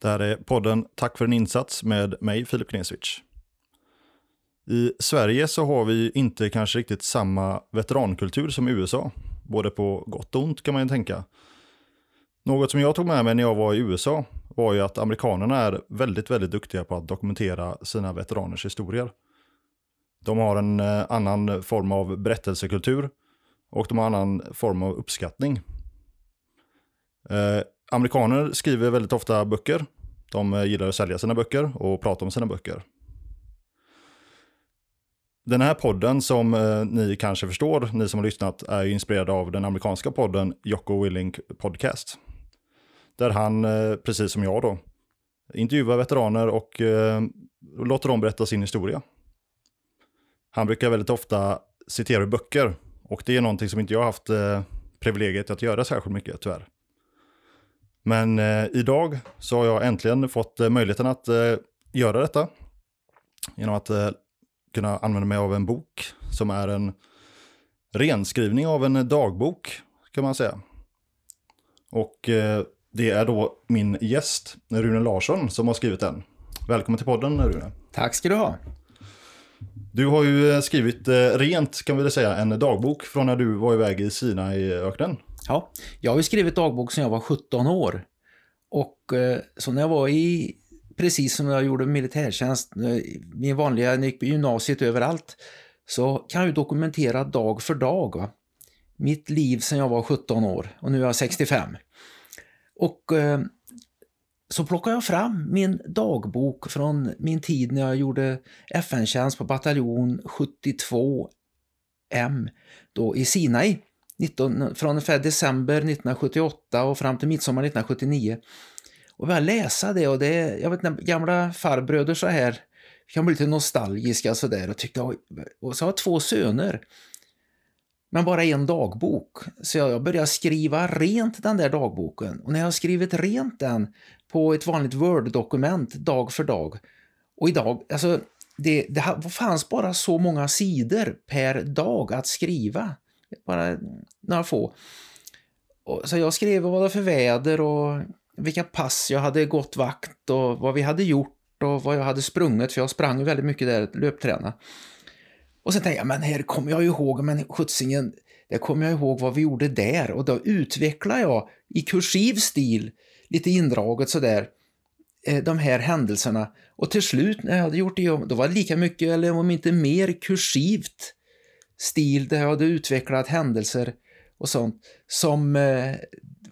Det här är podden Tack för en insats med mig, Filip Knesvich. I Sverige så har vi inte kanske riktigt samma veterankultur som i USA. Både på gott och ont kan man ju tänka. Något som jag tog med mig när jag var i USA var ju att amerikanerna är väldigt, väldigt duktiga på att dokumentera sina veteraners historier. De har en eh, annan form av berättelsekultur och de har en annan form av uppskattning. Eh, Amerikaner skriver väldigt ofta böcker. De eh, gillar att sälja sina böcker och prata om sina böcker. Den här podden som eh, ni kanske förstår, ni som har lyssnat, är inspirerad av den amerikanska podden Jocko Willink Podcast. Där han, eh, precis som jag då, intervjuar veteraner och låter dem berätta sin historia. Han brukar väldigt ofta citera ur böcker och det är någonting som inte jag har haft privilegiet att göra särskilt mycket tyvärr. Men eh, idag så har jag äntligen fått eh, möjligheten att eh, göra detta. Genom att eh, kunna använda mig av en bok som är en renskrivning av en dagbok kan man säga. Och eh, det är då min gäst Rune Larsson som har skrivit den. Välkommen till podden Rune. Tack ska du ha. Du har ju eh, skrivit rent kan vi väl säga en dagbok från när du var iväg i Sina i öknen. Ja, jag har ju skrivit dagbok sedan jag var 17 år. Och eh, så när jag var i, precis som när jag gjorde militärtjänst, min vanliga, när jag gick på gymnasiet överallt, så kan jag ju dokumentera dag för dag. Va? Mitt liv sedan jag var 17 år och nu är jag 65. Och eh, så plockar jag fram min dagbok från min tid när jag gjorde FN-tjänst på bataljon 72M då i Sinai. 19, från ungefär december 1978 och fram till midsommar 1979. Och började läsa det och det, jag vet inte, gamla farbröder så här kan bli lite nostalgiska sådär och tyckte, och så har jag två söner. Men bara en dagbok. Så jag började skriva rent den där dagboken. Och när jag har skrivit rent den på ett vanligt Word-dokument dag för dag. Och idag, alltså det, det fanns bara så många sidor per dag att skriva. Bara några få. Och, så jag skrev vad det var för väder och vilka pass jag hade gått vakt och vad vi hade gjort och vad jag hade sprungit, för jag sprang väldigt mycket där, löpträna. Och sen tänkte jag, men här kommer jag ihåg, men skjutsingen, där kommer jag ihåg vad vi gjorde där och då utvecklade jag i kursiv stil, lite indraget sådär, eh, de här händelserna. Och till slut när jag hade gjort det, då var det lika mycket, eller om inte mer, kursivt stil där jag hade utvecklat händelser och sånt som eh,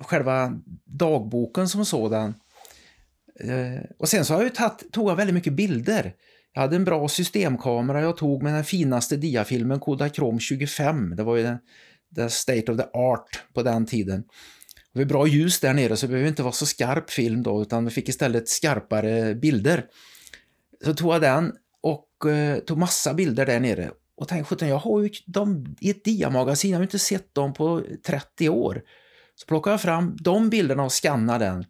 själva dagboken som sådan. Eh, och sen så har jag ju tatt, tog jag väldigt mycket bilder. Jag hade en bra systemkamera jag tog med den finaste diafilmen Kodachrome 25. Det var ju den, the state of the art på den tiden. Det var bra ljus där nere så det behöver inte vara så skarp film då utan vi fick istället skarpare bilder. Så tog jag den och eh, tog massa bilder där nere och tänkte, sjutton, jag har ju dem i ett diamagasin, jag har inte sett dem på 30 år. Så plockade jag fram de bilderna och skannade den.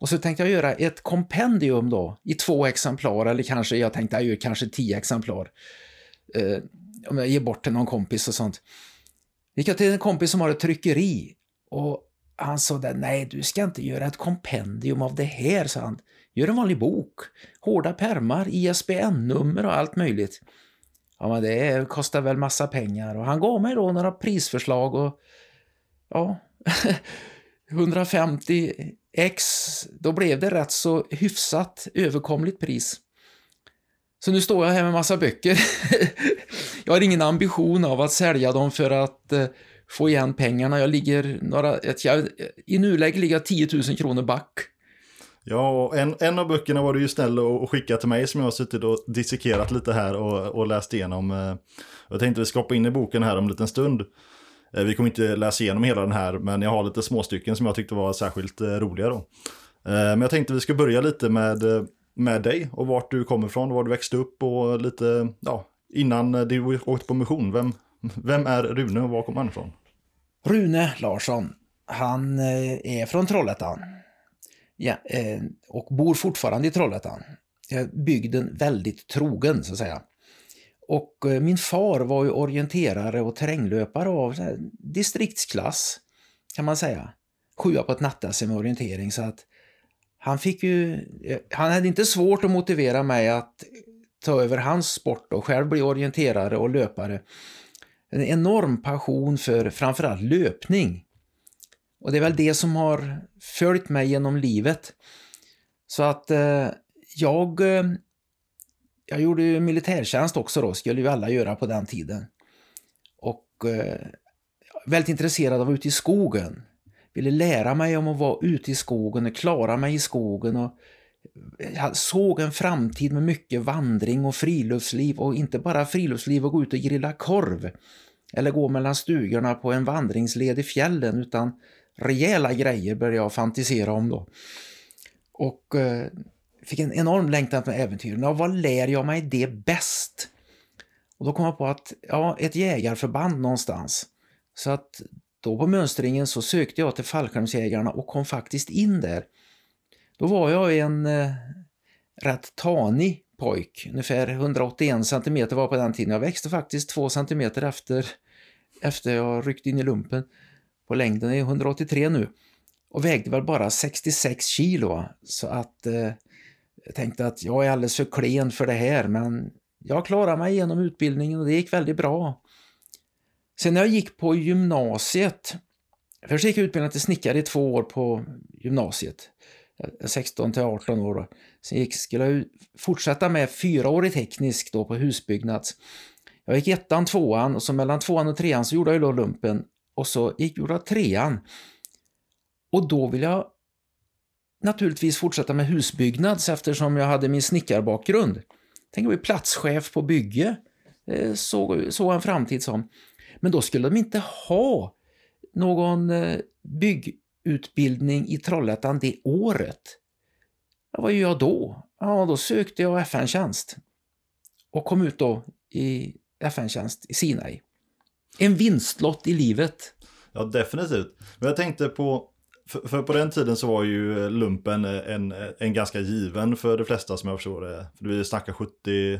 Och så tänkte jag göra ett kompendium då, i två exemplar, eller kanske, jag tänkte jag gör kanske tio exemplar. Eh, om jag ger bort till någon kompis och sånt. Gick jag till en kompis som har ett tryckeri och han sa där, nej du ska inte göra ett kompendium av det här, sa han. Gör en vanlig bok. Hårda permar, ISBN-nummer och allt möjligt. Ja, men det kostar väl massa pengar. Och han gav mig då några prisförslag och ja, 150 x, då blev det rätt så hyfsat överkomligt pris. Så nu står jag här med massa böcker. jag har ingen ambition av att sälja dem för att eh, få igen pengarna. Jag ligger några, jag, i nuläget ligger jag 10 000 kronor back. Ja, och en, en av böckerna var du ju snäll och, och till mig som jag har suttit och dissekerat lite här och, och läst igenom. Eh. Jag tänkte vi ska hoppa in i boken här om en liten stund. Eh, vi kommer inte läsa igenom hela den här, men jag har lite småstycken som jag tyckte var särskilt eh, roliga då. Men jag tänkte vi ska börja lite med med dig och vart du kommer ifrån, var du växte upp och lite, ja, innan du åkte på mission. Vem, vem är Rune och var kommer han ifrån? Rune Larsson, han är från Trollhättan. Ja, eh, och bor fortfarande i Trollhättan. Jag Bygden väldigt trogen, så att säga. Och eh, min far var ju orienterare och terränglöpare av distriktsklass, kan man säga. Sjua på ett natt med orientering, så att han fick ju... Eh, han hade inte svårt att motivera mig att ta över hans sport och själv bli orienterare och löpare. En enorm passion för framförallt löpning. Och det är väl det som har följt mig genom livet. Så att eh, jag... Eh, jag gjorde ju militärtjänst också då, skulle ju alla göra på den tiden. Och eh, väldigt intresserad av att vara ute i skogen. Ville lära mig om att vara ute i skogen och klara mig i skogen. Och eh, jag såg en framtid med mycket vandring och friluftsliv och inte bara friluftsliv och gå ut och grilla korv eller gå mellan stugorna på en vandringsled i fjällen utan rejäla grejer började jag fantisera om då. Och eh, fick en enorm längtan efter äventyren. Och vad lär jag mig det bäst? Och då kom jag på att, ja, ett jägarförband någonstans. Så att då på mönstringen så sökte jag till fallskärmsjägarna och kom faktiskt in där. Då var jag en eh, rätt tanig pojk, ungefär 181 cm var på den tiden. Jag växte faktiskt 2 cm efter, efter jag ryckte in i lumpen på längden är 183 nu och vägde väl bara 66 kilo. Så att eh, jag tänkte att jag är alldeles för klen för det här men jag klarade mig genom utbildningen och det gick väldigt bra. Sen när jag gick på gymnasiet, först gick jag utbildningen till snickare i två år på gymnasiet, eh, 16 till 18 år. Sen gick, skulle jag fortsätta med fyraårig teknisk då på husbyggnads. Jag gick ettan, tvåan och så mellan tvåan och trean så gjorde jag då lumpen och så gick jag trean. Och då vill jag naturligtvis fortsätta med husbyggnads eftersom jag hade min snickarbakgrund. Tänk att bli platschef på bygge, eh, såg så en framtid som. Men då skulle de inte ha någon eh, byggutbildning i Trollhättan det året. Vad gör jag då? Ja, då sökte jag FN-tjänst och kom ut då i FN-tjänst i Sinai en vinstlott i livet. Ja, definitivt. Men jag tänkte på, för, för, på den tiden så var ju lumpen en, en ganska given för de flesta som jag förstår det. För vi snackar 70,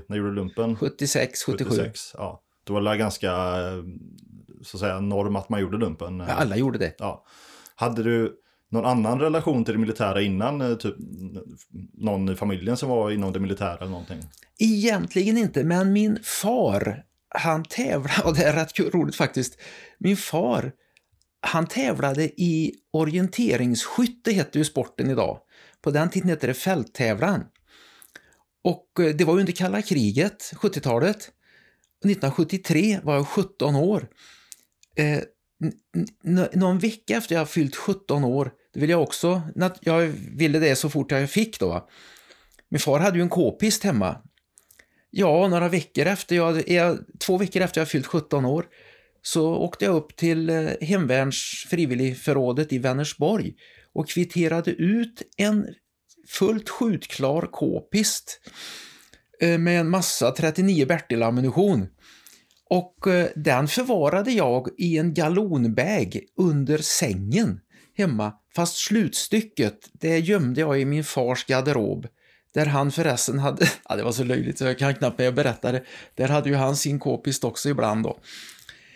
när gjorde du lumpen? 76, 77. 76, ja. Då var det ganska, så att säga, norm att man gjorde lumpen. Ja, alla gjorde det. Ja. Hade du någon annan relation till det militära innan? Typ någon i familjen som var inom det militära eller någonting? Egentligen inte, men min far han tävlade, och det är rätt roligt faktiskt, min far, han tävlade i orienteringsskytte, heter ju sporten idag. På den tiden hette det fälttävlan. Och eh, det var under kalla kriget, 70-talet. 1973 var jag 17 år. Eh, någon vecka efter jag fyllt 17 år, det vill jag också, jag ville det så fort jag fick då. Min far hade ju en k-pist hemma Ja, några veckor efter jag, två veckor efter jag fyllt 17 år så åkte jag upp till eh, Hemvärns frivilligförrådet i Vänersborg och kvitterade ut en fullt skjutklar k-pist eh, med en massa 39 Bertil-ammunition. Och eh, den förvarade jag i en galonbag under sängen hemma, fast slutstycket det gömde jag i min fars garderob. Där han förresten hade, ja det var så löjligt så jag kan knappt med att berätta det, där hade ju han sin k-pist också ibland då.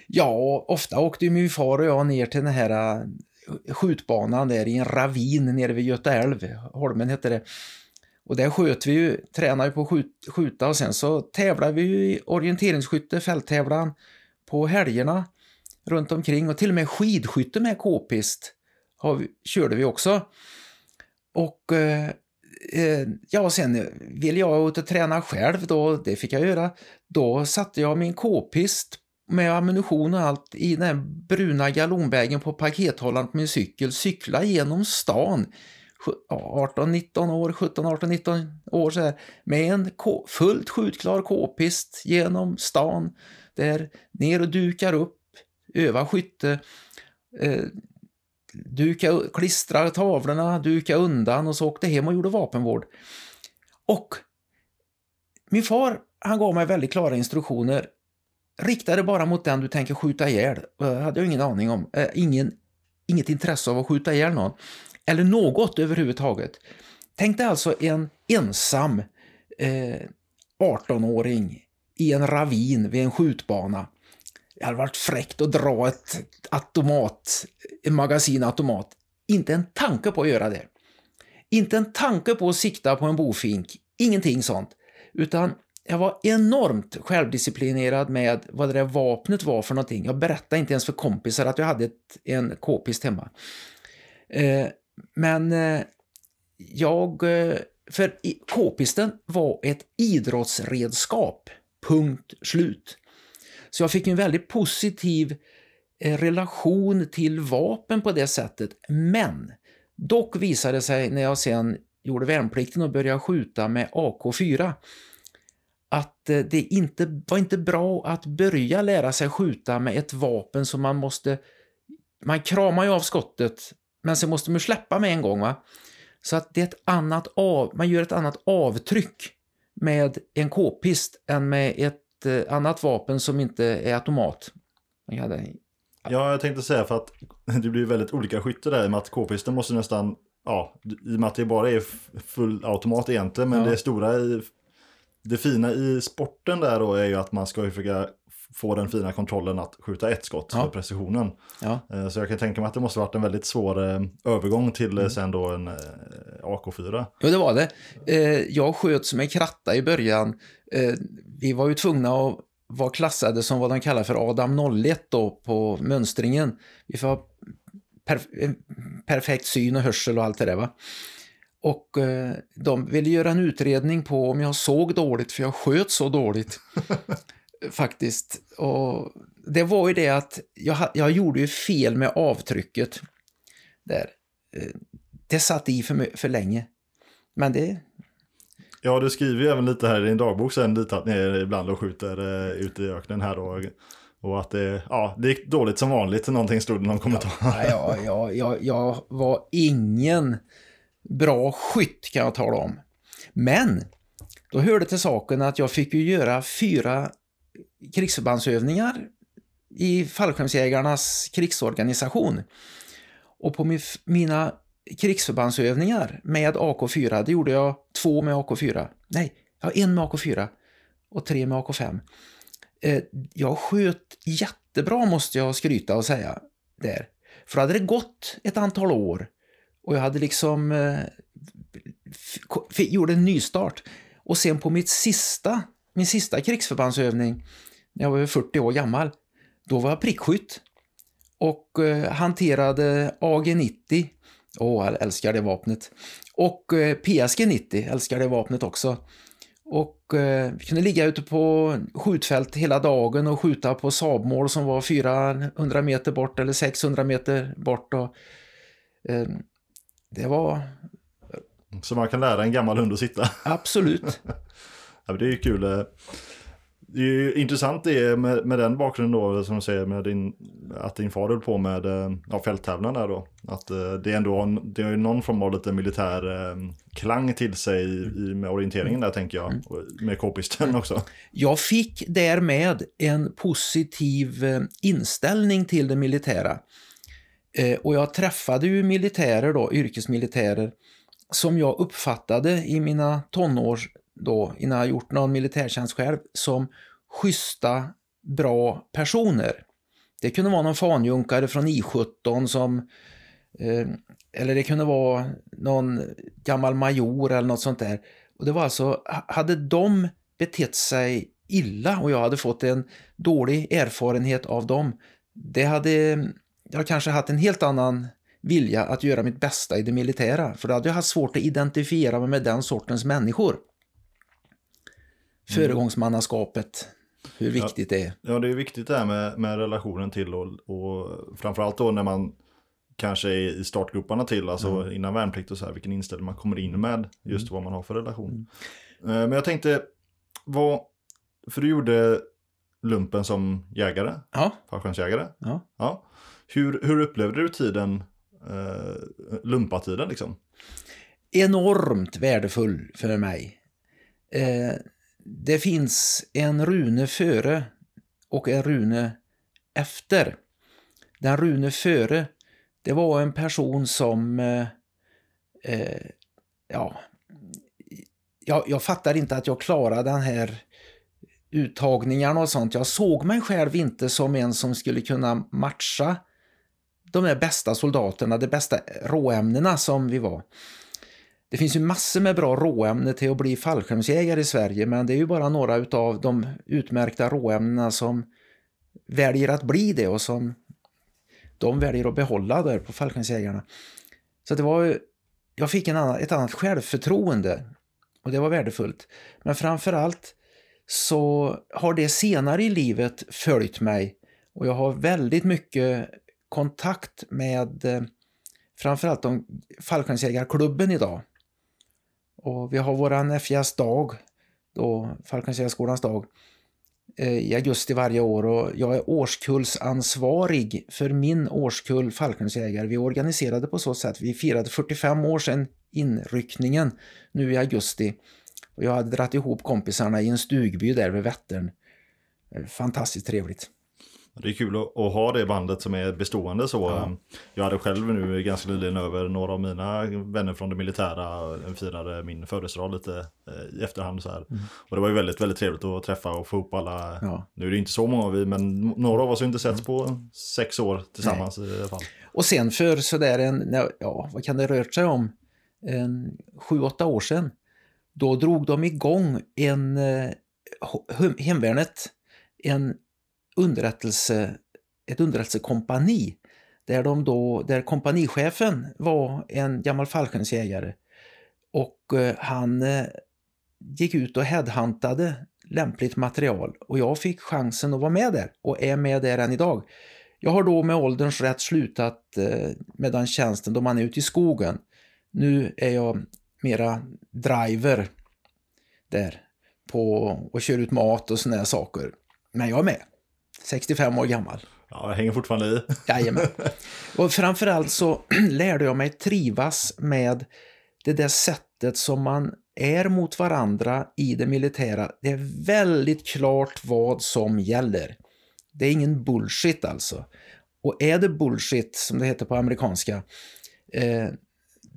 Ja, ofta åkte ju min far och jag ner till den här äh, skjutbanan där i en ravin nere vid Göta älv, Holmen hette det. Och där sköt vi ju, tränade på att skjuta och sen så tävlade vi ju i orienteringsskytte, fälttävlan på helgerna runt omkring och till och med skidskytte med k-pist körde vi också. Och eh, Eh, ja, sen eh, ville jag ut och träna själv då, det fick jag göra. Då satte jag min k-pist med ammunition och allt i den här bruna galonvägen på pakethållaren på min cykel, cykla genom stan. 18-19 år, 17, 18, 19 år så här, med en fullt skjutklar k-pist genom stan. Där ner och dukar upp, öva skytte, eh, duka, klistra tavlorna, duka undan och så åkte hem och gjorde vapenvård. Och min far, han gav mig väldigt klara instruktioner. Rikta det bara mot den du tänker skjuta ihjäl. Det hade jag ingen aning om. Eh, ingen, inget intresse av att skjuta ihjäl någon. Eller något överhuvudtaget. Tänk dig alltså en ensam eh, 18-åring i en ravin vid en skjutbana. Det hade varit fräckt att dra ett automat, en magasinautomat. Inte en tanke på att göra det. Inte en tanke på att sikta på en bofink. Ingenting sånt. Utan jag var enormt självdisciplinerad med vad det där vapnet var för någonting. Jag berättade inte ens för kompisar att jag hade ett, en k-pist hemma. Eh, men eh, jag... Eh, för k-pisten var ett idrottsredskap. Punkt slut. Så jag fick en väldigt positiv eh, relation till vapen på det sättet. Men dock visade det sig när jag sen gjorde värnplikten och började skjuta med AK4 att eh, det inte var inte bra att börja lära sig skjuta med ett vapen som man måste... Man kramar ju av skottet, men sen måste man släppa med en gång. va? Så att det är ett annat av, man gör ett annat avtryck med en k-pist än med ett eh, annat vapen som inte är automat. Jag hade, Ja, jag tänkte säga för att det blir väldigt olika skytte där i och med att k-pisten måste nästan, ja, i och med att det bara är full automat egentligen, men Ja. det stora i, det fina i sporten där då är ju att man ska ju försöka få den fina kontrollen att skjuta ett skott Ja. för precisionen. ja. Eh, Så jag kan tänka mig att det måste varit en väldigt svår eh, övergång till Mm. sen då en eh, AK4. Jo, det var det. Jag sköt som en kratta i början. Eh, vi var ju tvungna att vara klassade som vad de kallar för Adam 01 då på mönstringen. Vi får ha perf- perfekt syn och hörsel och allt det där va. Och eh, de ville göra en utredning på om jag såg dåligt för jag sköt så dåligt. Faktiskt. Och det var ju det att jag, jag gjorde ju fel med avtrycket där. Eh, det satt i för, för länge. Men det, Ja, du skriver ju även lite här i din dagbok sen lite att ni är ibland och skjuter eh, ute i öknen här då. Och att det, ja, det gick dåligt som vanligt, någonting stod det i någon kommentar. Ja, jag, ja, jag, jag var ingen bra skytt kan jag tala om. Men då hörde till saken att jag fick ju göra fyra krigsförbandsövningar i fallskärmsjägarnas krigsorganisation. Och på mina krigsförbandsövningar med AK4, det gjorde jag två med AK4. Nej, ja, en med AK4 och tre med AK5. Eh, jag sköt jättebra måste jag skryta och säga där. För då hade det gått ett antal år och jag hade liksom eh, gjorde en nystart. Och sen på mitt sista, min sista krigsförbandsövning, när jag var 40 år gammal, då var jag prickskytt och eh, hanterade AG-90. Åh, jag älskar det vapnet. Och eh, PSG-90, älskar det vapnet också. Och eh, vi kunde ligga ute på skjutfält hela dagen och skjuta på sabmål som var 400 meter bort eller 600 meter bort. Och, eh, det var Så man kan lära en gammal hund att sitta. absolut. Ja, det är ju kul. Det är ju intressant det med, med den bakgrunden då, som du säger, med din, att din far höll på med eh, ja, fälttävlan där då. Att eh, det är ändå det är ju någon form av lite militär eh, klang till sig i, med orienteringen där tänker jag. Och Med k-pisten också. Jag fick därmed en positiv inställning till det militära. Och jag träffade ju militärer då, yrkesmilitärer, som jag uppfattade i mina tonår då, innan jag gjort någon militärtjänst själv, som schyssta, bra personer. Det kunde vara någon fanjunkare från I17 som eh, eller det kunde vara någon gammal major eller något sånt där. Och det var alltså, hade de betett sig illa och jag hade fått en dålig erfarenhet av dem, det hade jag kanske haft en helt annan vilja att göra mitt bästa i det militära, för då hade jag haft svårt att identifiera mig med den sortens människor. Föregångsmannaskapet, hur viktigt det är. Ja, det är viktigt det här med, med relationen till och, och framförallt då när man kanske är i startgroparna till, alltså innan värnplikt och så här, vilken inställning man kommer in med, just vad man har för relation. Eh, Men jag tänkte, vad, för du gjorde lumpen som jägare, Ja, fallskärmsjägare. ja. Ja. Hur, hur upplevde du tiden, eh, lumpatiden liksom? enormt värdefull för mig. Eh, det finns en Rune före och en Rune efter. Den Rune före, det var en person som eh, eh, ja, jag, jag fattar inte att jag klarade den här uttagningarna och sånt. Jag såg mig själv inte som en som skulle kunna matcha de här bästa soldaterna, de bästa råämnena som vi var. Det finns ju massor med bra råämnen till att bli fallskärmsjägare i Sverige men det är ju bara några utav de utmärkta råämnena som väljer att bli det och som de väljer att behålla där på fallskärmsjägarna. Så det var jag fick en annan, ett annat självförtroende och det var värdefullt. Men framförallt så har det senare i livet följt mig och jag har väldigt mycket kontakt med eh, framförallt de fallskärmsjägarklubben idag. Och vi har våran FJS dag, då Falkensjöskolans dag, eh, i augusti varje år och jag är årskullsansvarig för min årskull fallskärmsjägare. Vi organiserade på så sätt, vi firade 45 år sedan inryckningen nu i augusti. Och jag hade dratt ihop kompisarna i en stugby där vid Vättern. Eh, fantastiskt trevligt. Det är kul att, att, ha det bandet som är bestående så. Ja. Jag hade själv nu ganska nyligen över några av mina vänner från det militära firade min födelsedag lite eh, i efterhand så här. Mm. Och det var ju väldigt, väldigt trevligt att träffa och få ihop alla. Ja. Nu är det inte så många av vi, men några av oss har inte setts på sex år tillsammans Nej. i alla fall. Och sen för sådär en, ja vad kan det rört sig om, en sju, åtta år sedan. Då drog de igång en, eh, hemvärnet, en underrättelse, ett underrättelsekompani där, de då, där kompanichefen var en gammal fallskärmsjägare och eh, han eh, gick ut och headhuntade lämpligt material och jag fick chansen att vara med där och är med där än idag. Jag har då med ålderns rätt slutat eh, med den tjänsten då man är ute i skogen. Nu är jag mera driver där på och kör ut mat och såna här saker. Men jag är med. 65 år gammal. Ja, jag hänger fortfarande i. Jajamän. Och framförallt så lärde jag mig trivas med det där sättet som man är mot varandra i det militära. Det är väldigt klart vad som gäller. Det är ingen bullshit alltså. Och är det bullshit, som det heter på amerikanska, eh,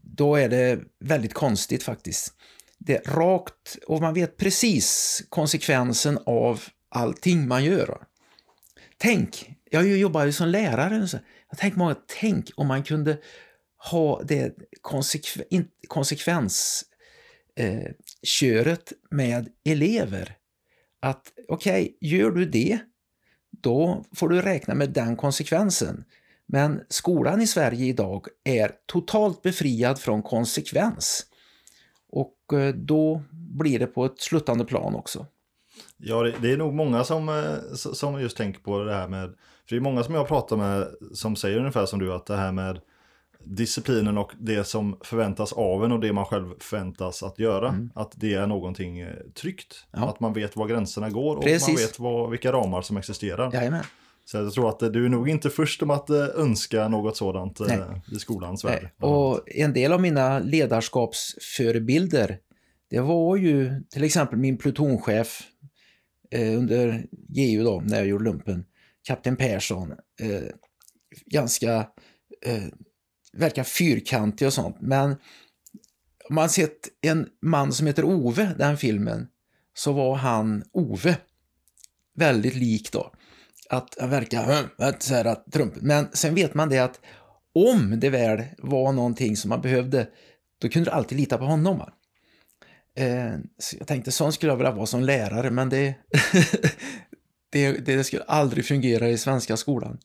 då är det väldigt konstigt faktiskt. Det är rakt och man vet precis konsekvensen av allting man gör. Tänk, jag jobbar ju som lärare, så jag tänk många, tänk om man kunde ha det konsekven, konsekvensköret eh, med elever. Att okej, okay, gör du det, då får du räkna med den konsekvensen. Men skolan i Sverige idag är totalt befriad från konsekvens. Och eh, då blir det på ett sluttande plan också. Ja, det, det, är nog många som, eh, som just tänker på det här med, för det är många som jag pratar med som säger ungefär som du, att det här med disciplinen och det som förväntas av en och det man själv förväntas att göra. Mm. Att det är någonting eh, tryggt. Ja. Att man vet var gränserna går och Precis. man vet vad, vilka ramar som existerar. Jajamän. Så jag tror att du är nog inte först om att eh, önska något sådant Nej. i skolans värld. Och en del av mina ledarskapsförebilder det var ju till exempel min plutonchef eh, under GU då, när jag gjorde lumpen, kapten Persson. Eh, ganska, eh, verkar fyrkantig och sånt, men om man sett en man som heter Ove, den filmen, så var han Ove. Väldigt lik då. Att han verkar så här att. Men sen vet man det att om det väl var någonting som man behövde, då kunde du alltid lita på honom. Eh, så jag tänkte sån skulle jag vilja vara som lärare, men det, det, det, skulle aldrig fungera i svenska skolan.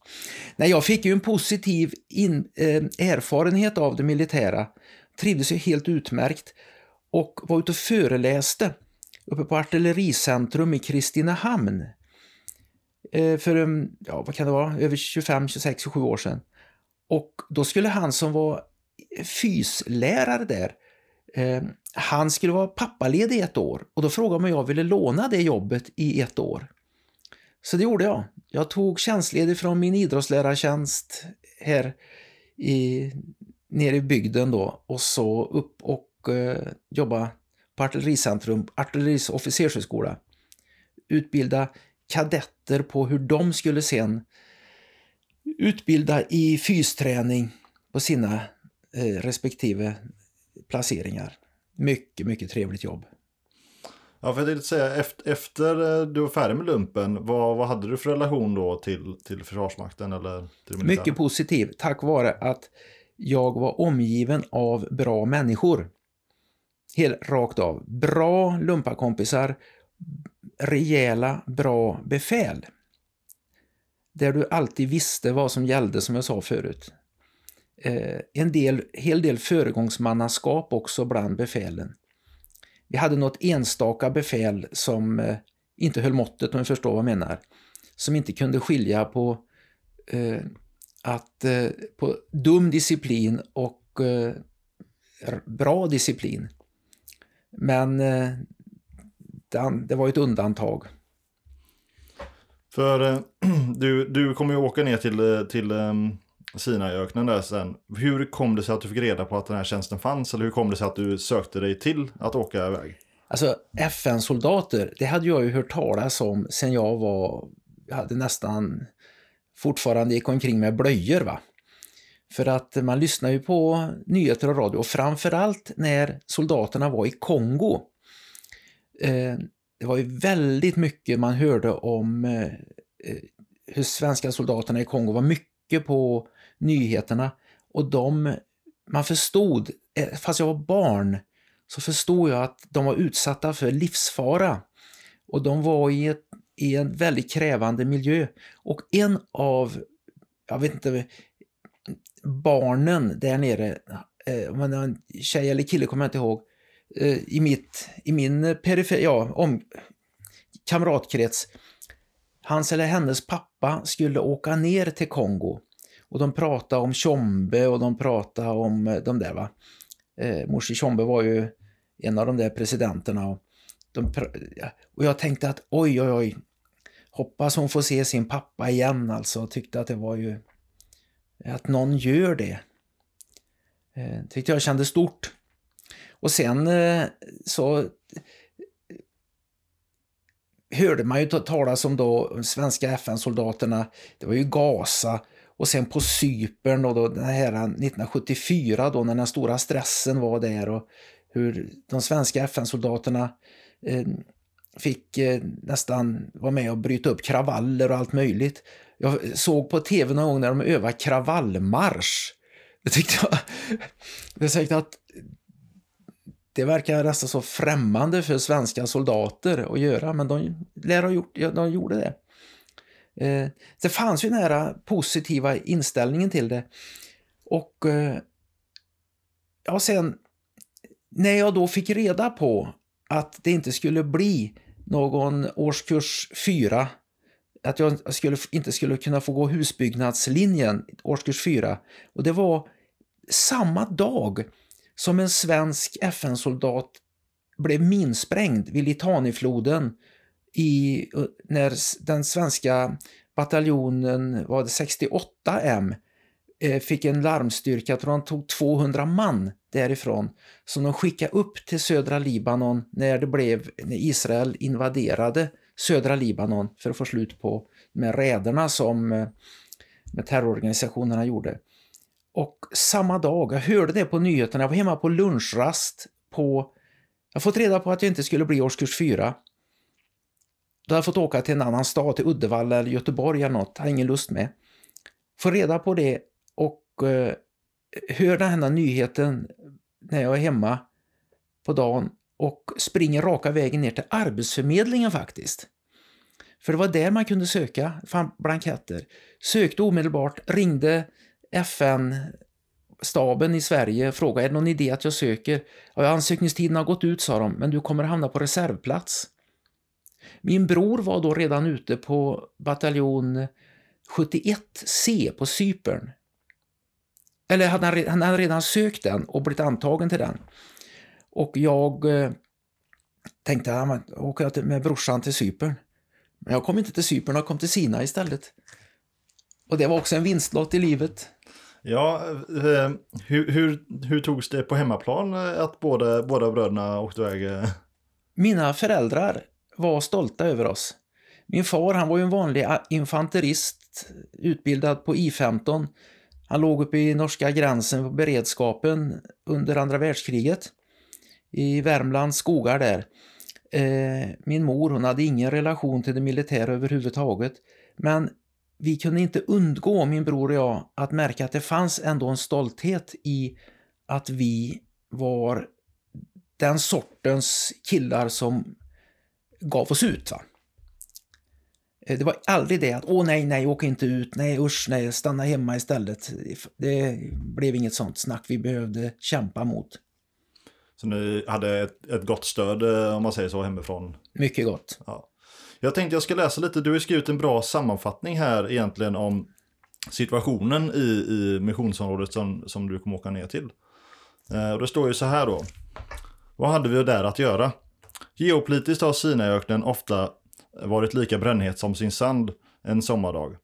Nej, jag fick ju en positiv in, eh, erfarenhet av det militära, trivdes ju helt utmärkt och var ute och föreläste uppe på Artillericentrum i Kristinehamn eh, för, mm, ja, vad kan det vara, över 25, 26, 27 år sedan. Och då skulle han som var fyslärare där eh, han skulle vara pappaledig ett år och då frågade man om jag ville låna det jobbet i ett år. Så det gjorde jag. Jag tog tjänstledig från min idrottslärartjänst här i, nere i bygden då och så upp och eh, jobba på Artillericentrum, Artilleris officershögskola. Utbilda kadetter på hur de skulle sen utbilda i fysträning på sina eh, respektive placeringar. Mycket, mycket trevligt jobb. Ja, för jag tänkte säga, efter, efter eh, du var färdig med lumpen, vad, vad hade du för relation då till, till Försvarsmakten eller till Mycket positiv, tack vare att jag var omgiven av bra människor. Helt rakt av. Bra lumpakompisar, rejäla, bra befäl. Där du alltid visste vad som gällde, som jag sa förut. Eh, en del, hel del föregångsmannaskap också bland befälen. Vi hade något enstaka befäl som eh, inte höll måttet om jag förstår vad jag menar. Som inte kunde skilja på, eh, att, eh, på dum disciplin och eh, bra disciplin. Men eh, den, det var ett undantag. För eh, du, du kommer ju åka ner till, eh, till um, Sinaiöknen där sen. Hur kom det sig att du fick reda på att den här tjänsten fanns? Eller hur kom det sig att du sökte dig till att åka iväg? Alltså FN-soldater, det hade jag ju hört talas om sen jag var, jag hade nästan fortfarande gick omkring med blöjor va. För att man lyssnar ju på nyheter och radio och framförallt när soldaterna var i Kongo. Eh, det var ju väldigt mycket man hörde om eh, eh hur svenska soldaterna i Kongo var mycket på nyheterna. Och de, man förstod, eh, fast jag var barn, så förstod jag att de var utsatta för livsfara. Och de var i, ett, i en väldigt krävande miljö. Och en av, jag vet inte, barnen där nere, eh, om det var en tjej eller kille kommer jag inte ihåg, eh, i, mitt, i min perifer, ja, om, kamratkrets, hans eller hennes pappa skulle åka ner till Kongo och de pratade om Tjombe och de pratade om eh, de där va. Eh, Morsi Tjombe var ju en av de där presidenterna. Och, de, och jag tänkte att oj, oj, oj. Hoppas hon får se sin pappa igen alltså. Tyckte att det var ju... Att någon gör det. Eh, tyckte jag kände stort. Och sen eh, så hörde man ju talas om då svenska FN-soldaterna. Det var ju Gaza och sen på Cypern och då den här 1974 då när den stora stressen var där och hur de svenska FN-soldaterna eh, fick eh, nästan vara med och bryta upp kravaller och allt möjligt. Jag såg på tv någon gång när de övade kravallmarsch. Det tyckte jag... Det är säkert att det verkar nästan så främmande för svenska soldater att göra, men de lär ha gjort, de gjorde det. Eh, det fanns ju den här eh, positiva inställningen till det. Och eh, ja, sen när jag då fick reda på att det inte skulle bli någon årskurs 4, att jag skulle, inte skulle kunna få gå husbyggnadslinjen årskurs 4, och det var samma dag som en svensk FN-soldat blev minsprängd vid Litanifloden i, när den svenska bataljonen, var det 68M, eh, fick en larmstyrka, tror de tog 200 man därifrån, som de skickade upp till södra Libanon när det blev, när Israel invaderade södra Libanon för att få slut på de här räderna som eh, med terrororganisationerna gjorde. Och samma dag, jag hörde det på nyheterna, jag var hemma på lunchrast på... Jag fått reda på att jag inte skulle bli årskurs 4. Då hade jag fått åka till en annan stad, till Uddevalla eller Göteborg eller något, har ingen lust med. Får reda på det och eh, hör den här nyheten när jag är hemma på dagen och springer raka vägen ner till Arbetsförmedlingen faktiskt. För det var där man kunde söka blanketter. Sökte omedelbart, ringde FN-staben i Sverige och frågade är det någon idé att jag söker. Ja, ansökningstiden har gått ut, sa de, men du kommer hamna på reservplats. Min bror var då redan ute på bataljon 71C på Cypern. Eller hade han, han hade redan sökt den och blivit antagen till den. Och jag eh, tänkte att jag åker med brorsan till Cypern. Men jag kom inte till Cypern, jag kom till Sina istället. Och det var också en vinstlott i livet. Ja, eh, hur, hur, hur togs det på hemmaplan eh, att båda, båda bröderna åkte iväg? eh? Mina föräldrar var stolta över oss. Min far han var ju en vanlig infanterist, utbildad på I-15. Han låg uppe i norska gränsen på beredskapen under andra världskriget. I Värmlands skogar där. Eh, min mor hon hade ingen relation till det militära överhuvudtaget. Men vi kunde inte undgå, min bror och jag, att märka att det fanns ändå en stolthet i att vi var den sortens killar som gav oss ut. Va? Eh, Det var aldrig det att åh nej, nej, åk inte ut, nej usch, nej, stanna hemma istället. Det blev inget sånt snack vi behövde kämpa mot. Så ni hade ett, ett gott stöd, eh, om man säger så, hemifrån? Mycket gott. Ja. Jag tänkte jag ska läsa lite, du har skrivit en bra sammanfattning här egentligen om situationen i, i missionsområdet som, som du kommer åka ner till. Eh, och det står ju så här då. Vad hade vi där att göra? Geopolitiskt har Sinaiöknen ofta varit lika brännhet som sin sand en sommardag.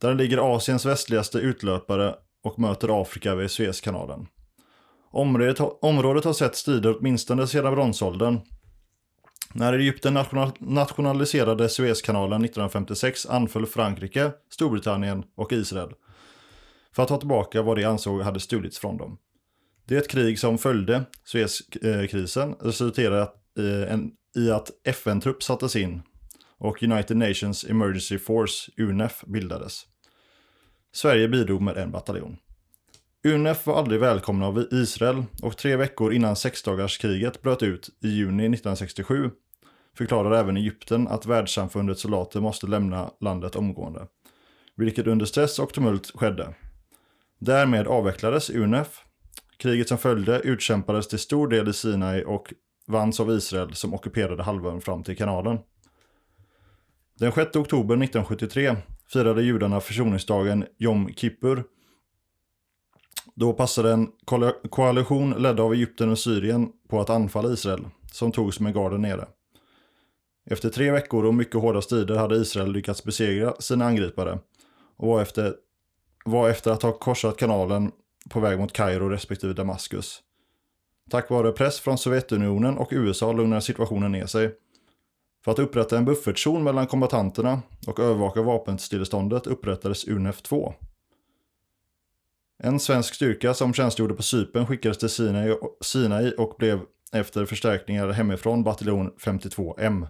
Där ligger Asiens västligaste utlöpare och möter Afrika vid Suezkanalen. Området, har- området har sett strider åtminstone sedan bronsåldern. När Egypten nationaliserade Suezkanalen 1956 anföll Frankrike, Storbritannien och Israel för att ta tillbaka vad de ansåg hade stulits från dem. Det krig som följde, Suezkrisen, resulterade i, en, i att FN-trupp sattes in och United Nations Emergency Force, UNEF, bildades. Sverige bidrog med en bataljon. UNEF var aldrig välkomna av Israel och tre veckor innan sexdagarskriget bröt ut i juni 1967 förklarade även Egypten att världssamfundets soldater måste lämna landet omgående. Vilket under stress och tumult skedde. Därmed avvecklades UNEF. Kriget som följde utkämpades till stor del i Sinai och vanns av Israel som ockuperade halvön fram till kanalen. Den 6 oktober 1973 firade judarna försoningsdagen Jom Kippur då passade en koalition ledd av Egypten och Syrien på att anfalla Israel, som togs med garden nere. Efter tre veckor och mycket hårda strider hade Israel lyckats besegra sina angripare och var efter, var efter att ha korsat kanalen på väg mot Kairo respektive Damaskus. Tack vare press från Sovjetunionen och USA lugnade situationen ner sig. För att upprätta en buffertzon mellan kombatanterna och övervaka vapenstilleståndet upprättades UNEF 2. En svensk styrka som tjänstgjorde på Cypern skickades till Sinai, och blev efter förstärkningar hemifrån bataljon 52M.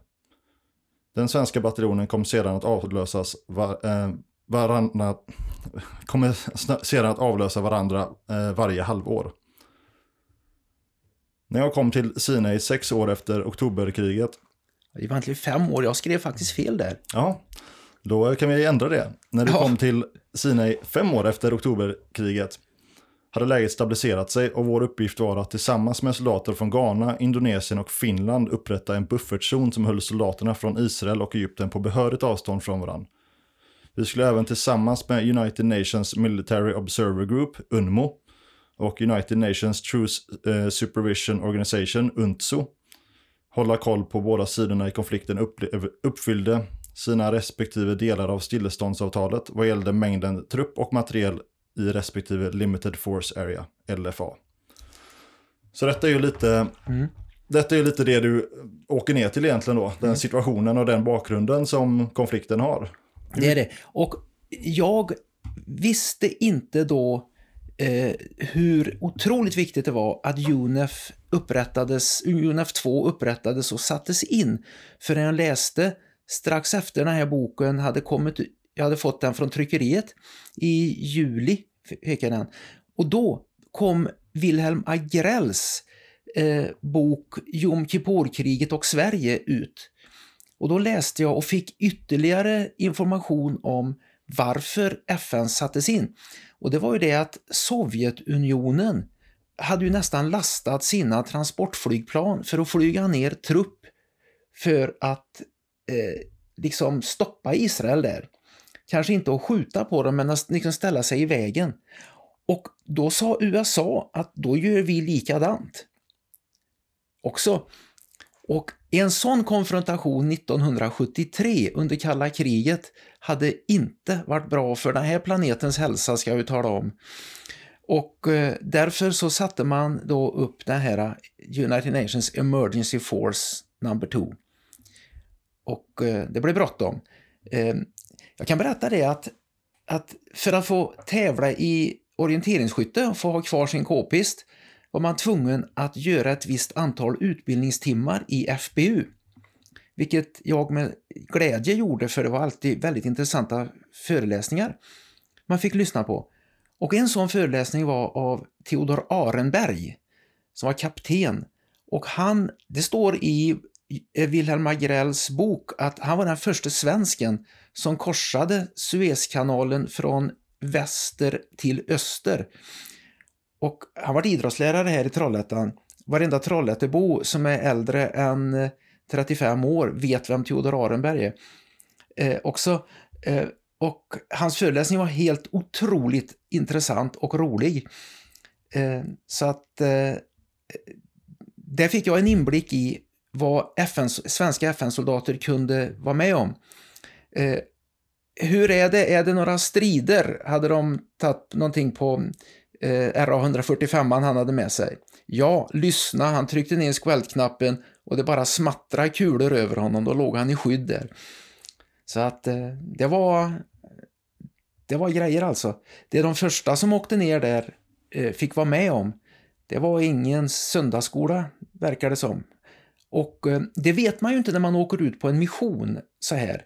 Den svenska bataljonen kom sedan att avlösas var, eh, varandra, kommer sedan att avlösa varandra eh, varje halvår. När jag kom till Sinai sex år efter oktoberkriget Det var egentligen fem år, jag skrev faktiskt fel där. Ja, då kan vi ändra det. När du Ja. kom till Sinai fem år efter oktoberkriget hade läget stabiliserat sig och vår uppgift var att tillsammans med soldater från Ghana, Indonesien och Finland upprätta en buffertzon som höll soldaterna från Israel och Egypten på behörigt avstånd från varandra. Vi skulle även tillsammans med United Nations Military Observer Group, UNMO, och United Nations Truce eh, Supervision Organization, UNTSO, hålla koll på båda sidorna i konflikten uppfyllde sina respektive delar av stilleståndsavtalet vad gällde mängden trupp och materiel i respektive Limited Force Area, LFA. Så detta är ju lite, Mm. detta är lite det du åker ner till egentligen då, den situationen och den bakgrunden som konflikten har. Det är det. Och jag visste inte då eh, hur otroligt viktigt det var att UNEF upprättades, UNEF 2 upprättades och sattes in. För när jag läste strax efter den här boken hade kommit, jag hade fått den från tryckeriet i juli, fick jag den. Och då kom Wilhelm Agrells eh, bok Jom Kippur-kriget och Sverige ut. Och då läste jag och fick ytterligare information om varför FN sattes in. Och det var ju det att Sovjetunionen hade ju nästan lastat sina transportflygplan för att flyga ner trupp för att eh, liksom stoppa Israel där. Kanske inte att skjuta på dem, men att liksom ställa sig i vägen. Och då sa USA att då gör vi likadant. Också. Och en sån konfrontation 1973 under kalla kriget hade inte varit bra för den här planetens hälsa ska jag ju tala om. Och eh, därför så satte man då upp den här eh, United Nations Emergency Force number 2. Och eh, det blev bråttom. Ehm, jag kan berätta det att, att för att få tävla i orienteringsskytte och få ha kvar sin k-pist var man tvungen att göra ett visst antal utbildningstimmar i FBU. Vilket jag med glädje gjorde för det var alltid väldigt intressanta föreläsningar man fick lyssna på. Och en sån föreläsning var av Theodor Arenberg som var kapten. Och han, det står i eh, Wilhelm Agrells bok att han var den första svensken som korsade Suezkanalen från väster till öster. Och han var idrottslärare här i Trollhättan. Varenda Trollhättebo som är äldre än eh, 35 år vet vem Theodor Arenberg är. Eh, också, eh, och hans föreläsning var helt otroligt intressant och rolig. Eh, så att eh, där fick jag en inblick i vad FN, svenska FN-soldater kunde vara med om. Eh, hur är det? Är det några strider? Hade de tagit någonting på eh, RA145 han hade med sig? Ja, lyssna, han tryckte ner skvältknappen och det bara smattrade kulor över honom. Då låg han i skydd där. Så att eh, det var det var grejer alltså. Det de första som åkte ner där eh, fick vara med om, det var ingen söndagsskola, verkar det som. Och eh, det vet man ju inte när man åker ut på en mission så här.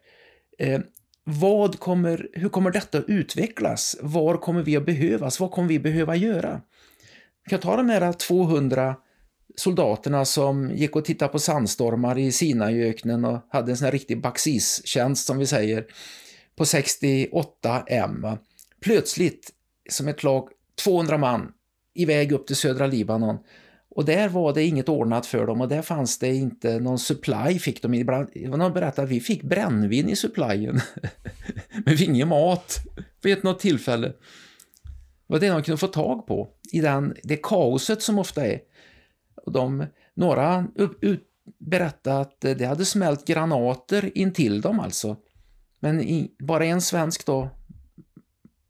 Eh, vad kommer, hur kommer detta att utvecklas? Var kommer vi att behövas? Vad kommer vi behöva göra? Vi kan ta de här 200 soldaterna som gick och tittade på sandstormar i Sinaiöknen och hade en sån här riktig baxistjänst som vi säger på 68 M. Plötsligt, som ett lag, 200 man iväg upp till södra Libanon och där var det inget ordnat för dem och där fanns det inte någon supply fick de ibland. Någon berättade att vi fick brännvin i supplyen. Men vi ingen mat vid något tillfälle. Det var det de kunde få tag på i den, det kaoset som ofta är. Och de, några ut, berättade att det hade smält granater in till dem alltså. Men i, bara en svensk då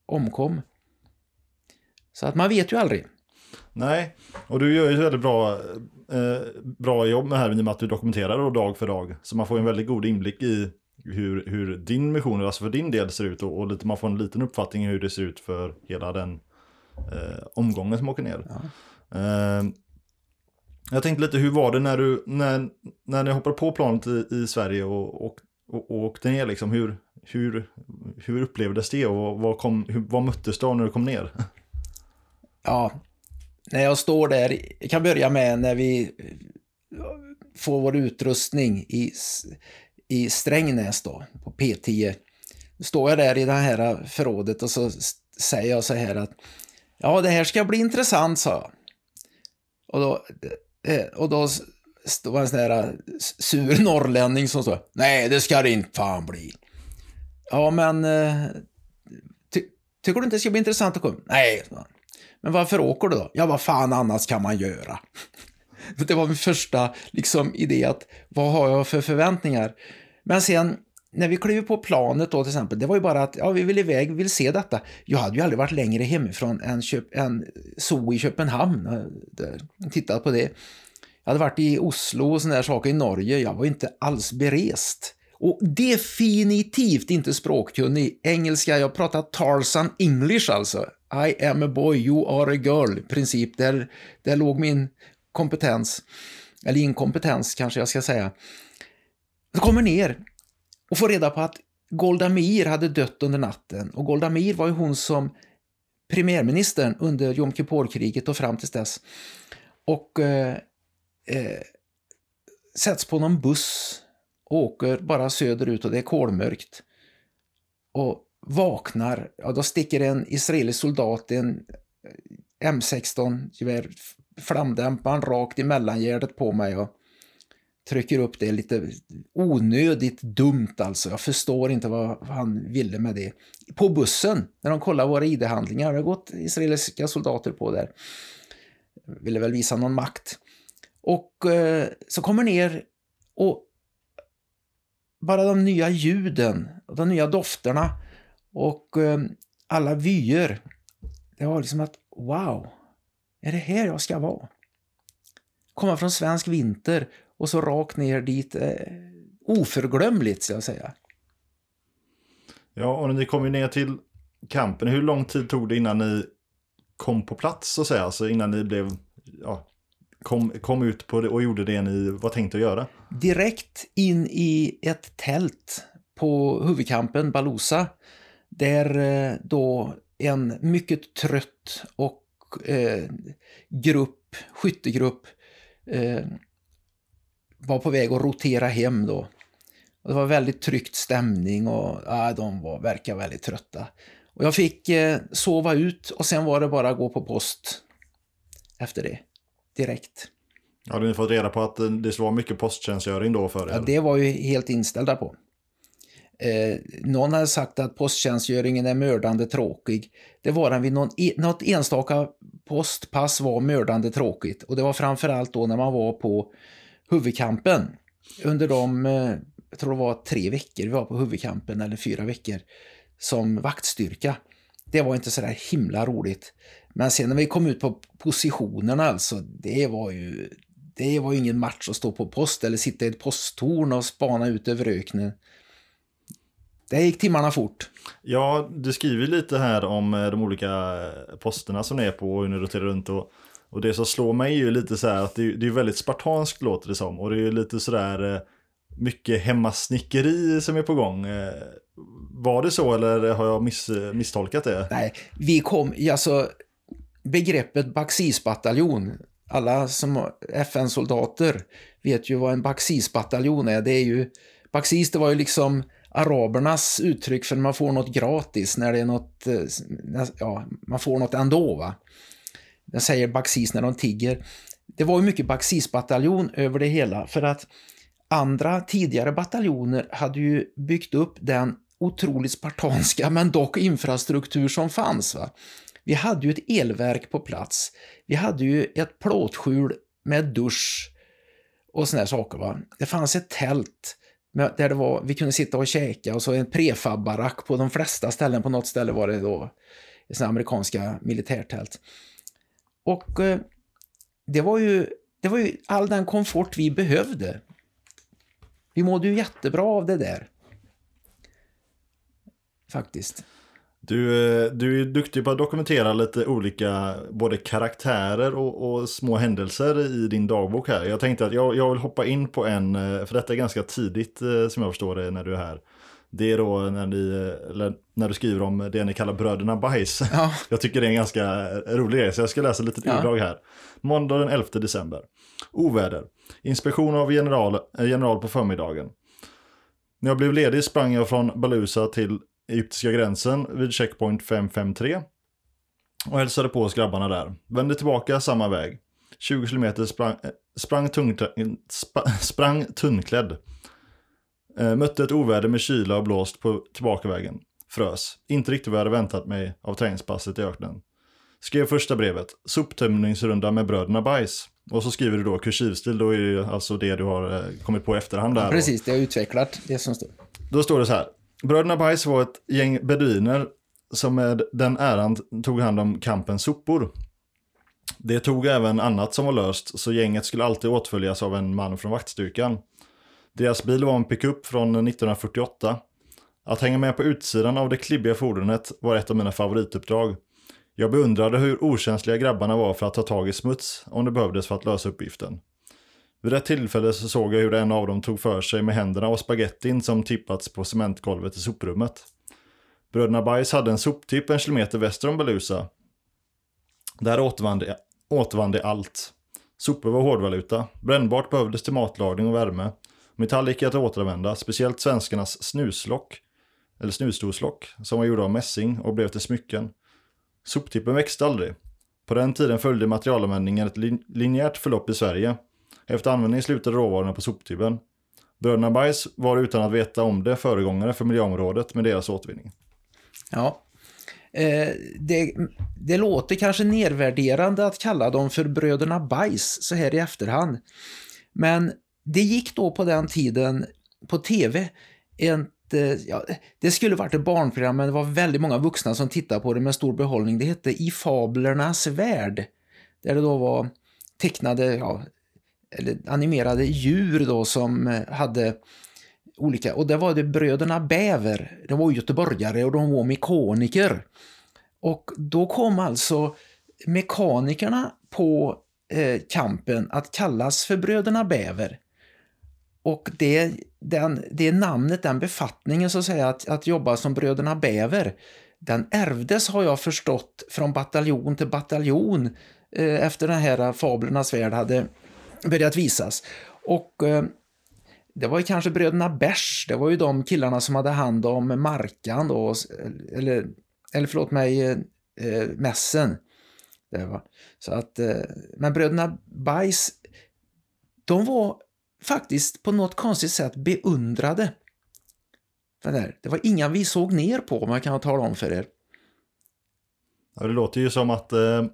omkom. Så att man vet ju aldrig. Nej, och du gör ju väldigt bra, eh, bra jobb med här i och med att du dokumenterar dag för dag. Så man får en väldigt god inblick i hur, hur din mission, alltså för din del ser ut och, och lite, man får en liten uppfattning hur det ser ut för hela den eh, omgången som åker ner. Ja. Eh, jag tänkte lite, hur var det när du, när, när ni hoppade på planet i, i Sverige och, och, och, och åkte ner liksom, hur, hur, hur upplevdes det och vad, kom, hur, vad möttes du när du kom ner? Ja, när jag står där, jag kan börja med när vi får vår utrustning i, i Strängnäs då, på P10. Då står jag där i det här förrådet och så säger jag så här att ja, det här ska bli intressant, sa jag. Och då, eh, och då stod en sån här eh, sur norrlänning som sa nej, det ska det inte fan bli. Ja, men eh, ty tycker du inte det ska bli intressant att komma? Nej, men varför åker du då? Ja, vad fan annars kan man göra? Det var min första liksom, idé att vad har jag för förväntningar? Men sen när vi klev på planet då till exempel, det var ju bara att ja, vi vill iväg, vi vill se detta. Jag hade ju aldrig varit längre hemifrån än, Köp än zoo i Köpenhamn. Eh, där, tittat på det. Jag hade varit i Oslo och sådana där saker i Norge. Jag var inte alls berest. Och definitivt inte språkkunnig. Engelska, jag pratar Tarzan English alltså. I am a boy, you are a girl, princip. Där, där låg min kompetens, eller inkompetens kanske jag ska säga. Jag kommer ner och får reda på att Golda Meir hade dött under natten. Och Golda Meir var ju hon som premiärministern under Jom Kippur-kriget och fram till dess. Och eh, eh, sätts på någon buss och åker bara söderut och det är kolmörkt. Och vaknar, ja då sticker en israelisk soldat en eh, M16-gevär, flamdämparen rakt i mellangärdet på mig och trycker upp det lite onödigt dumt alltså. Jag förstår inte vad han ville med det. På bussen, när de kollar våra ID-handlingar, det har gått israeliska soldater på där. Ville väl visa någon makt. Och eh, så kommer ner Och bara de nya ljuden, och de nya dofterna och eh, alla vyer. Det var liksom att wow, är det här jag ska vara? Komma från svensk vinter och så rakt ner dit. Eh, oförglömligt, ska jag säga. Ja, och ni kom ju ner till kampen. Hur lång tid tog det innan ni kom på plats, så att säga? Alltså innan ni blev, ja, kom, kom ut på det och gjorde det ni var tänkt att göra? Direkt in i ett tält på huvudkampen Balusa. Där eh, då en mycket trött och eh, grupp, skyttegrupp eh, var på väg att rotera hem då. Och det var väldigt tryckt stämning och ja, de var, verkar väldigt trötta. Och jag fick eh, sova ut och sen var det bara att gå på post efter det. Direkt. Har ni fått reda på att det skulle vara mycket posttjänstgöring då för er? Ja, det var ju helt inställda på. Eh, någon hade sagt att posttjänstgöringen är mördande tråkig. Det var den vid någon, e-, något enstaka postpass var mördande tråkigt. Och det var framförallt då när man var på huvudkampen. Under de, eh, jag tror det var tre veckor vi var på huvudkampen, eller fyra veckor, som vaktstyrka. Det var inte så där himla roligt. Men sen när vi kom ut på positionerna alltså, det var ju det var ju ingen match att stå på post eller sitta i ett posttorn och spana ut över öknen. Det gick timmarna fort. Ja, du skriver lite här om eh, de olika eh, posterna som ni är på och hur ni roterar runt. Och, och det som slår mig är ju lite så här att det, det är väldigt spartanskt låter det som. Och det är ju lite sådär eh, mycket hemmasnickeri som är på gång. Var det så eller har jag miss, misstolkat det? Nej, vi kom, alltså begreppet Baxisbataljon, alla som FN-soldater vet ju vad en Baxisbataljon är. Det är ju, Baxis det var ju liksom arabernas uttryck för när man får något gratis, när det är något, eh, ja, man får något ändå va. Den säger Baxis när de tigger. Det var ju mycket Baxis-bataljon över det hela för att andra tidigare bataljoner hade ju byggt upp den otroligt spartanska men dock infrastruktur som fanns. Va? Vi hade ju ett elverk på plats. Vi hade ju ett plåtskjul med dusch och såna här saker. Va? Det fanns ett tält där det var, vi kunde sitta och käka och så en prefabbarack på de flesta ställen. På något ställe var det då såna amerikanska militärtält. Och eh, det var ju det var ju all den komfort vi behövde. Vi mådde ju jättebra av det där. Faktiskt. Du, eh, du är duktig på att dokumentera lite olika både karaktärer och, och, små händelser i din dagbok här. Jag tänkte att jag, jag vill hoppa in på en, eh, för detta är ganska tidigt eh, som jag förstår det när du är här. Det är då när, ni, när du skriver om det ni kallar bröderna bajs. Ja. Jag tycker det är en ganska rolig grej, så jag ska läsa lite ja. utdrag här. Måndag den 11 december. Oväder. Inspektion av general, general på förmiddagen. När jag blev ledig sprang jag från Balusa till egyptiska gränsen vid checkpoint 553 och hälsade på oss grabbarna där. Vände tillbaka samma väg. 20 km sprang, sprang, tung, sprang tunnklädd. Eh, mötte ett oväder med kyla och blåst på tillbakavägen. Frös. Inte riktigt vad jag hade väntat mig av träningspasset i öknen. Skrev första brevet. Soptömningsrunda med bröderna Bajs. Och så skriver du då kursivstil, då är det alltså det du har eh, kommit på efterhand där. Ja, precis, det har utvecklat det som står. Då står det så här. Bröderna Bajs var ett gäng beduiner som med den äran tog hand om kampens sopor. Det tog även annat som var löst, så gänget skulle alltid åtföljas av en man från vaktstyrkan. Deras bil var en pickup från 1948. Att hänga med på utsidan av det klibbiga fordonet var ett av mina favorituppdrag. Jag beundrade hur okänsliga grabbarna var för att ta tag i smuts om det behövdes för att lösa uppgiften. Vid ett tillfälle så såg jag hur en av dem tog för sig med händerna och spagettin som tippats på cementgolvet i soprummet. Bröderna Bajs hade en soptipp en kilometer väster om Belusa. Där återvann de, allt. Sopor var hårdvaluta. Brännbart behövdes till matlagning och värme. Metall gick att återanvända, speciellt svenskarnas snuslock, eller snusdoslock, som var gjorda av mässing och blev till smycken. Soptippen växte aldrig. På den tiden följde materialanvändningen ett linjärt förlopp i Sverige. Efter användning slutade råvarorna på soptuben. Bröderna Bajs var utan att veta om det föregångare för miljöområdet med deras återvinning. Ja, eh, det, det låter kanske nedvärderande att kalla dem för bröderna Bajs så här i efterhand. Men det gick då på den tiden på tv ett, eh, ja, det skulle varit ett barnprogram men det var väldigt många vuxna som tittade på det med stor behållning. Det hette I fablernas värld. Där det då var tecknade, ja, eller animerade djur då som eh, hade olika, och det var det bröderna Bäver, de var göteborgare och de var mekaniker. Och då kom alltså mekanikerna på eh, kampen att kallas för bröderna Bäver. Och det, den, det namnet, den befattningen så att säga, att, att jobba som bröderna Bäver, den ärvdes har jag förstått från bataljon till bataljon eh, efter den här Fablernas värld hade börjat visas. Och eh, det var ju kanske bröderna Bärs, det var ju de killarna som hade hand om Markan då, eller, eller förlåt mig, eh, eh, Mässen. Det var. Så att, eh, men bröderna Bajs, de var faktiskt på något konstigt sätt beundrade. Det var inga vi såg ner på, om jag kan tala om för er. Ja, det låter ju som att, eh,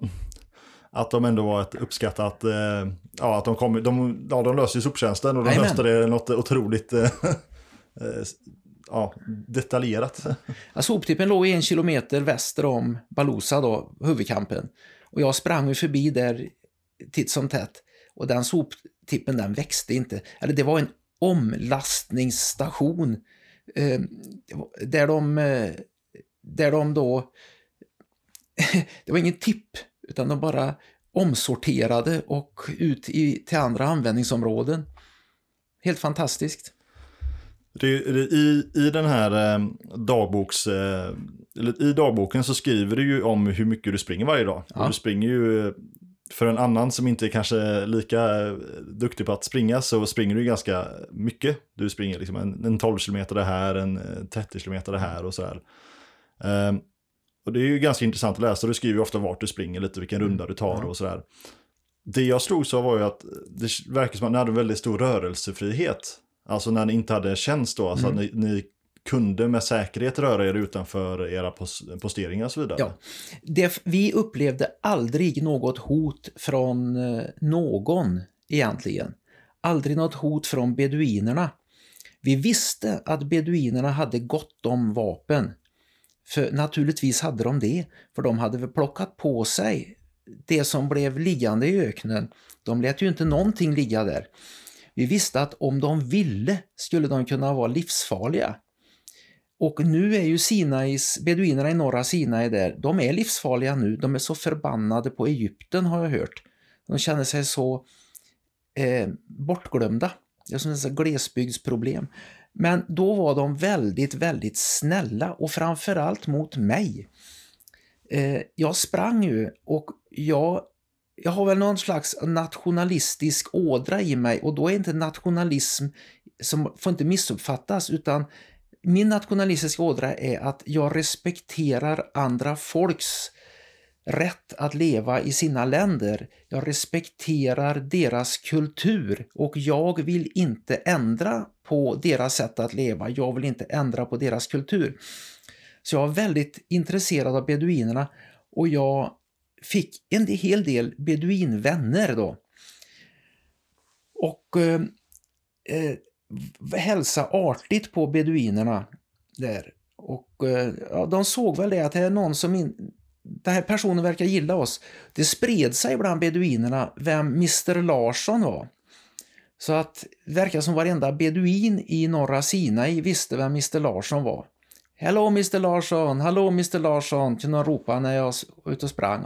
att de ändå var ett uppskattat, eh, ja att de kom, de, ja, de löste ju soptjänsten och de Amen. löste det något otroligt eh, eh ja, detaljerat. Ja, soptippen låg en kilometer väster om Balusa då, huvudkampen. Och jag sprang ju förbi där titt som tätt. Och den soptippen den växte inte. Eller det var en omlastningsstation eh, där de eh, där de då det var ingen tipp utan de bara omsorterade och ut i, till andra användningsområden. Helt fantastiskt. I, I den här eh, dagboks, eh, i dagboken så skriver du ju om hur mycket du springer varje dag. Ja. du springer ju, för en annan som inte är kanske lika eh, duktig på att springa så springer du ganska mycket. Du springer liksom en, en 12 km det här, en 30 eh, km det här och sådär. Um, och det är ju ganska intressant att läsa, du skriver ju ofta vart du springer, lite vilken runda du tar och sådär. Det jag slog så var ju att det verkar som att ni hade väldigt stor rörelsefrihet. Alltså när ni inte hade tjänst då, alltså mm. att ni, ni kunde med säkerhet röra er utanför era posteringar och så vidare. Ja, det, vi upplevde aldrig något hot från eh, någon egentligen. Aldrig något hot från beduinerna. Vi visste att beduinerna hade gott om vapen. För naturligtvis hade de det, för de hade väl plockat på sig det som blev liggande i öknen. De lät ju inte någonting ligga där. Vi visste att om de ville skulle de kunna vara livsfarliga. Och nu är ju Sinais, beduinerna i norra Sinai där, de är livsfarliga nu. De är så förbannade på Egypten har jag hört. De känner sig så eh, bortglömda. Det är som ett glesbygdsproblem. Men då var de väldigt, väldigt snälla och framförallt mot mig. Eh, jag sprang ju och jag, jag har väl någon slags nationalistisk ådra i mig och då är inte nationalism som får inte missuppfattas utan min nationalistiska ådra är att jag respekterar andra folks rätt att leva i sina länder. Jag respekterar deras kultur och jag vill inte ändra på deras sätt att leva. Jag vill inte ändra på deras kultur. Så jag var väldigt intresserad av beduinerna och jag fick en hel del beduinvänner då. Och eh, eh hälsa artigt på beduinerna där. Och eh, ja, de såg väl det att det är någon som in, den här personen verkar gilla oss. Det spred sig bland beduinerna vem Mr Larsson var. Så att det verkar som varenda beduin i norra Sinai visste vem Mr Larsson var. Hallå Mr Larsson, hallå Mr Larsson, kunde de ropa när jag var ute och sprang.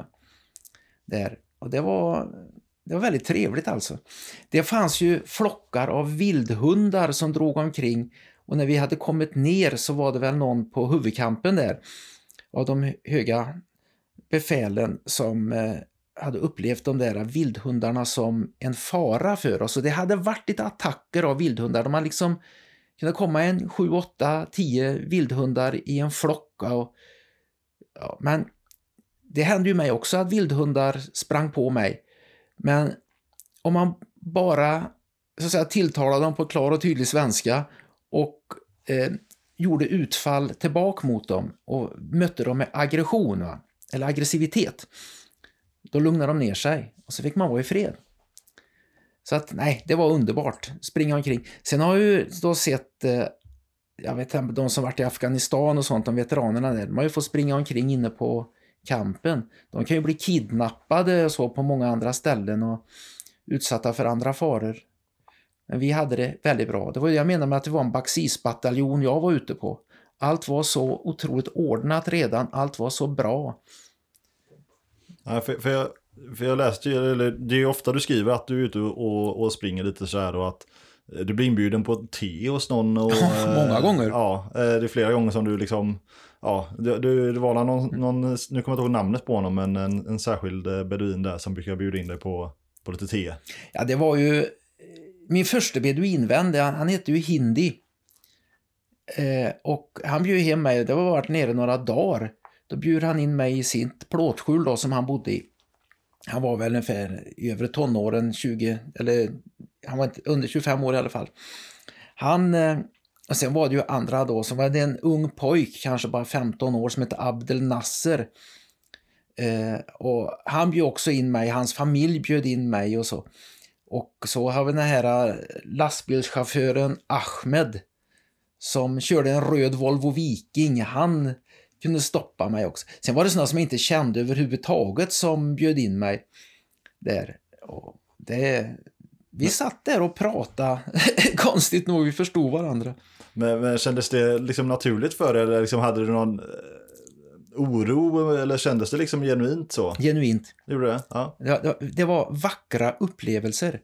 Där. Och det var, det var väldigt trevligt alltså. Det fanns ju flockar av vildhundar som drog omkring och när vi hade kommit ner så var det väl någon på huvudkampen där av de höga befälen som eh, hade upplevt de där vildhundarna som en fara för oss. Och det hade varit lite attacker av vildhundar. De hade liksom kunnat komma en 7, 8, 10 vildhundar i en flock. Och, ja, men det hände ju mig också att vildhundar sprang på mig. Men om man bara så att säga, tilltalade dem på klar och tydlig svenska och eh, gjorde utfall tillbaka mot dem och mötte dem med aggression, va? Eller aggressivitet, då lugnade de ner sig och så fick man vara i fred. Så att nej, det var underbart. Springa omkring. Sen har jag ju då sett, eh, jag vet inte, de som varit i Afghanistan och sånt, de veteranerna där, de har ju fått springa omkring inne på kampen. De kan ju bli kidnappade och så på många andra ställen och utsatta för andra faror. Men vi hade det väldigt bra. Det var det jag menade med att det var en Baxisbataljon jag var ute på. Allt var så otroligt ordnat redan, allt var så bra. Ja, för, för, jag, för jag läste ju, eller det är ofta du skriver att du är ute och, och springer lite så här och att du blir inbjuden på te hos någon. Och, Många gånger. Ja, det är flera gånger som du liksom, ja, du, du, det var någon, någon, nu kommer jag inte ihåg namnet på honom, men en, en särskild eh, beduin där som brukar bjuda in dig på, på lite te. Ja, det var ju min första beduinvän, han, han hette ju Hindi. Eh, och han bjöd hem mig, det var varit nere några dagar. Då bjöd han in mig i sitt plåtskjul då som han bodde i. Han var väl ungefär i övre tonåren, 20, eller han var inte under 25 år i alla fall. Han, eh, och sen var det ju andra då, så var det en ung pojk, kanske bara 15 år, som hette Abdel Nasser. Eh, och han bjöd också in mig, hans familj bjöd in mig och så. Och så har vi den här eh, lastbilschauffören Ahmed som körde en röd Volvo Viking. Han kunde stoppa mig också. Sen var det sådana som jag inte kände överhuvudtaget som bjöd in mig där. Och det, vi satt där och pratade, konstigt nog, vi förstod varandra. Men, men kändes det liksom naturligt för dig? Eller liksom hade du någon eh, oro eller kändes det liksom genuint så? Genuint. Gjorde det? Ja. Det, det var vackra upplevelser.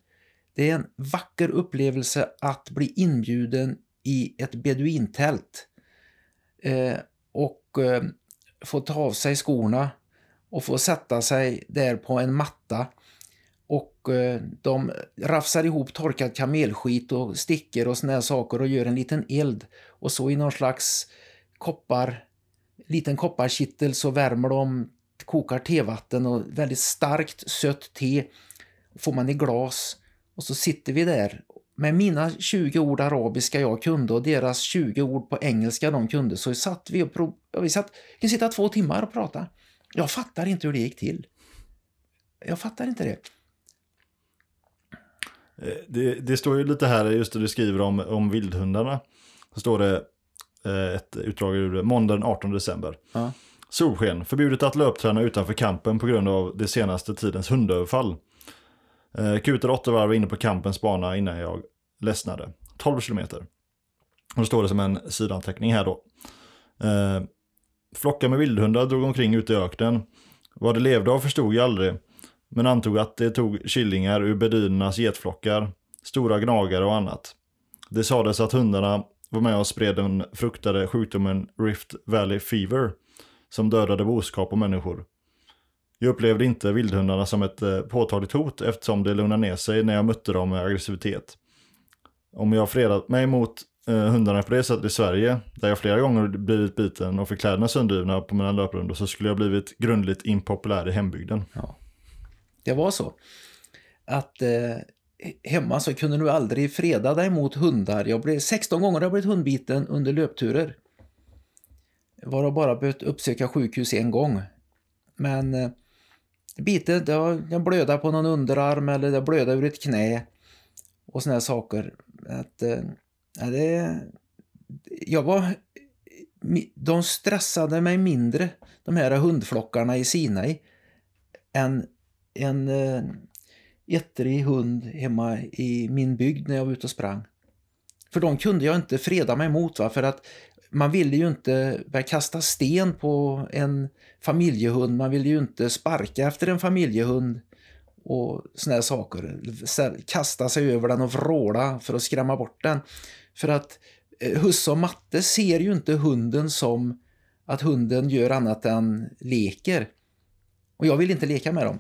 Det är en vacker upplevelse att bli inbjuden i ett beduintält eh, eh, få ta av sig skorna och få sätta sig där på en matta. Och eh, de rafsar ihop torkad kamelskit och stickor och såna här saker och gör en liten eld. Och så i någon slags koppar liten kopparkittel så värmer de kokar tevatten och väldigt starkt sött te får man i glas. Och så sitter vi där med mina 20 ord arabiska jag kunde och deras 20 ord på engelska de kunde så satt vi och prov... vi satt, vi sitta två timmar och prata. Jag fattar inte hur det gick till. Jag fattar inte det. Eh, det, det står ju lite här, just det du skriver om, om vildhundarna. Så står det eh, ett utdrag ur måndag den 18 december. Ja. Solsken, förbjudet att löpträna utanför kampen på grund av det senaste tidens hundöverfall. Eh, kutade åtta varv inne på kampens bana innan jag ledsnade. 12 kilometer. Och då står det som en sidanteckning här då. Eh, flockar med vildhundar drog omkring ute i öknen. Vad det levde av förstod jag aldrig. Men antog att det tog killingar ur bedynernas getflockar, stora gnagare och annat. Det sades att hundarna var med och spred den fruktade sjukdomen Rift Valley Fever som dödade boskap och människor. Jag upplevde inte vildhundarna som ett eh, påtagligt hot eftersom det lugnade ner sig när jag mötte dem med aggressivitet. Om jag fredat mig mot eh, hundarna på det sättet i Sverige, där jag flera gånger blivit biten och fick kläderna sönderrivna på mina löprundor, så skulle jag blivit grundligt impopulär i hembygden. Ja. Det var så. Att eh, hemma så kunde du aldrig freda dig mot hundar. Jag blev 16 gånger har jag blivit hundbiten under löpturer. Var och bara behövt uppsöka sjukhus en gång. Men eh, bitet, jag, jag blöda på någon underarm eller det blöda ur ett knä. Och såna här saker. Att, eh, ja, det, jag var, de stressade mig mindre, de här hundflockarna i Sinai, än en eh, ettrig hund hemma i min bygd när jag var ute och sprang. För de kunde jag inte freda mig mot va? för att man ville ju inte börja kasta sten på en familjehund, man ville ju inte sparka efter en familjehund och såna här saker. Kasta sig över den och vråla för att skrämma bort den. För att eh, Husse och Matte ser ju inte hunden som att hunden gör annat än leker. Och jag vill inte leka med dem.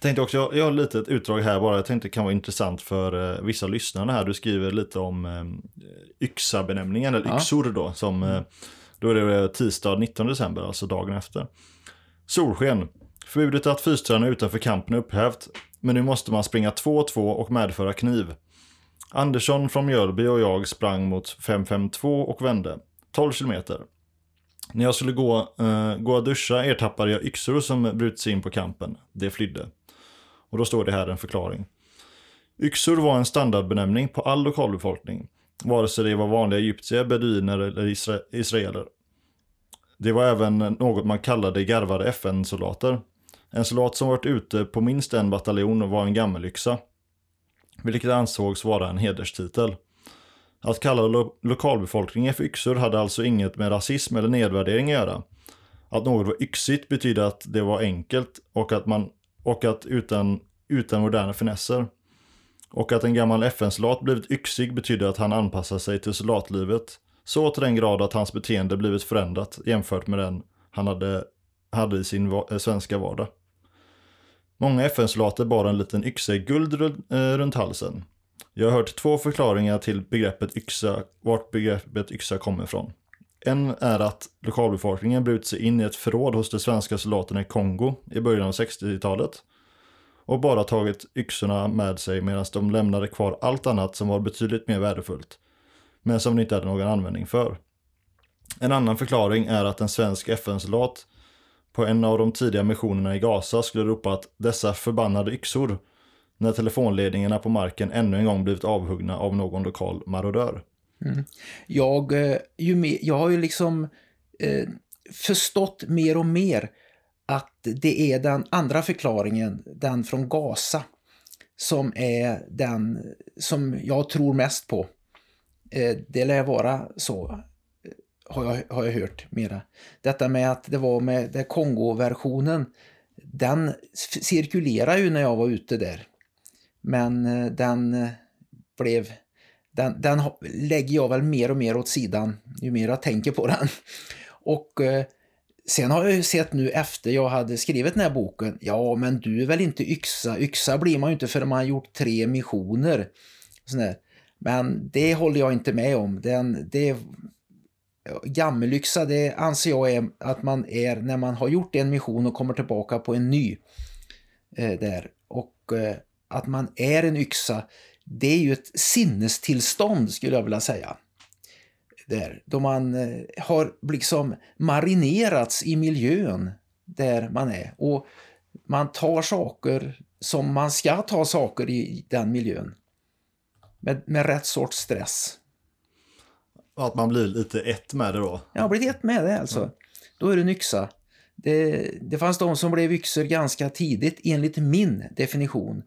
tänkte också, jag har lite ett utdrag här bara, jag tänkte det kan vara intressant för eh, vissa lyssnare här. Du skriver lite om eh, yxa-benämningen, eller Ja. yxor då, som då är det tisdag 19 december, alltså dagen efter. Solsken. Förbudet att fysträna utanför kampen är upphävt, men nu måste man springa 2-2 och medföra kniv. Andersson från Mjölby och jag sprang mot 552 och vände. 12 kilometer. När jag skulle gå, eh, gå och duscha ertappade jag yxor som brutit sig in på kampen. Det flydde. Och då står det här en förklaring. Yxor var en standardbenämning på all lokalbefolkning, vare sig det var vanliga egyptier, beduiner eller isra israeler. Det var även något man kallade garvade FN-soldater. En soldat som varit ute på minst en bataljon var en gammelyxa, vilket ansågs vara en hederstitel. Att kalla lo lokalbefolkningen för yxor hade alltså inget med rasism eller nedvärdering att göra. Att något var yxigt betyder att det var enkelt och att, man, och att utan, utan moderna finesser. Och att en gammal FN-soldat blivit yxig betyder att han anpassar sig till soldatlivet så till den grad att hans beteende blivit förändrat jämfört med den han hade, hade i sin va eh, svenska vardag. Många FN-soldater bar en liten yxa i guld eh, runt halsen. Jag har hört två förklaringar till begreppet yxa, vart begreppet yxa kommer ifrån. En är att lokalbefolkningen brutit sig in i ett förråd hos de svenska soldaterna i Kongo i början av 60-talet och bara tagit yxorna med sig medan de lämnade kvar allt annat som var betydligt mer värdefullt, men som de inte hade någon användning för. En annan förklaring är att en svensk FN-soldat på en av de tidiga missionerna i Gaza skulle ropa att dessa förbannade yxor när telefonledningarna på marken ännu en gång blivit avhuggna av någon lokal marodör. Mm. Jag, eh, ju mer, jag har ju liksom eh, förstått mer och mer att det är den andra förklaringen, den från Gaza, som är den som jag tror mest på. Eh, det lär vara så, har jag, har jag hört mera. Detta med att det var med det Kongo-versionen, den cirkulerade ju när jag var ute där. Men eh, den eh, blev den, den lägger jag väl mer och mer åt sidan ju mer jag tänker på den. Och eh, sen har jag ju sett nu efter jag hade skrivit den här boken, ja men du är väl inte yxa, yxa blir man ju inte förrän man har gjort tre missioner. Men det håller jag inte med om. Den, det, gammelyxa det anser jag är att man är när man har gjort en mission och kommer tillbaka på en ny. Eh, där. Och eh, att man är en yxa det är ju ett sinnestillstånd skulle jag vilja säga. Där, då man eh, har liksom marinerats i miljön där man är och man tar saker som man ska ta saker i den miljön. Med, med rätt sorts stress. Att man blir lite ett med det då? Ja, blir ett med det alltså. Mm. Då är du en yxa. Det, det fanns de som blev yxor ganska tidigt enligt min definition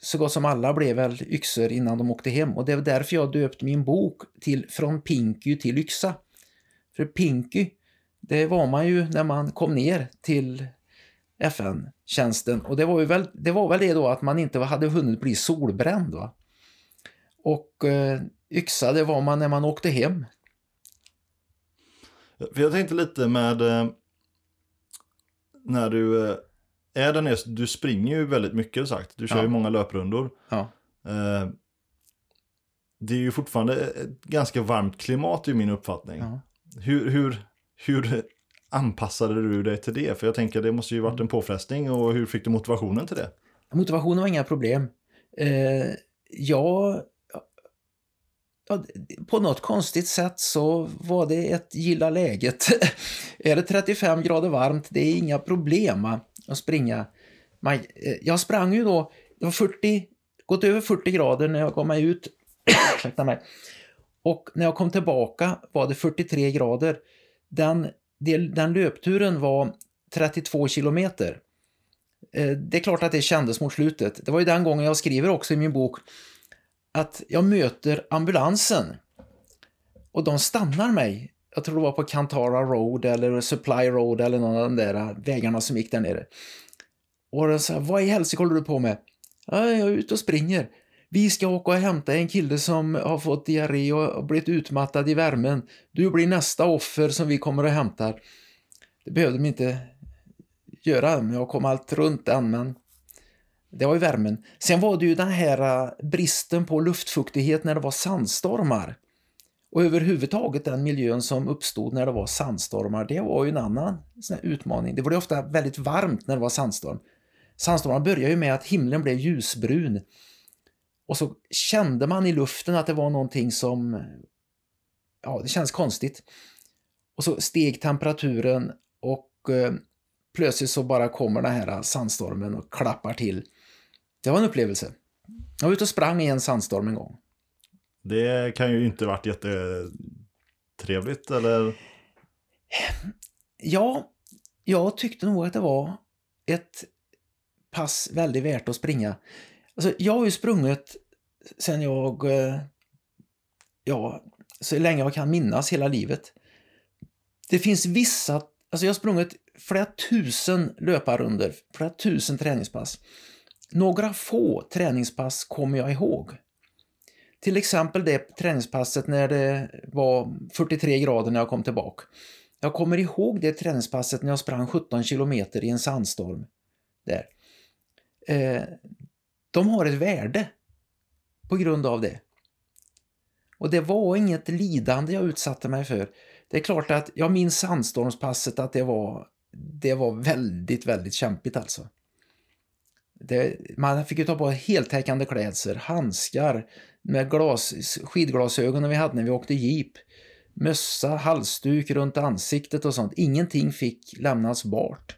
så gott som alla blev väl yxor innan de åkte hem och det är därför jag döpt min bok till Från Pinky till yxa. För Pinky, det var man ju när man kom ner till FN-tjänsten och det var, ju väl, det var väl det då att man inte hade hunnit bli solbränd. Va? Och eh, yxa det var man när man åkte hem. För jag tänkte lite med eh, när du eh är den är, du springer ju väldigt mycket sagt. Du kör ja. ju många löprundor. Ja. Eh, det är ju fortfarande ett ganska varmt klimat i min uppfattning. Ja. Hur, hur, hur anpassade du dig till det? För jag tänker det måste ju varit en påfrestning och hur fick du motivationen till det? Motivationen var inga problem. Jag Ja, på något konstigt sätt så var det ett gilla läget. är det 35 grader varmt, det är inga problem att springa. Man, eh, jag sprang ju då, det var 40, gått över 40 grader när jag gav mig ut. mig. Och när jag kom tillbaka var det 43 grader. Den, den löpturen var 32 kilometer. Eh, det är klart att det kändes mot slutet. Det var ju den gången jag skriver också i min bok att jag möter ambulansen och de stannar mig. Jag tror det var på Kantara Road eller Supply Road eller någon av de där vägarna som gick där nere. Och de sa, vad i helsike håller du på med? Ja, jag är ute och springer. Vi ska åka och hämta en kille som har fått diarré och blivit utmattad i värmen. Du blir nästa offer som vi kommer och hämtar. Det behövde de inte göra, men jag kom allt runt den, men det var ju värmen. Sen var det ju den här eh, bristen på luftfuktighet när det var sandstormar. Och överhuvudtaget den miljön som uppstod när det var sandstormar, det var ju en annan sån utmaning. Det var ju ofta väldigt varmt när det var sandstorm. Sandstormar började ju med att himlen blev ljusbrun. Och så kände man i luften att det var någonting som, ja det känns konstigt. Och så steg temperaturen och eh, plötsligt så bara kommer den här sandstormen och klappar till. Det var en upplevelse. Jag var ute och sprang i en sandstorm en gång. Det kan ju inte varit jättetrevligt, eller? Ja, jag tyckte nog att det var ett pass väldigt värt att springa. Alltså, jag har ju sprungit sen jag, eh, ja, så länge jag kan minnas hela livet. Det finns vissa, alltså jag har sprungit flera tusen löparrunder, flera tusen träningspass. Några få träningspass kommer jag ihåg. Till exempel det träningspasset när det var 43 grader när jag kom tillbaka. Jag kommer ihåg det träningspasset när jag sprang 17 kilometer i en sandstorm. Där. Eh, de har ett värde på grund av det. Och det var inget lidande jag utsatte mig för. Det är klart att jag minns sandstormspasset att det var, det var väldigt, väldigt kämpigt alltså. Det, man fick ju ta på heltäckande klädsel, handskar med glas, skidglasögonen vi hade när vi åkte jeep, mössa, halsduk runt ansiktet och sånt. Ingenting fick lämnas bort.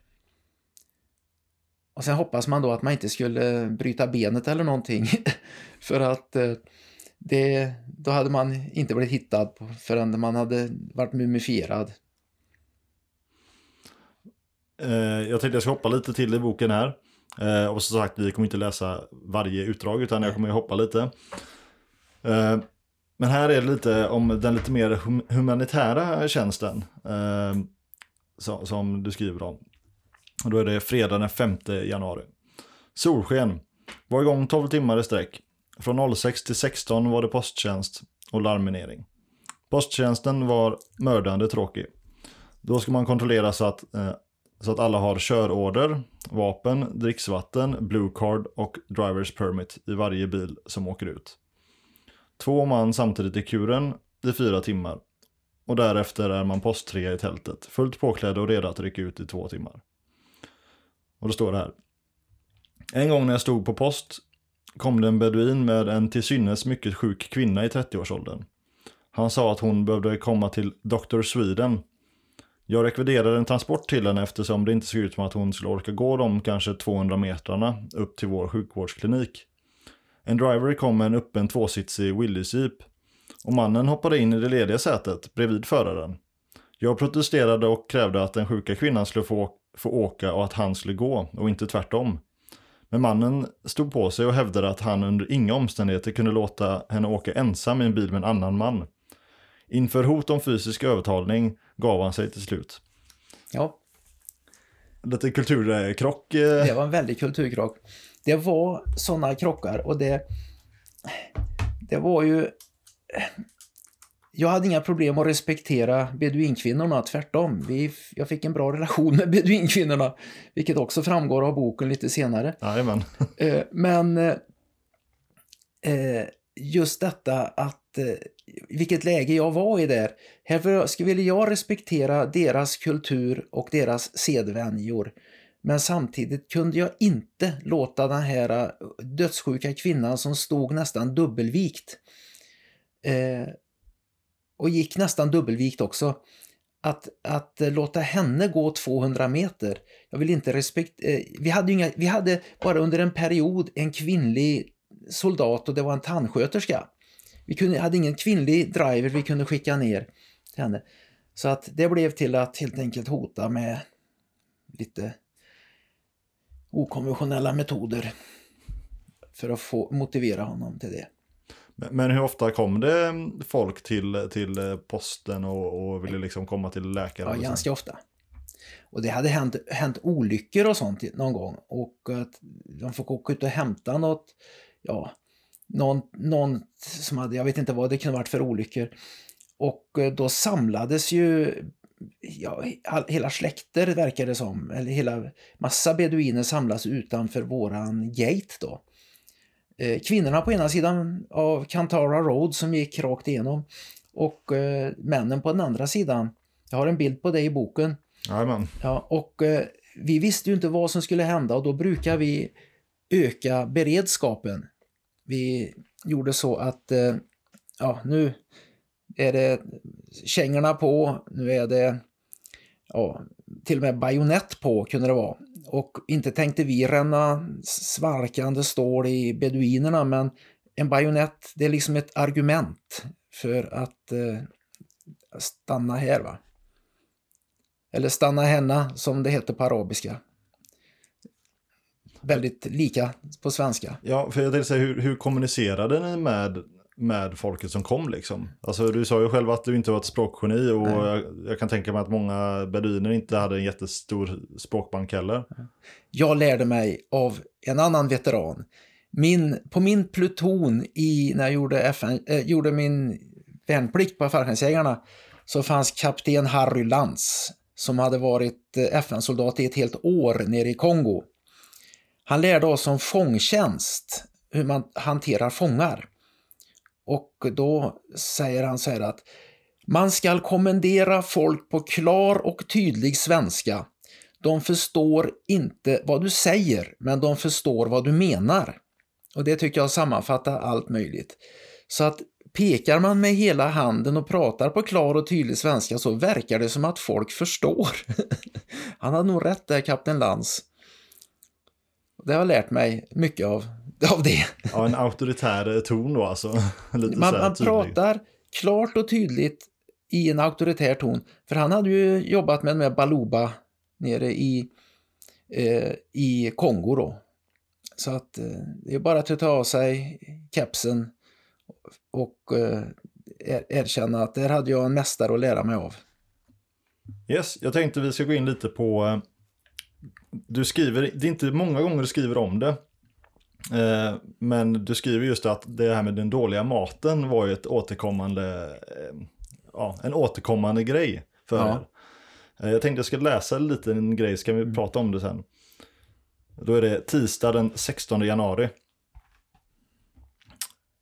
Och sen hoppas man då att man inte skulle bryta benet eller någonting. för att eh, det, då hade man inte blivit hittad förrän man hade varit mumifierad. Eh, jag tänkte jag ska hoppa lite till i boken här. Eh, och som sagt, vi kommer inte läsa varje utdrag utan jag kommer hoppa lite. Eh, men här är det lite om den lite mer hum humanitära tjänsten. Eh, som, som du skriver om. Och då är det fredag den 5 januari. Solsken. Var igång 12 timmar i sträck. Från 06 till 16 var det posttjänst och larmminering. Posttjänsten var mördande tråkig. Då ska man kontrollera så att, eh, så att alla har körorder, vapen, dricksvatten, blue card och drivers permit i varje bil som åker ut. Två man samtidigt i kuren i fyra timmar. Och därefter är man post 3 i tältet, fullt påklädd och redo att rycka ut i två timmar. Och då står det här. En gång när jag stod på post kom det en beduin med en till synes mycket sjuk kvinna i 30-årsåldern. Han sa att hon behövde komma till Dr. Sweden. Jag rekviderade en transport till henne eftersom det inte såg ut som att hon skulle orka gå de kanske 200 metrarna upp till vår sjukvårdsklinik. En driver kom med en öppen tvåsitsig Willys jeep och mannen hoppade in i det lediga sätet bredvid föraren. Jag protesterade och krävde att den sjuka kvinnan skulle få, få åka och att han skulle gå och inte tvärtom. Men mannen stod på sig och hävdade att han under inga omständigheter kunde låta henne åka ensam i en bil med en annan man. Inför hot om fysisk övertalning gav han sig till slut. Ja. Lite kulturkrock. Eh. Det var en väldig kulturkrock. Det var sådana krockar och det, det var ju... Jag hade inga problem att respektera beduinkvinnorna, tvärtom. Vi, jag fick en bra relation med beduinkvinnorna, vilket också framgår av boken lite senare. Jajamän. Eh, men eh, just detta att eh, vilket läge jag var i där. Här ville jag respektera deras kultur och deras sedvänjor. Men samtidigt kunde jag inte låta den här eh, dödssjuka kvinnan som stod nästan dubbelvikt eh, och gick nästan dubbelvikt också. Att, att låta henne gå 200 meter. Jag vill inte respekt... Eh, vi, hade inga, vi hade bara under en period en kvinnlig soldat och det var en tandsköterska. Vi kunde, hade ingen kvinnlig driver vi kunde skicka ner till henne. Så att det blev till att helt enkelt hota med lite okonventionella metoder för att få motivera honom till det. Men hur ofta kom det folk till, till posten och, och ville liksom komma till läkare? Ja, ganska ofta. Och det hade hänt, hänt olyckor och sånt någon gång. Och att de fick åka ut och hämta något, ja, någon, någon som hade, jag vet inte vad det kunde varit för olyckor. Och eh, då samlades ju ja, hela släkter verkar det som, eller hela massa beduiner samlas utanför våran gate då. Eh, kvinnorna på ena sidan av Kantara Road som gick rakt igenom och eh, männen på den andra sidan. Jag har en bild på det i boken. Jajamän. Ja, och vi visste ju inte vad som skulle hända och då brukar vi öka beredskapen. Vi gjorde så att eh, ja, nu är det kängorna på, nu är det ja, till och med bajonett på kunde det vara. Och inte tänkte vi ränna svarkande stål i beduinerna men en bajonett det är liksom ett argument för att eh, stanna här. va. Eller stanna henna som det heter på arabiska. Väldigt lika på svenska. Ja, för jag tänkte säga, hur, hur kommunicerade ni med, med folket som kom liksom? Alltså du sa ju själv att du inte var ett språkgeni och jag, jag, kan tänka mig att många beduiner inte hade en jättestor språkbank heller. Jag lärde mig av en annan veteran. Min, på min pluton i, när jag gjorde, FN, äh, gjorde min värnplikt på fallskärmsjägarna så fanns kapten Harry Lantz som hade varit eh, FN-soldat i ett helt år nere i Kongo. Han lärde oss om fångtjänst, hur man hanterar fångar. Och då säger han så här att man ska kommendera folk på klar och tydlig svenska. De förstår inte vad du säger, men de förstår vad du menar. Och det tycker jag sammanfattar allt möjligt. Så att pekar man med hela handen och pratar på klar och tydlig svenska så verkar det som att folk förstår. Han hade nog rätt där, kapten Lantz. Det har lärt mig mycket av, av det. Ja, en auktoritär ton då alltså. Lite man, man pratar klart och tydligt i en auktoritär ton. För han hade ju jobbat med, med Baluba nere i, eh, i Kongo då. Så att eh, det är bara att ta av sig kepsen och eh, er, erkänna att där hade jag en mästare att lära mig av. Yes, jag tänkte vi ska gå in lite på eh, du skriver, det är inte många gånger du skriver om det. Eh, men du skriver just att det här med den dåliga maten var ju ett återkommande, eh, ja, en återkommande grej för ja. er. Eh, jag tänkte jag ska läsa en liten grej, ska vi mm. prata om det sen. Då är det tisdag den 16 januari.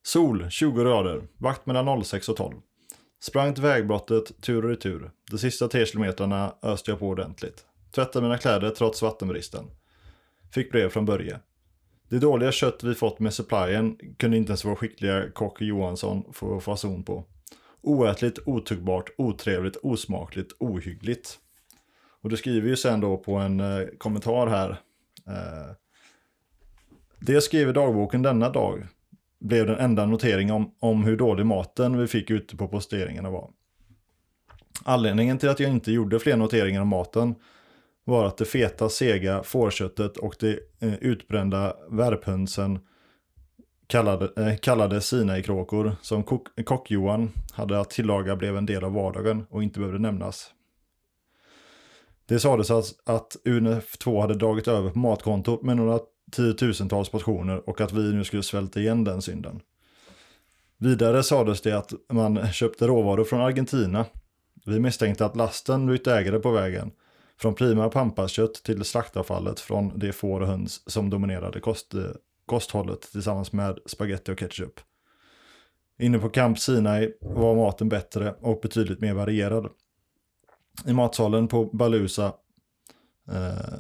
Sol, 20 grader, vakt mellan 06 och 12. Sprang till vägbrottet tur och retur. De sista tre kilometrarna öste jag på ordentligt. Tvättade mina kläder trots vattenbristen. Fick brev från Börje. Det dåliga kött vi fått med supplyen kunde inte ens vår skickliga kock Johansson få fason på. Oätligt, otuggbart, otrevligt, osmakligt, ohyggligt. Och du skriver ju sen då på en eh, kommentar här. Eh, det jag i dagboken denna dag blev den enda notering om, om hur dålig maten vi fick ute på posteringarna var. Anledningen till att jag inte gjorde fler noteringar om maten var att det feta, sega fårköttet och de eh, utbrända värphönsen kallade, eh, kallade Sinai-kråkor som kock-Johan hade att tillaga blev en del av vardagen och inte behövde nämnas. Det sades att, att UNF2 hade dragit över på matkontot med några tiotusentals portioner och att vi nu skulle svälta igen den synden. Vidare sades det att man köpte råvaror från Argentina. Vi misstänkte att lasten bytte ägare på vägen från prima pampaskött till slaktavfallet från de får och höns som dominerade kost, kosthållet tillsammans med spaghetti och ketchup. Inne på Camp Sinai var maten bättre och betydligt mer varierad. I matsalen på Balusa eh,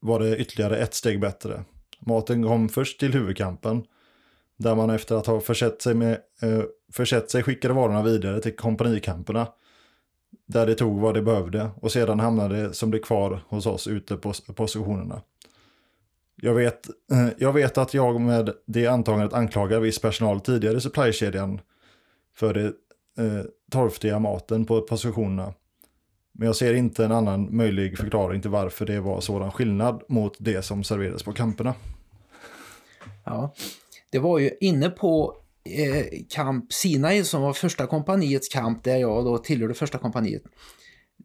var det ytterligare ett steg bättre. Maten kom först till huvudkampen där man efter att ha försett sig, med, eh, försett sig skickade varorna vidare till kompanikamperna där det tog vad det behövde och sedan hamnade det som det kvar hos oss ute på positionerna. Jag vet, eh, jag vet att jag med det antagandet anklagar viss personal tidigare i supplykedjan för det eh, torftiga maten på positionerna. Men jag ser inte en annan möjlig förklaring till varför det var sådan skillnad mot det som serverades på kamperna. Ja, det var ju inne på eh, kamp Sinai som var första kompaniets kamp där jag då tillhörde första kompaniet.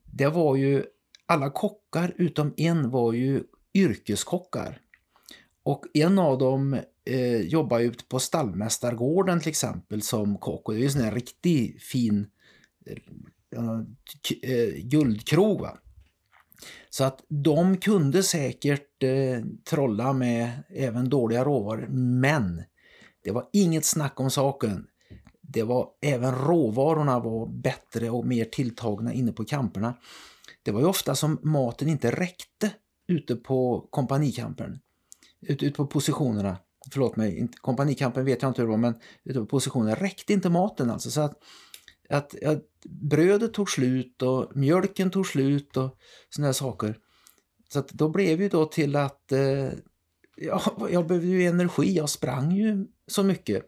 Det var ju alla kockar utom en var ju yrkeskockar. Och en av dem eh, jobbar ju på stallmästargården till exempel som kock och det är ju en sån här riktigt fin eh, eh, guldkrog va. Så att de kunde säkert eh, trolla med även dåliga råvaror men det var inget snack om saken. Det var även råvarorna var bättre och mer tilltagna inne på kamperna. Det var ju ofta som maten inte räckte ute på kompanikampen. Ute, ute på positionerna. Förlåt mig, kompanikampen vet jag inte hur det var men ute på positionerna räckte inte maten alltså. Så att att, att brödet tog slut och mjölken tog slut och såna saker. Så att då blev ju då till att eh, jag, jag behövde ju energi, jag sprang ju så mycket.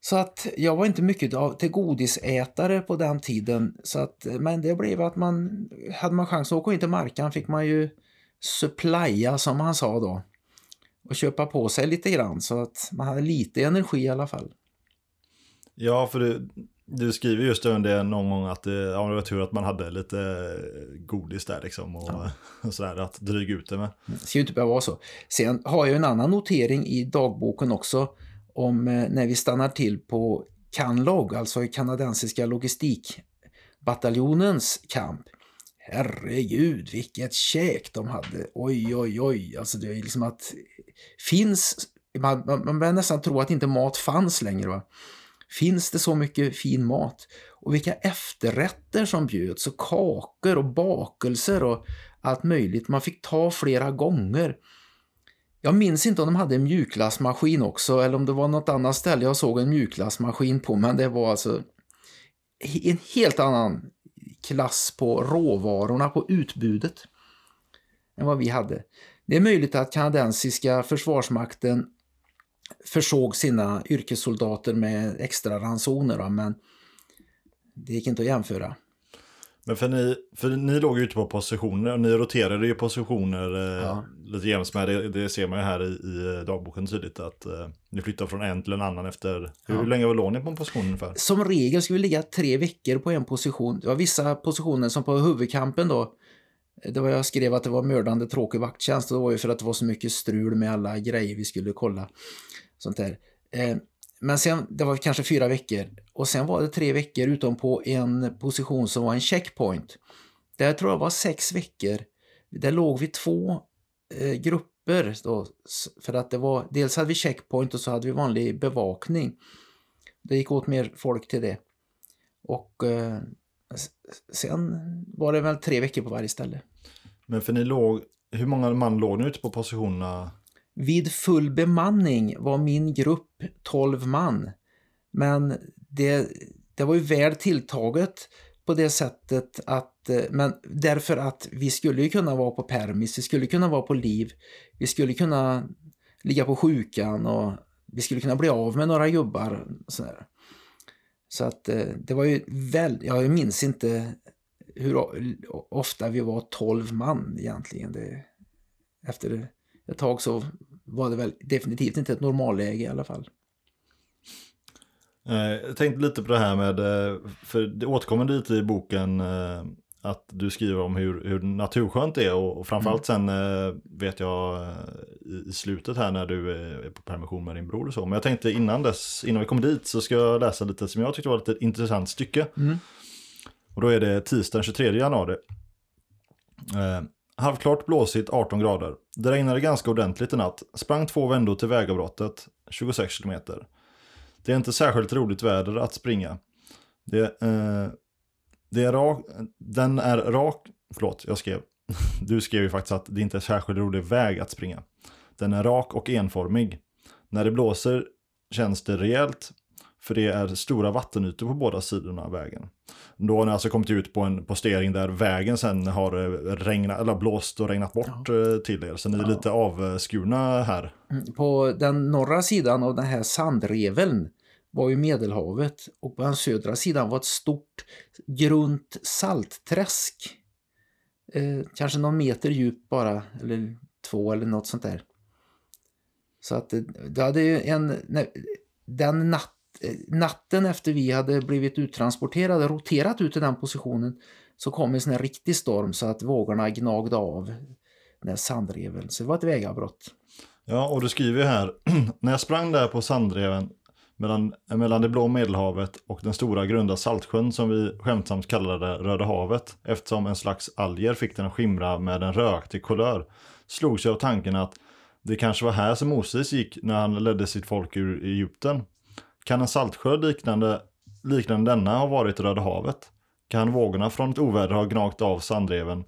Så att jag var inte mycket av, till godisätare på den tiden. Så att, men det blev att man, hade man chans att åka in till markan fick man ju supplya som han sa då. Och köpa på sig lite grann så att man hade lite energi i alla fall. Ja, för du, du skriver just under det någon gång att det, ja, det var tur att man hade lite godis där liksom och, ja. och sådär att dryga ut det med. Det ska ju inte behöva vara så. Sen har jag en annan notering i dagboken också om eh, när vi stannar till på Canlog, alltså i kanadensiska logistikbataljonens kamp. Herregud, vilket käk de hade. Oj, oj, oj. Alltså det är liksom att finns... Man, man, man börjar nästan tro att inte mat fanns längre. Va? Finns det så mycket fin mat? Och vilka efterrätter som bjöds och kakor och bakelser och allt möjligt. Man fick ta flera gånger. Jag minns inte om de hade en mjukglassmaskin också eller om det var något annat ställe jag såg en mjukglassmaskin på men det var alltså en helt annan klass på råvarorna, på utbudet än vad vi hade. Det är möjligt att kanadensiska försvarsmakten försåg sina yrkessoldater med extra ransoner men det gick inte att jämföra. Men för ni, för ni låg ute på positioner och ni roterade ju positioner eh, ja. lite jäms med. Det, det, ser man ju här i, i dagboken tydligt att eh, ni flyttar från en till en annan efter... Hur ja. länge var låg ni på en position ungefär? Som regel skulle vi ligga tre veckor på en position. Det var vissa positioner som på huvudkampen då. Det var jag skrev att det var mördande tråkig vakttjänst. och Det var ju för att det var så mycket strul med alla grejer vi skulle kolla. Sånt där. Eh, men sen, det var kanske fyra veckor och sen var det tre veckor utom på en position som var en checkpoint. Där tror jag var sex veckor. Där låg vi två eh, grupper då, för att det var, dels hade vi checkpoint och så hade vi vanlig bevakning. Det gick åt mer folk till det. Och eh, sen var det väl tre veckor på varje ställe. Men för ni låg, hur många man låg ni ute på positionerna vid full bemanning var min grupp 12 man. Men det, det var ju väl tilltaget på det sättet att, eh, men därför att vi skulle ju kunna vara på permis, vi skulle kunna vara på liv, vi skulle kunna ligga på sjukan och vi skulle kunna bli av med några gubbar. Så, så att eh, det var ju väl, jag minns inte hur ofta vi var 12 man egentligen. Det, efter ett tag så var det väl definitivt inte ett normalläge i alla fall. Jag tänkte lite på det här med, eh, för det återkommer lite i boken eh, att du skriver om hur, hur naturskönt det är och, framförallt mm. sen eh, vet jag i slutet här när du är på permission med din bror och så. Men jag tänkte innan dess, innan vi kommer dit så ska jag läsa lite som jag tyckte var ett intressant stycke. Mm. Och då är det tisdagen 23 januari. Eh, halvklart blåsigt 18 grader. Det regnade ganska ordentligt i natt. Sprang två vändor till vägavbrottet, 26 km. Det är inte särskilt roligt väder att springa. Det, eh, det är rak, den är rak, förlåt jag skrev, du skrev ju faktiskt att det inte är särskilt rolig väg att springa. Den är rak och enformig. När det blåser känns det rejält för det är stora vattenytor på båda sidorna av vägen. Då har ni alltså kommit ut på en postering där vägen sen har eh, regnat, eller blåst och regnat bort ja. Eh, till er. Så ni är ja. lite avskurna här. Mm, på den norra sidan av den här sandreveln var ju Medelhavet och på den södra sidan var ett stort grunt saltträsk. Eh, kanske någon meter djup bara, eller två eller något sånt där. Så att det, det hade ju en, den natt Eh, Eh, natten efter vi hade blivit uttransporterade, roterat ut i den positionen, så kom en sån här riktig storm så att vågorna gnagde av den här sandreven. Så det var ett vägavbrott. Ja, och du skriver här, när jag sprang där på sandreven mellan, mellan det blå medelhavet och den stora grunda saltsjön som vi skämtsamt kallade Röda havet eftersom en slags alger fick den att skimra med en rökig kulör slogs jag av tanken att det kanske var här som Moses gick när han ledde sitt folk ur Egypten. Kan en saltsjö liknande, liknande denna ha varit Röda havet? Kan vågorna från ett oväder ha gnagt av sandreven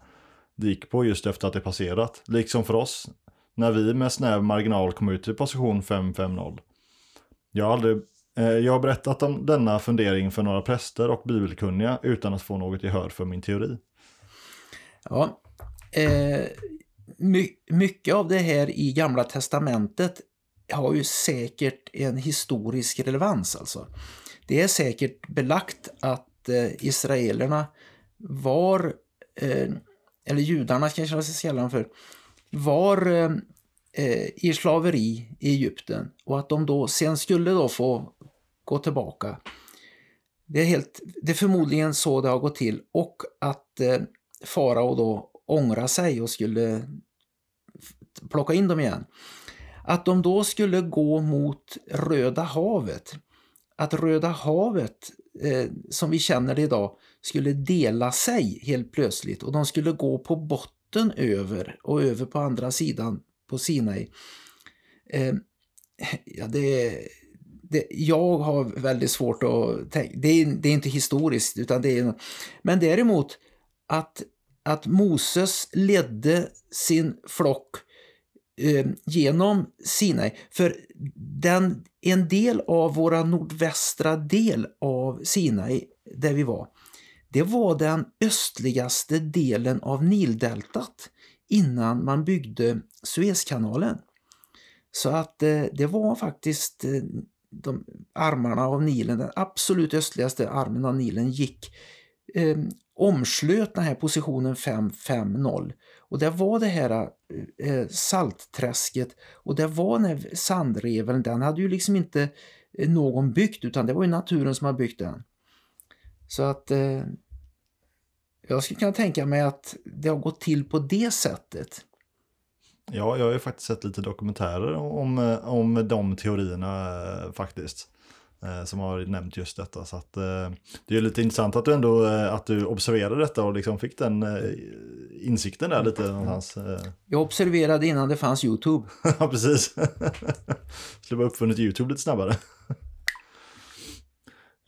det gick på just efter att det passerat? Liksom för oss, när vi med snäv marginal kom ut till position 550. Jag har aldrig Eh, Jag har berättat om denna fundering för några präster och bibelkunniga utan att få något gehör för min teori. Ja, eh, my, mycket av det här i Gamla Testamentet har ju säkert en historisk relevans alltså. Det är säkert belagt att eh, israelerna var, eh, eller judarna kanske jag ska kalla dem för, var eh, eh, i slaveri i Egypten och att de då sen skulle då få gå tillbaka. Det är, helt, det är förmodligen så det har gått till och att eh, farao då ångra sig och skulle plocka in dem igen. Att de då skulle gå mot Röda havet. Att Röda havet, eh, som vi känner det idag, skulle dela sig helt plötsligt och de skulle gå på botten över och över på andra sidan på Sinai. Eh, ja, det, det, jag har väldigt svårt att tänka, det är, det är inte historiskt utan det är, men däremot att, att Moses ledde sin flock eh, genom Sinai. För den, en del av våra nordvästra del av Sinai, där vi var, det var den östligaste delen av Nildeltat innan man byggde Suezkanalen. Så att eh, det var faktiskt eh, de armarna av Nilen, den absolut östligaste armen av Nilen gick eh, omslöt den här positionen 550 och det var det här eh, eh saltträsket och det var den här sandreven, den hade ju liksom inte eh, någon byggt utan det var ju naturen som hade byggt den. Så att eh, jag skulle kunna tänka mig att det har gått till på det sättet. Ja, jag har ju faktiskt sett lite dokumentärer om, om de teorierna eh, faktiskt eh, Som har nämnt just detta. Så att, eh, det är lite intressant att du ändå eh, att du observerade detta och liksom fick den insikten där lite någonstans. Jag observerade innan det fanns Youtube. Ja, precis. Skulle bara uppfunnit YouTube lite snabbare.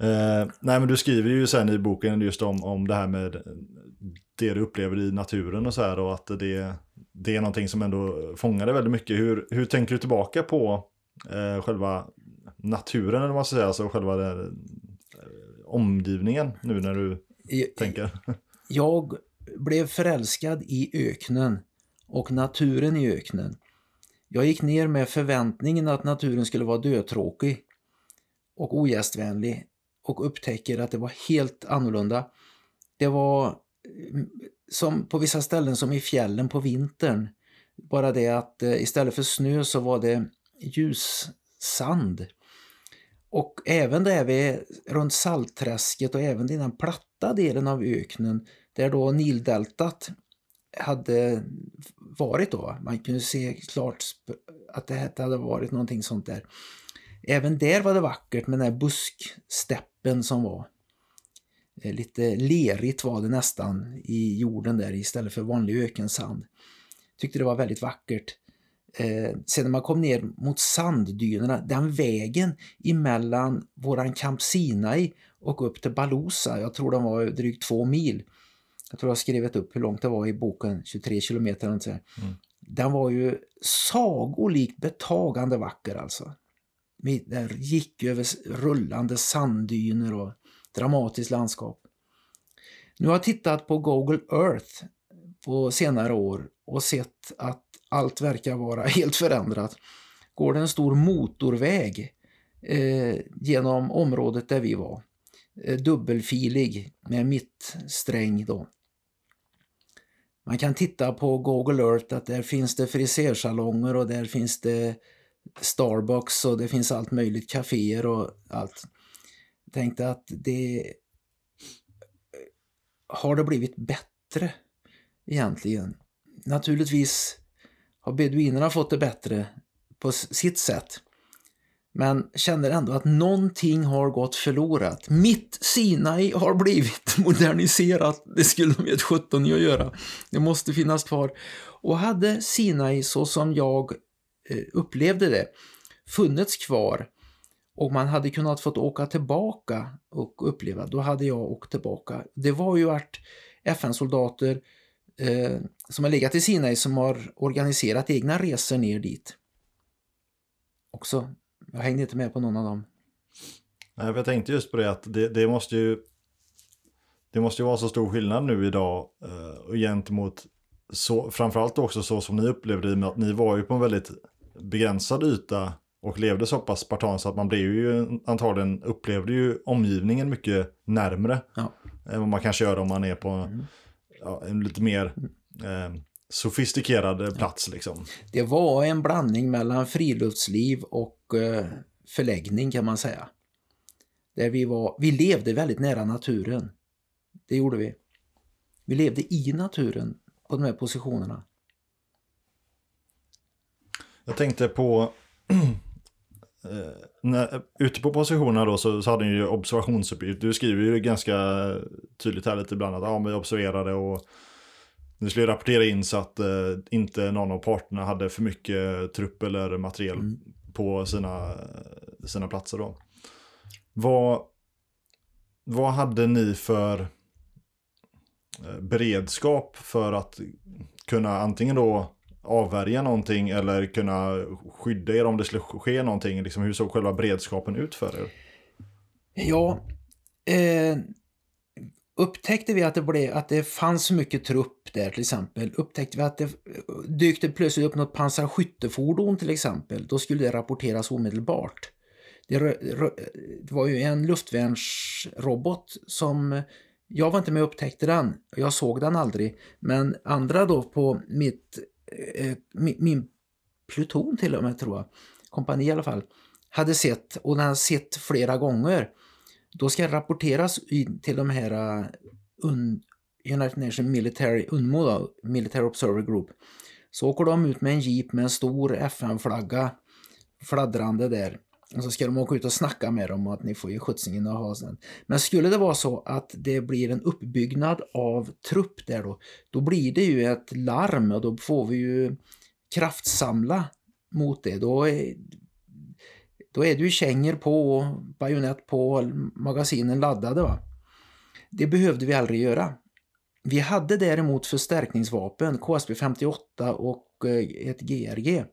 Eh, nej, men du skriver ju sen i boken just om, om det här med det du upplever i naturen och så här och att det, det är någonting som ändå fångar dig väldigt mycket. Hur, hur tänker du tillbaka på eh, själva naturen eller vad man ska säga, alltså själva det, eh, omgivningen nu när du tänker? Jag blev förälskad i öknen och naturen i öknen. Jag gick ner med förväntningen att naturen skulle vara dötråkig och ogästvänlig och upptäcker att det var helt annorlunda. Det var mm, som på vissa ställen som i fjällen på vintern. Bara det att eh, istället för snö så var det ljus sand. Och även där vi runt Saltträsket och även i den platta delen av öknen där då Nildeltat hade varit då. Man kunde se klart att det hade varit någonting sånt där. Även där var det vackert med den här busksteppen som var. Eh, lite lerigt var det nästan i jorden där istället för vanlig ökensand. Tyckte det var väldigt vackert. Eh, sen när man kom ner mot sanddynerna, den vägen emellan våran Camp Sinai och upp till Balusa, jag tror den var drygt två mil. Jag tror jag har skrivit upp hur långt det var i boken, 23 kilometer. eller. Mm. Den var ju sagolikt betagande vacker alltså. Där gick över rullande sanddyner och dramatiskt landskap. Nu har jag tittat på Google Earth på senare år och sett att allt verkar vara helt förändrat. Går det en stor motorväg eh, genom området där vi var. Eh, dubbelfilig med mittsträng då. Man kan titta på Google Earth att där finns det frisersalonger och där finns det Starbucks och det finns allt möjligt, kaféer och allt. Jag tänkte att det eh, har det blivit bättre egentligen. Naturligtvis har beduinerna fått det bättre på sitt sätt. Men känner ändå att någonting har gått förlorat. Mitt Sinai har blivit moderniserat. Det skulle de gett 17 i att göra. Det måste finnas kvar. Och hade Sinai så som jag eh, upplevde det funnits kvar och man hade kunnat fått åka tillbaka och uppleva, då hade jag åkt tillbaka. Det var ju att FN-soldater eh, som har legat i Sinai som har organiserat egna resor ner dit. Också. Jag hängde inte med på någon av dem. Nej, jag tänkte just på det att det, det måste ju det måste ju vara så stor skillnad nu idag eh, och gentemot så, framförallt också så som ni upplevde det med att ni var ju på en väldigt begränsad yta och levde så pass spartanskt så att man blev ju antagligen upplevde ju omgivningen mycket närmre Ja. än vad man kanske gör om man är på Mm. Ja, en lite mer eh, sofistikerad plats liksom. Det var en blandning mellan friluftsliv och eh, förläggning kan man säga. Där vi, var, vi levde väldigt nära naturen. Det gjorde vi. Vi levde i naturen på de här positionerna. Jag tänkte på, eh, när, ute på positionerna då så, så hade ni ju observationsuppgift. Du skriver ju ganska tydligt här lite ibland att ja, men vi observerade och ni skulle rapportera in så att eh, inte någon av parterna hade för mycket trupp eller materiel Mm. på sina, sina platser då. Vad, vad hade ni för eh, beredskap för att kunna antingen då avvärja någonting eller kunna skydda er om det skulle ske någonting? Liksom, hur såg själva beredskapen ut för er? Ja, eh, upptäckte vi att det, blev, att det fanns mycket trupp där till exempel, upptäckte vi att det dykte plötsligt upp något pansarskyttefordon till exempel, då skulle det rapporteras omedelbart. Det, det var ju en luftvärnsrobot som, jag var inte med och upptäckte den, jag såg den aldrig, men andra då på mitt, Eh, min, min pluton till och med tror jag, kompani i alla fall, hade sett och den hade sett flera gånger då ska rapporteras till de här eh, un, United Nations Military, UNMO då, Military Observer Group. Så åker de ut med en jeep med en stor FN-flagga fladdrande där. Och så ska de åka ut och snacka med dem och att ni får ju skjutsningen att ha sen. Men skulle det vara så att det blir en uppbyggnad av trupp där då, då blir det ju ett larm och då får vi ju kraftsamla mot det. Då är, då är det ju kängor på, och bajonett på och magasinen laddade. Va? Det behövde vi aldrig göra. Vi hade däremot förstärkningsvapen, KSB 58 och eh, ett GRG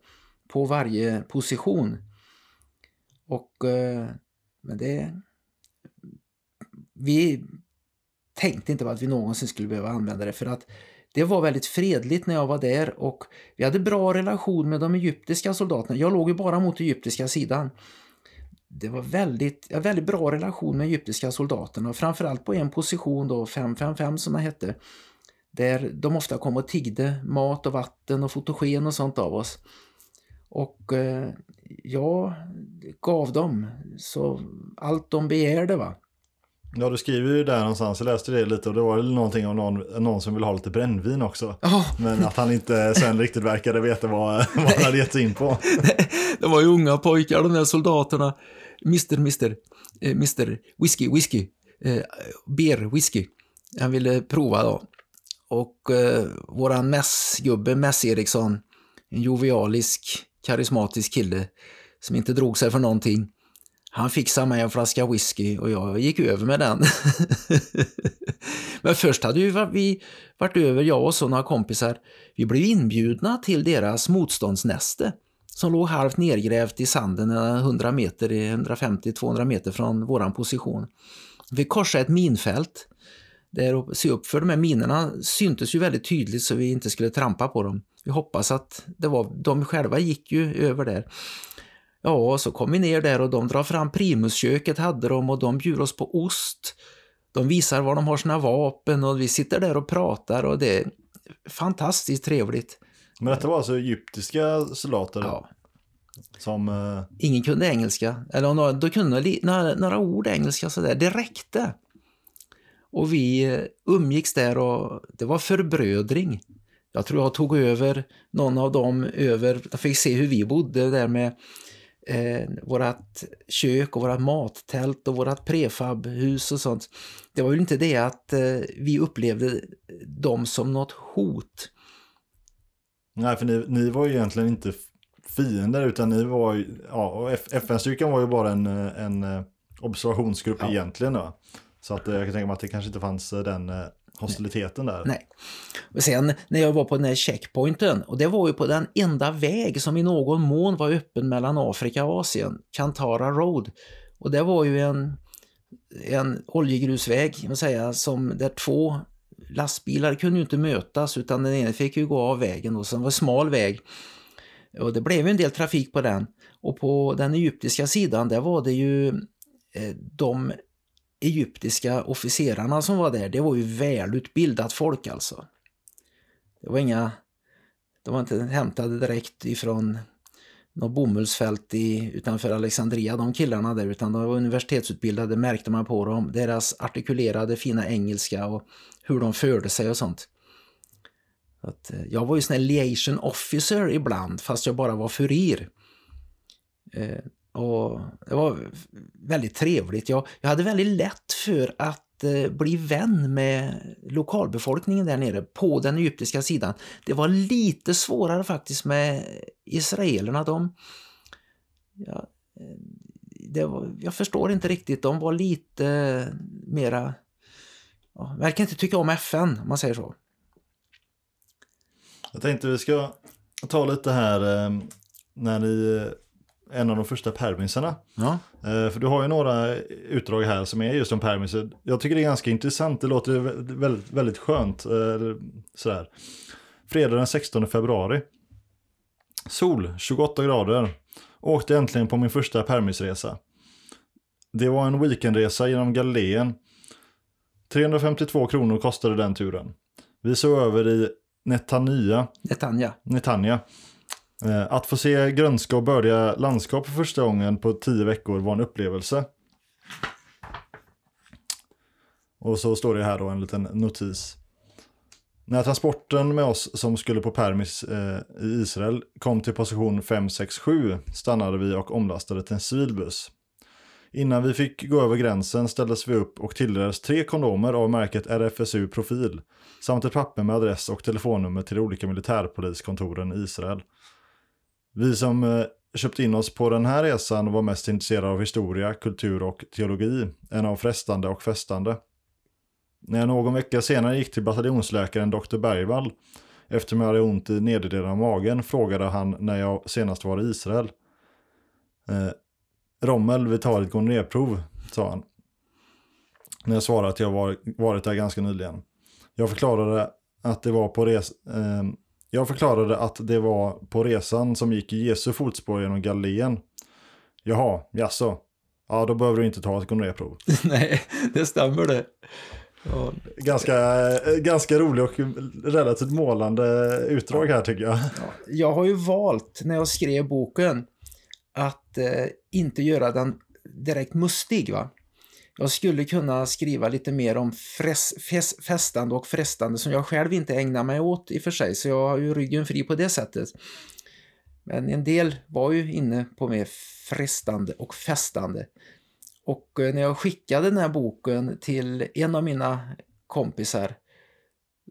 på varje position. Och eh, men det... Vi tänkte inte på att vi någonsin skulle behöva använda det för att det var väldigt fredligt när jag var där och vi hade bra relation med de egyptiska soldaterna. Jag låg ju bara mot egyptiska sidan. Det var väldigt, ja, väldigt bra relation med egyptiska soldaterna och framförallt på en position då, 555 som det hette. Där de ofta kom och tiggde mat och vatten och fotogen och sånt av oss. Och eh, jag gav dem så allt de begärde va. Ja, du skriver ju där någonstans, jag läste det lite och det var någonting om någon, någon som vill ha lite brännvin också. Ja, Men att han inte sen riktigt verkade veta vad, vad han hade gett sig in på. de var ju unga pojkar de där soldaterna. Mr, Mr, eh, Mr, whisky, whisky, eh, beer, whisky. Han ville prova då. Och eh, våran mässgubbe, Mess Eriksson, en jovialisk, karismatisk kille som inte drog sig för någonting. Han fixade mig en flaska whisky och jag gick över med den. Men först hade ju vi varit över, jag och så några kompisar. Vi blev inbjudna till deras motståndsnäste som låg halvt nergrävt i sanden 100 meter, 150-200 meter från våran position. Vi korsade ett minfält där och se upp för de här minerna syntes ju väldigt tydligt så vi inte skulle trampa på dem. Vi hoppas att det var, de själva gick ju över där. Ja, och så kom vi ner där och de drar fram primusköket hade de och de bjuder oss på ost. De visar var de har sina vapen och vi sitter där och pratar och det är fantastiskt trevligt. Men detta var alltså egyptiska soldater Ja, som... eh, ingen kunde engelska, eller några- då kunde några, några ord engelska sådär, det räckte. Och vi eh, umgicks där och det var förbrödring. Jag tror jag tog över någon av dem över, jag fick se hur vi bodde där med eh, vårat kök och vårat mattält och vårat prefabhus och sånt. Det var ju inte det att eh, vi upplevde dem som något hot. Nej, för ni, ni var ju egentligen inte fiender utan ni var ju... Ja, FN-styrkan var ju bara en, eh, en eh, observationsgrupp Ja. egentligen. Då. Så att eh, jag kan tänka mig att det kanske inte fanns den hostiliteten där. Nej. Och sen när jag var på den här checkpointen, och det var ju på den enda väg som i någon mån var öppen mellan Afrika och Asien, Kantara Road. Och det var ju en, en oljegrusväg, kan man säga, som där två lastbilar kunde ju inte mötas utan den ena fick ju gå av vägen och sen var det smal väg. Och det blev ju en del trafik på den. Och på den egyptiska sidan där var det ju eh, de egyptiska officerarna som var där. Det var ju välutbildat folk alltså. Det var inga, de var inte hämtade direkt ifrån något bomullsfält i, utanför Alexandria, de killarna där, utan de var universitetsutbildade, märkte man på dem. Deras artikulerade fina engelska och hur de förde sig och sånt. Att, eh, jag var ju sån här liaison officer ibland, fast jag bara var furir. Eh, och det var väldigt trevligt. Jag, jag hade väldigt lätt för att eh, bli vän med lokalbefolkningen där nere på den egyptiska sidan. Det var lite svårare faktiskt med israelerna. De, ja, eh, det var, jag förstår inte riktigt, de var lite eh, mera... Ja, verkar inte tycka om FN, om man säger så. Jag tänkte vi ska ta lite här eh, när ni eh, en av de första permisarna. Ja. Eh, för du har ju några utdrag här som är just om permiser. Jag tycker det är ganska intressant, det låter väldigt, väldigt skönt. Eh, sådär. Fredag den 16 februari. Sol, 28 grader. Åkte äntligen på min första permisresa. Det var en weekendresa genom Galileen. 352 kronor kostade den turen. Vi såg över i Netanya. Netanya. Netanya. Eh, att få se grönska och bördiga landskap för första gången på tio veckor var en upplevelse. Och så står det här då en liten notis. När transporten med oss som skulle på permis eh, i Israel kom till position 567 stannade vi och omlastade till en civilbuss. Innan vi fick gå över gränsen ställdes vi upp och tilldelades tre kondomer av märket RFSU Profil samt ett papper med adress och telefonnummer till de olika militärpoliskontoren i Israel. Vi som eh, köpte in oss på den här resan var mest intresserade av historia, kultur och teologi än av frestande och festande. När jag någon vecka senare gick till bataljonsläkaren Dr. Bergvall efter att jag hade ont i nederdelen av magen frågade han när jag senast var i Israel. Eh, Rommel, vi tar ett gonorréprov, sa han. När jag svarade att jag var, varit där ganska nyligen. Jag förklarade att det var på res, eh, jag förklarade att det var på resan som gick i Jesu fotspår genom Galileen. Jaha, jaså? Ja, då behöver du inte ta ett gonorréprov. Nej, det stämmer det. Ja. Ganska, ganska rolig och relativt målande utdrag här tycker jag. Jag har ju valt när jag skrev boken att eh, inte göra den direkt mustig. Va? Jag skulle kunna skriva lite mer om fres, fes, festande och frestande som jag själv inte ägnar mig åt i och för sig, så jag har ju ryggen fri på det sättet. Men en del var ju inne på mer frestande och festande. Och eh, när jag skickade den här boken till en av mina kompisar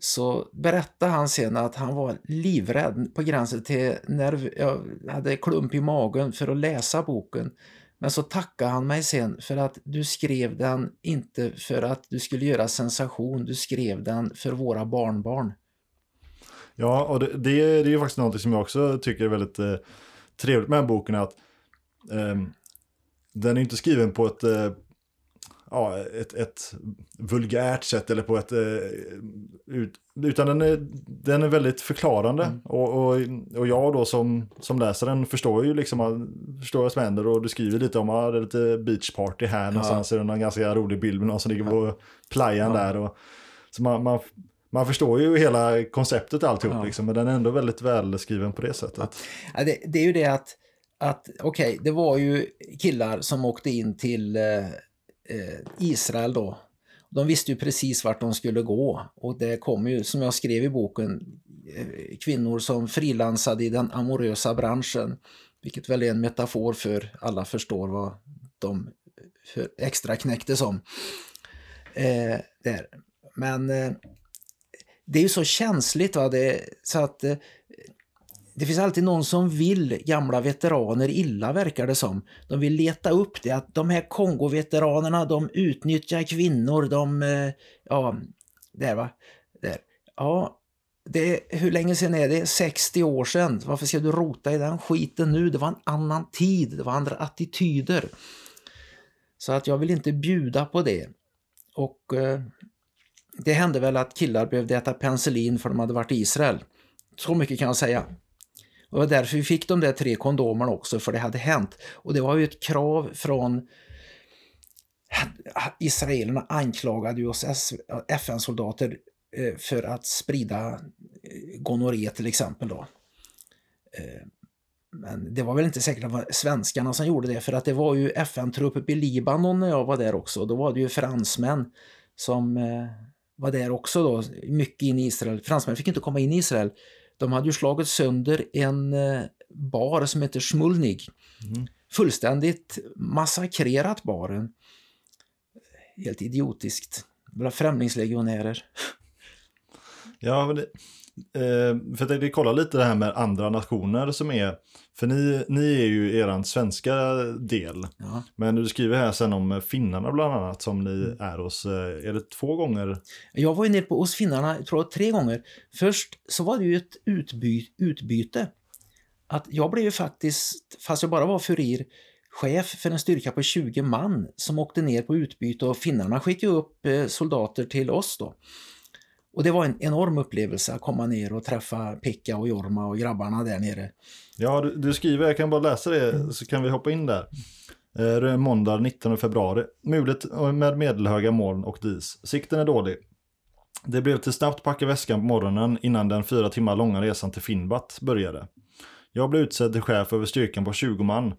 så berättade han sen att han var livrädd på gränsen till nerv... Jag hade klump i magen för att läsa boken. Men så tackade han mig sen för att du skrev den inte för att du skulle göra sensation, du skrev den för våra barnbarn. Ja, och det, det, är, ju faktiskt något som jag också tycker är väldigt eh, trevligt med boken. Att, eh, den är inte skriven på ett eh, ja, ett, ett vulgärt sätt eller på ett... Eh, ut, utan den är, den är väldigt förklarande. Mm. Och, och, och jag då som, som läser den förstår ju liksom förstår vad som händer och du skriver lite om att det är lite beachparty här ja. någonstans. är det en ganska rolig bild med någon som ligger på playan ja. där. Och, så man, man, man förstår ju hela konceptet alltihop ja. liksom, men den är ändå väldigt välskriven på det sättet. Ja, det, det är ju det att, att okej, okay, det var ju killar som åkte in till Eh, Eh, Israel då. De visste ju precis vart de skulle gå och det kom ju, som jag skrev i boken, eh, kvinnor som frilansade i den amorösa branschen. Vilket väl är en metafor för alla förstår vad de extra knäckte som. Eh, där. Men eh, det är ju så känsligt va? Det, så att eh, det finns alltid någon som vill gamla veteraner illa verkar det som. De vill leta upp det, att de här Kongo-veteranerna de utnyttjar kvinnor, de... Eh, ja, där va. Där. Ja, det, hur länge sedan är det? 60 år sedan. Varför ska du rota i den skiten nu? Det var en annan tid, det var andra attityder. Så att jag vill inte bjuda på det. Och eh, det hände väl att killar behövde äta penicillin för de hade varit i Israel. Så mycket kan jag säga. Det var därför vi fick de där tre kondomerna också, för det hade hänt. Och det var ju ett krav från Israelerna anklagade ju oss FN-soldater eh, för att sprida eh, gonorré till exempel då. Eh, men det var väl inte säkert att det var svenskarna som gjorde det för att det var ju FN-trupp uppe i Libanon när jag var där också. Då var det ju fransmän som var där också då, mycket in i Israel. Fransmän fick inte komma in i Israel. De hade ju slagit sönder en bar som heter Smulnig. Mm. Fullständigt massakrerat baren helt idiotiskt. Bara främlingslegionärer. Ja, men det, eh, för jag tänkte kolla lite det här med andra nationer som är, för ni, ni är ju eran svenska del. Ja. Men du skriver här sen om finnarna bland annat som ni mm. är hos, eh, är det två gånger? Jag var ju nere på, hos finnarna, jag tror tre gånger. Först så var det ju ett utby, utbyte. Att jag blev ju faktiskt, fast jag bara var furir, chef för en styrka på 20 man som åkte ner på utbyte och finnarna skickade upp eh, soldater till oss då. Och det var en enorm upplevelse att komma ner och träffa Pekka och Jorma och grabbarna där nere. Ja, du, du skriver, jag kan bara läsa det så kan vi hoppa in där. Eh, måndag 19 februari. Mulet med medelhöga moln och dis. Sikten är dålig. Det blev till snabbt packa väskan på morgonen innan den fyra timmar långa resan till Finnbat började. Jag blev utsedd till chef över styrkan på 20 man.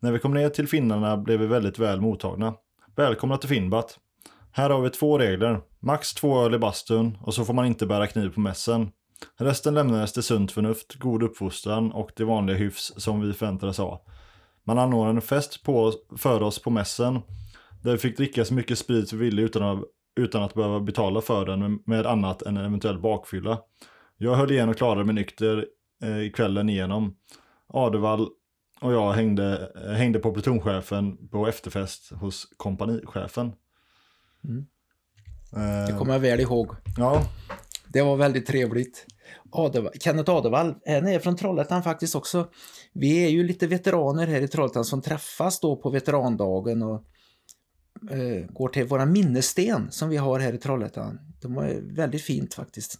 När vi kom ner till finnarna blev vi väldigt väl mottagna. Välkomna till Finnbat. Här har vi två regler. Max två öl i bastun och så får man inte bära kniv på mässen. Resten lämnades till sunt förnuft, god uppfostran och det vanliga hyfs som vi förväntades ha. Man anordnade en fest på, för oss på mässen där vi fick dricka så mycket sprit vi ville utan att, utan att behöva betala för den med annat än en eventuell bakfylla. Jag höll igen och klarade mig nykter eh, kvällen igenom. Adevall och jag hängde, hängde på plutonchefen på efterfest hos kompanichefen. Mm. Eh, det kommer jag väl ihåg. Ja. Det var väldigt trevligt. Adevall, Kenneth Adevall, han är från Trollhättan faktiskt också. Vi är ju lite veteraner här i Trollhättan som träffas då på veterandagen och eh, går till våra minnessten som vi har här i Trollhättan. De är väldigt fint faktiskt.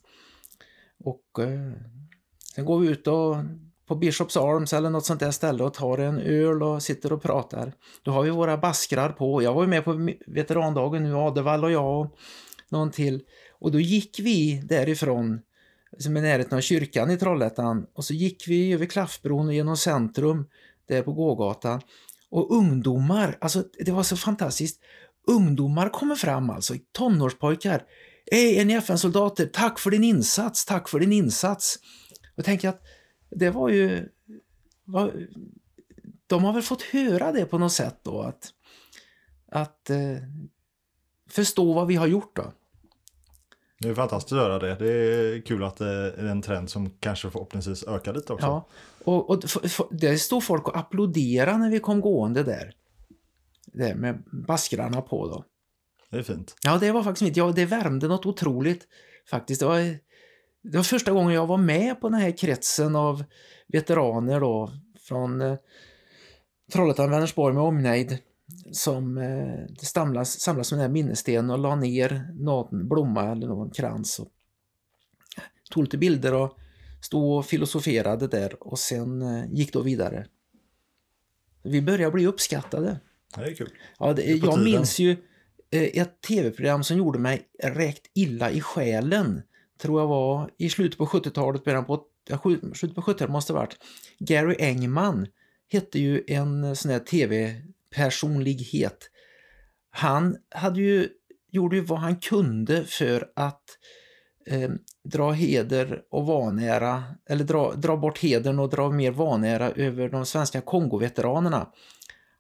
Och eh, sen går vi ut och på Bishops Arms eller något sånt där ställe och tar en öl och sitter och pratar. Då har vi våra baskrar på. Jag var ju med på veterandagen nu, Adevall och jag och någon till. Och då gick vi därifrån, som är närheten av kyrkan i Trollhättan, och så gick vi över Klaffbron och genom centrum där på gågatan. Och ungdomar, alltså det var så fantastiskt. Ungdomar kommer fram alltså, tonårspojkar. Hej, är ni FN-soldater? Tack för din insats, tack för din insats. Och tänker att det var ju... Var, de har väl fått höra det på något sätt då, att, att eh, förstå vad vi har gjort då. Det är fantastiskt att höra det. Det är kul att det är en trend som kanske förhoppningsvis ökar lite också. Ja, och, och det stod folk och applåderade när vi kom gående där. Det med baskrarna på då. Det är fint. Ja, det var faktiskt fint. Ja, det värmde något otroligt faktiskt. Det var det var första gången jag var med på den här kretsen av veteraner då från eh, Trollhättan, Vänersborg med omnejd som eh, samlas, samlas med den här minnesstenen och la ner någon blomma eller någon krans. Och tog lite bilder och stod och filosoferade där och sen eh, gick då vidare. Vi började bli uppskattade. Det är kul. Ja, det, jag tiden. minns ju eh, ett tv-program som gjorde mig rätt illa i själen tror jag var i slutet på 70-talet, början på, ja, slutet på 70-talet måste det varit. Gary Engman hette ju en sån här tv-personlighet. Han hade ju, gjorde ju vad han kunde för att eh, dra heder och vanära, eller dra, dra bort hedern och dra mer vanära över de svenska Kongoveteranerna.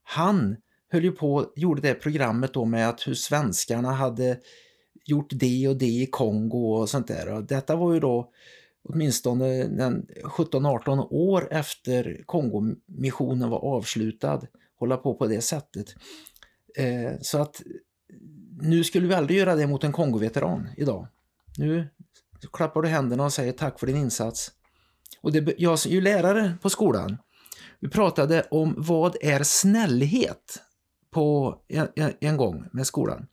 Han höll ju på, gjorde det programmet då med att hur svenskarna hade gjort det och det i Kongo och sånt där. Och detta var ju då åtminstone 17-18 år efter Kongomissionen var avslutad hålla på på det sättet. Eh, så att nu skulle vi aldrig göra det mot en Kongoveteran idag. Nu klappar du händerna och säger tack för din insats. Och det, jag är ju lärare på skolan. Vi pratade om vad är snällhet på en, en, en gång med skolan.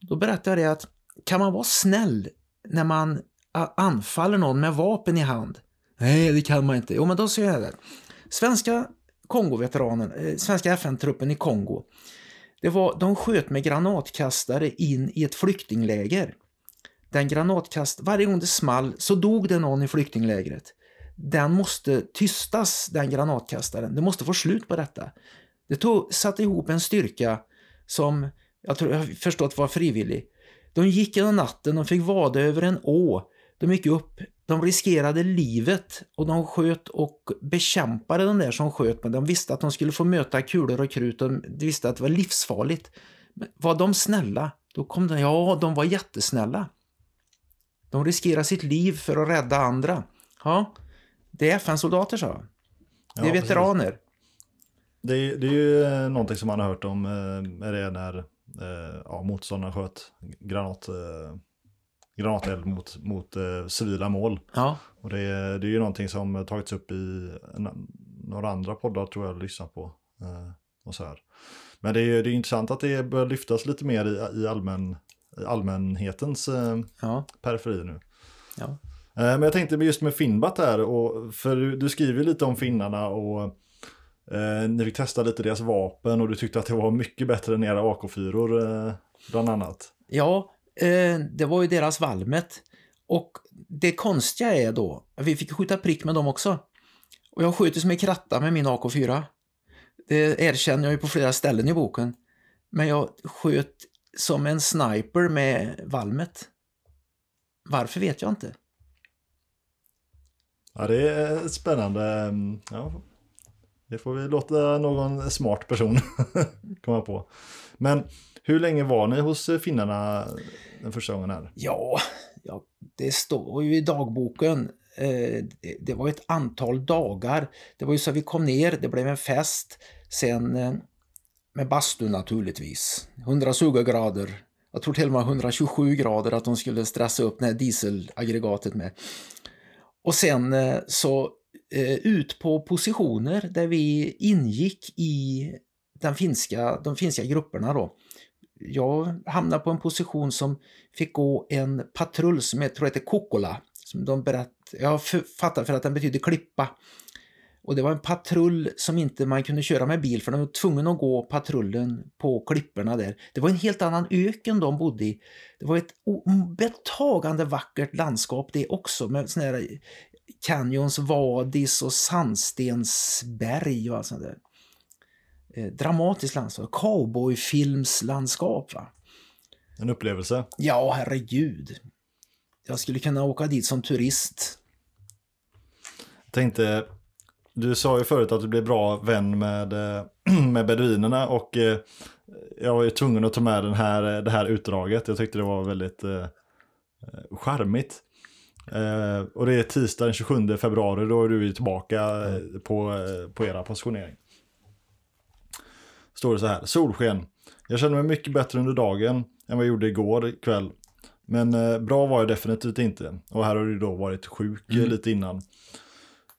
Då berättade jag det att kan man vara snäll när man anfaller någon med vapen i hand? Nej, det kan man inte. Jo, men då säger jag det. Svenska Kongoveteranen, eh, svenska FN-truppen i Kongo, det var, de sköt med granatkastare in i ett flyktingläger. Den granatkast, varje gång det small så dog det någon i flyktinglägret. Den måste tystas, den granatkastaren. Det måste få slut på detta. Det tog, satte ihop en styrka som jag tror jag har förstått var frivillig. De gick genom natten, de fick vada över en å. De gick upp, de riskerade livet och de sköt och bekämpade de där som sköt. Men de visste att de skulle få möta kulor och krut och de visste att det var livsfarligt. Men var de snälla? Då kom de, ja, de var jättesnälla. De riskerar sitt liv för att rädda andra. Ja, det är FN-soldater, sa jag. Det är Ja, veteraner. Det, är- det är ju någonting som man har hört om eh, är det när eh, ja, motståndaren sköt granat, eh, granateld mot, mot eh, civila mål. Ja, Och det, är- det är ju någonting som tagits upp i en, några andra poddar tror jag lyssnar på. Eh, och så här. Men det är, det är intressant att det börjar lyftas lite mer i, i, allmän, i allmänhetens eh, ja, periferi nu. ja. Eh, Men jag tänkte just med Finnbat här, och, för du, du skriver lite om finnarna och eh, ni fick testa lite deras vapen och du tyckte att det var mycket bättre än era AK4 eh, bland annat. Ja, eh, det var ju deras Valmet. Och det konstiga är då, vi fick skjuta prick med dem också. Och jag skjuter som en kratta med min AK4. Det erkänner jag ju på flera ställen i boken. Men jag sköt som en sniper med Valmet. Varför vet jag inte. Ja, det är spännande. Mm, Ja, det får vi låta någon smart person komma på. Men hur länge var ni hos finnarna den första gången här? Ja, ja det står ju i dagboken. Eh, det, var ett antal dagar. Det var ju så vi kom ner, det blev en fest. Sen eh, med bastu naturligtvis. 120 grader. Jag tror till och med 127 grader att de skulle stressa upp det här dieselaggregatet med. Och sen eh, så Eh, ut på positioner där vi ingick i den finska, de finska grupperna då. Jag hamnade på en position som fick gå en patrull som jag tror heter Kokkola. Som de berätt, jag fattar för att den betyder klippa. Och det var en patrull som inte man kunde köra med bil för de var tvungna att gå patrullen på klipporna där. Det var en helt annan öken de bodde i. Det var ett betagande vackert landskap det också med sån här canyons, vadis och sandstensberg och allt sånt där. Eh, dramatiskt landskap, cowboyfilmslandskap va. En upplevelse? Ja, herregud. Jag skulle kunna åka dit som turist. Jag tänkte, du sa ju förut att du blev bra vän med, eh, med beduinerna och eh, jag var ju tvungen att ta med den här, det här utdraget. Jag tyckte det var väldigt eh, eh, charmigt. Eh, och det är tisdag den 27 februari, då är du tillbaka eh, på, eh, på era positionering. Står det så här, solsken. Jag känner mig mycket bättre under dagen än vad jag gjorde igår kväll. Men eh, bra var jag definitivt inte. Och här har du då varit sjuk eh, lite innan.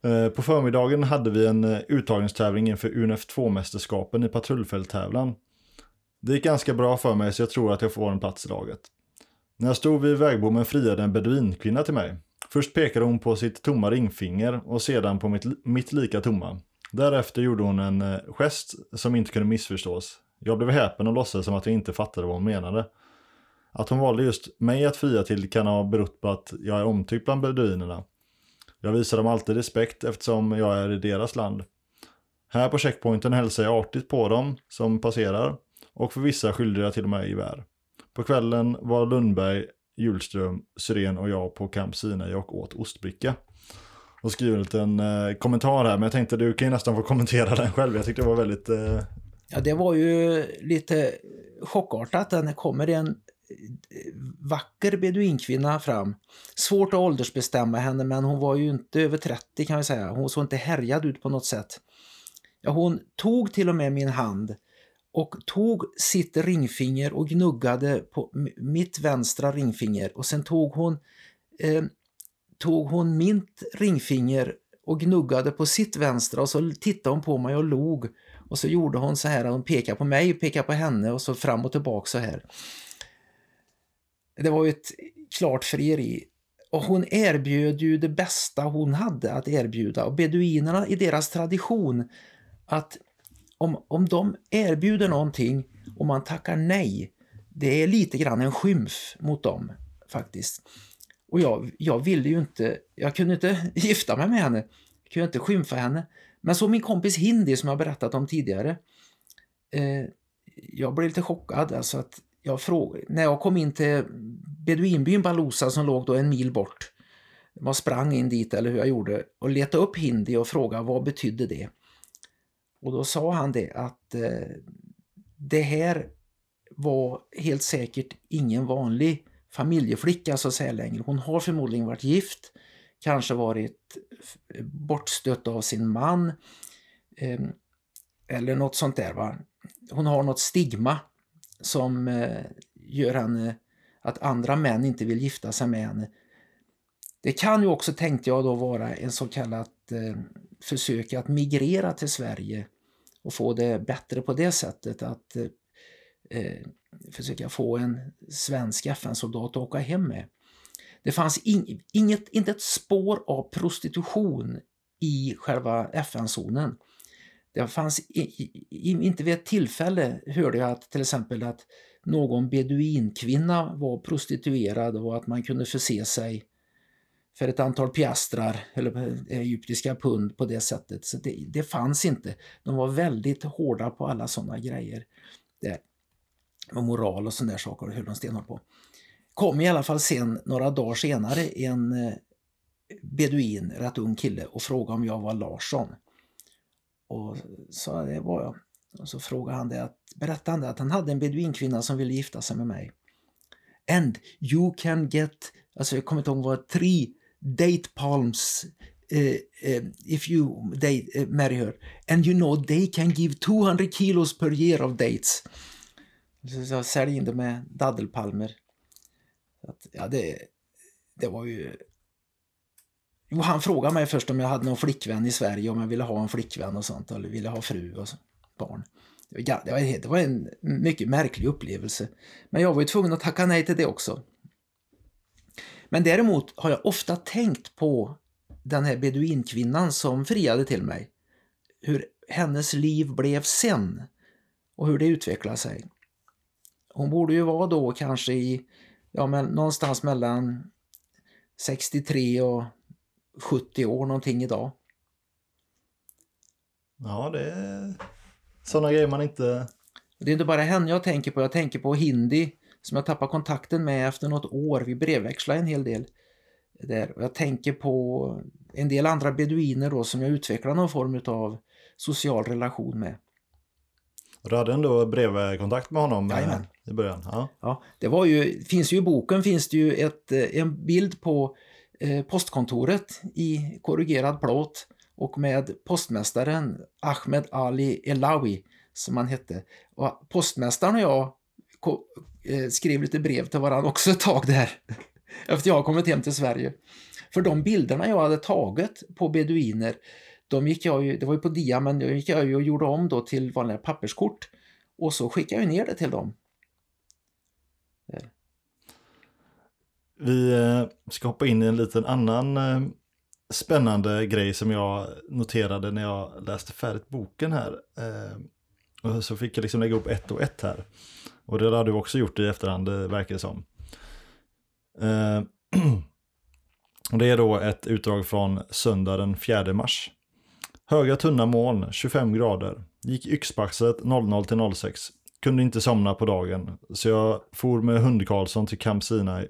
Eh, På förmiddagen hade vi en eh, uttagningstävling inför UNF2-mästerskapen i patrullfälttävlan. Det gick ganska bra för mig så jag tror att jag får en plats i laget. När jag stod vid vägbommen friade en beduinkvinna till mig. Först pekade hon på sitt tomma ringfinger och sedan på mitt, mitt lika tomma. Därefter gjorde hon en eh, gest som inte kunde missförstås. Jag blev häpen och låtsades som att jag inte fattade vad hon menade. Att hon valde just mig att fria till kan ha berott på att jag är omtyckt bland beduinerna. Jag visar dem alltid respekt eftersom jag är i deras land. Här på checkpointen hälsar jag artigt på dem som passerar och för vissa skyller jag till och med gevär. På kvällen var Lundberg, Hjulström, Syrén och jag på Camp Sinai och åt ostbricka. Och skriver en liten eh, kommentar här, men jag tänkte du kan ju nästan få kommentera den själv. Jag tyckte det var väldigt... Eh, Ja, det var ju lite chockartat. när Det kommer en eh, vacker beduinkvinna fram. Svårt att åldersbestämma henne, men hon var ju inte över 30 kan vi säga. Hon såg inte härjad ut på något sätt. Ja, hon tog till och med min hand och tog sitt ringfinger och gnuggade på mitt vänstra ringfinger och sen tog hon, eh, tog hon mitt ringfinger och gnuggade på sitt vänstra och så tittade hon på mig och log Och så gjorde hon så här, hon pekade på mig, pekade på henne och så fram och tillbaka så här. Det var ju ett klart frieri. Och hon erbjöd ju det bästa hon hade att erbjuda. Och beduinerna i deras tradition att om, om de erbjuder någonting och man tackar nej, det är lite grann en skymf mot dem faktiskt. Och jag, jag ville ju inte, jag kunde inte gifta mig med henne, jag kunde inte skymfa henne. Men så min kompis Hindi som jag berättat om tidigare, eh, jag blev lite chockad. Alltså att jag frågade, när jag kom in till beduinbyn Balusa som låg då en mil bort, jag sprang in dit eller hur jag gjorde och letade upp Hindi och frågade vad betydde det? Och då sa han det att eh, det här var helt säkert ingen vanlig familjeflicka så att säga längre. Hon har förmodligen varit gift, kanske varit bortstött av sin man eh, eller något sånt där. Va? Hon har något stigma som eh, gör henne att andra män inte vill gifta sig med henne. Det kan ju också, tänkte jag då, vara en så kallat eh, försök att migrera till Sverige och få det bättre på det sättet att eh, eh försöka få en svensk FN-soldat att åka hem med. Det fanns in, inget, inte ett spår av prostitution i själva FN-zonen. Det fanns i, i, inte vid ett tillfälle hörde jag att till exempel att någon beduinkvinna var prostituerad och att man kunde förse sig för ett antal piastrar eller eh, egyptiska pund på det sättet. Så det, det fanns inte. De var väldigt hårda på alla sådana grejer. Där. Och moral och sådana där saker höll de stenhårt på. Kom i alla fall sen, några dagar senare, en eh, beduin, rätt ung kille, och frågade om jag var Larsson. Och sa det var jag. Och så frågade han det att, berättade han det att han hade en beduinkvinna som ville gifta sig med mig. And you can get, alltså jag kommer inte ihåg vad, three date palms uh, uh, if you date, uh, marry her. And you know they can give 200 kilos per year of dates. Så jag sälj in det med daddelpalmer. Att, ja, det, det var ju... Jo, han frågade mig först om jag hade någon flickvän i Sverige, om jag ville ha en flickvän och sånt, eller ville ha fru och barn. Det var, det var, det var en mycket märklig upplevelse. Men jag var ju tvungen att tacka nej till det också. Men däremot har jag ofta tänkt på den här beduinkvinnan som friade till mig. Hur hennes liv blev sen och hur det utvecklade sig. Hon borde ju vara då kanske i, ja men någonstans mellan 63 och 70 år någonting idag. Ja, det är sådana grejer man inte... Det är inte bara henne jag tänker på, jag tänker på Hindi som jag tappade kontakten med efter något år. Vi brevväxlade en hel del där. Jag tänker på en del andra beduiner då som jag utvecklade någon form av social relation med. Du hade ändå brevkontakt med honom eh, Jajamän. i början? Ja. ja, det var ju, finns ju i boken finns det ju ett, eh, en bild på eh, postkontoret i korrigerad plåt och med postmästaren Ahmed Ali Elawi som han hette. Och postmästaren och jag Eh, skrev lite brev till varandra också ett tag där. Efter jag har kommit hem till Sverige. För de bilderna jag hade tagit på beduiner de gick jag ju, det var ju på dia, men då gick jag ju och gjorde om då till vanliga papperskort. Och så skickade jag ner det till dem. Där. Vi eh, ska hoppa in i en liten annan eh, spännande grej som jag noterade när jag läste färdigt boken här. Och så fick jag liksom lägga upp ett och ett här. Och det har du också gjort i efterhand, verkar det som. Eh, och det är då ett utdrag från söndag den 4 mars. Höga tunna moln, 25 grader. Gick yxpaxet 00 till 06. Kunde inte somna på dagen, så jag for med hund-Karlsson till Camp Sinai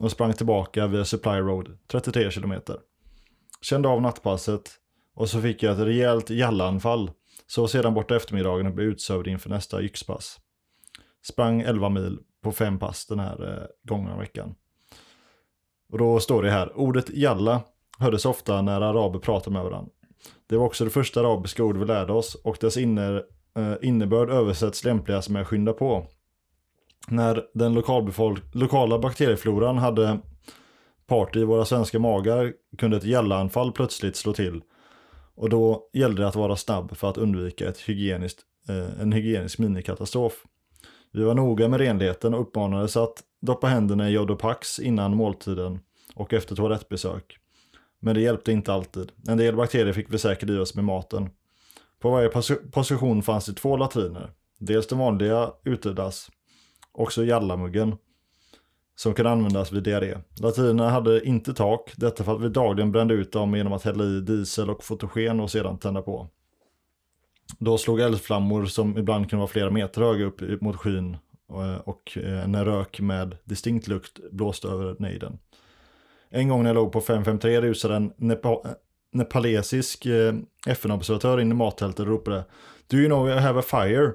och sprang tillbaka via Supply Road, 33 kilometer. Kände av nattpasset och så fick jag ett rejält jallanfall. Så sedan borta eftermiddagen och blev utsövd inför nästa yxpass. Sprang 11 mil på fem pass den här eh, gångna veckan. Och då står det här, ordet jalla hördes ofta när araber pratade med varandra. Det var också det första arabiska ord vi lärde oss och dess inner, eh, innebörd översätts lämpligast med skynda på. När den lokala bakteriefloran hade party i våra svenska magar kunde ett jallaanfall plötsligt slå till. Och då gällde det att vara snabb för att undvika ett hygieniskt, eh, en hygienisk minikatastrof. Vi var noga med renligheten och uppmanades att doppa händerna i Jodopax innan måltiden och efter toalettbesök. Men det hjälpte inte alltid. En del bakterier fick vi säkert i oss med maten. På varje pos- position fanns det två latriner. Dels den vanliga utedass, också jallamuggen, som kunde användas vid diarré. Latrinerna hade inte tak, detta för att vi dagligen brände ut dem genom att hälla i diesel och fotogen och sedan tända på. Då slog eldflammor som ibland kunde vara flera meter höga upp mot skyn eh, och eh, en rök med distinkt lukt blåste över nejden. En gång när jag låg på 553 rusade en nepa eh, nepalesisk FN-observatör in i mattältet och ropade Do you know I have a fire?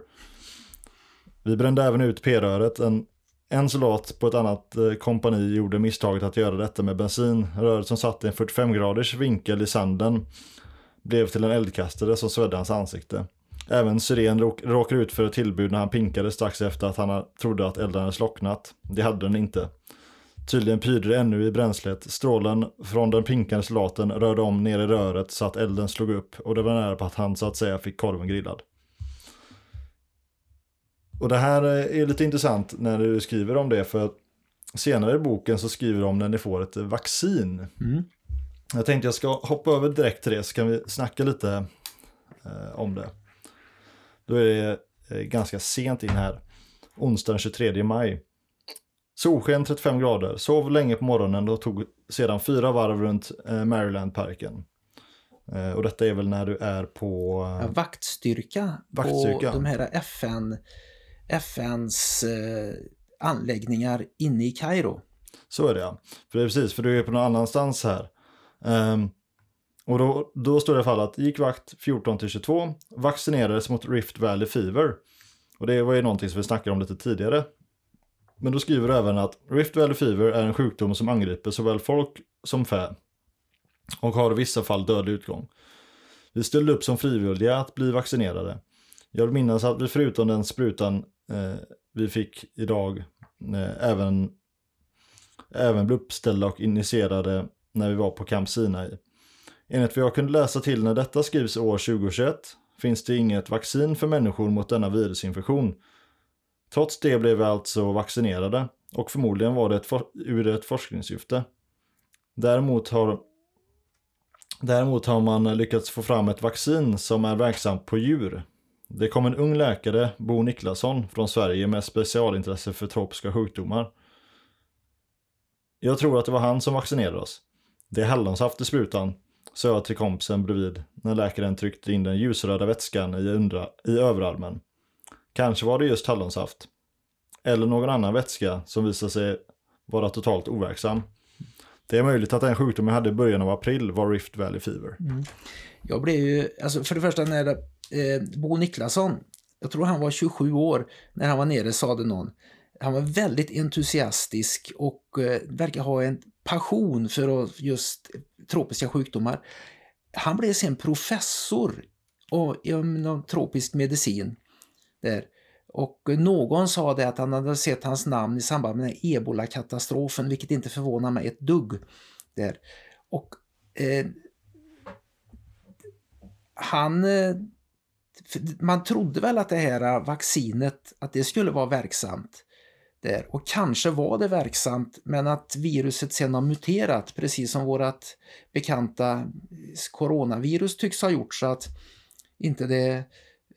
Vi brände även ut p-röret. En, en soldat på ett annat kompani gjorde misstaget att göra detta med bensin. Röret som satt i en 45 graders vinkel i sanden blev till en eldkastare som svedde hans ansikte. Även Syren råk, råkade ut för ett tillbud när han pinkade strax efter att han trodde att elden hade slocknat. Det hade den inte. Tydligen pyrde det ännu i bränslet. Strålen från den pinkande soldaten rörde om ner i röret så att elden slog upp och det var nära på att han så att säga fick korven grillad. Och det här eh, är lite intressant när du skriver om det för senare i boken så skriver du om när ni får ett vaccin. Mm. Jag tänkte jag ska hoppa över direkt till det så kan vi snacka lite eh, om det. Då är det eh, ganska sent in här. Onsdagen 23 maj. Solsken 35 grader, sov länge på morgonen och tog sedan fyra varv runt eh, Marylandparken. Eh, och detta är väl när du är på... Ja, vaktstyrka, Vaktstyrka. på de här FN, FNs eh, anläggningar inne i Kairo. Så är det ja. För det är precis, för du är på någon annanstans här. Um, och då, då står det i alla fall att gick vakt 14 till 22, vaccinerades mot Rift Valley Fever. Och det var ju någonting som vi snackade om lite tidigare. Men då skriver du även att Rift Valley Fever är en sjukdom som angriper såväl folk som fä. Och har i vissa fall dödlig utgång. Vi ställde upp som frivilliga att bli vaccinerade. Jag vill minnas att vi förutom den sprutan eh, vi fick idag eh, även, även blev uppställda och initierade när vi var på Camp Sinai. Enligt vad jag kunde läsa till när detta skrivs år 2021 finns det inget vaccin för människor mot denna virusinfektion. Trots det blev vi alltså vaccinerade och förmodligen var det ett for- ur ett forskningssyfte. Däremot har, däremot har man lyckats få fram ett vaccin som är verksamt på djur. Det kom en ung läkare, Bo Niklasson, från Sverige med specialintresse för tropiska sjukdomar. Jag tror att det var han som vaccinerade oss. Det är hallonsaft i sprutan, sa jag till kompisen bredvid när läkaren tryckte in den ljusröda vätskan i, undra, i överarmen. Kanske var det just hallonsaft. Eller någon annan vätska som visade sig vara totalt overksam. Det är möjligt att den sjukdom jag hade i början av april var Rift Valley Fever. Mm. Jag blev ju, alltså för det första när eh, Bo Niklasson, jag tror han var 27 år när han var nere sade någon. Han var väldigt entusiastisk och eh, verkar ha en passion för just tropiska sjukdomar. Han blev sen professor inom tropisk medicin där. Och någon sa det att han hade sett hans namn i samband med ebola-katastrofen, vilket inte förvånar mig ett dugg. Där. Och eh, han... Eh, man trodde väl att det här vaccinet, att det skulle vara verksamt. Där. Och kanske var det verksamt, men att viruset sen har muterat, precis som vårt bekanta coronavirus tycks ha gjort, så att inte det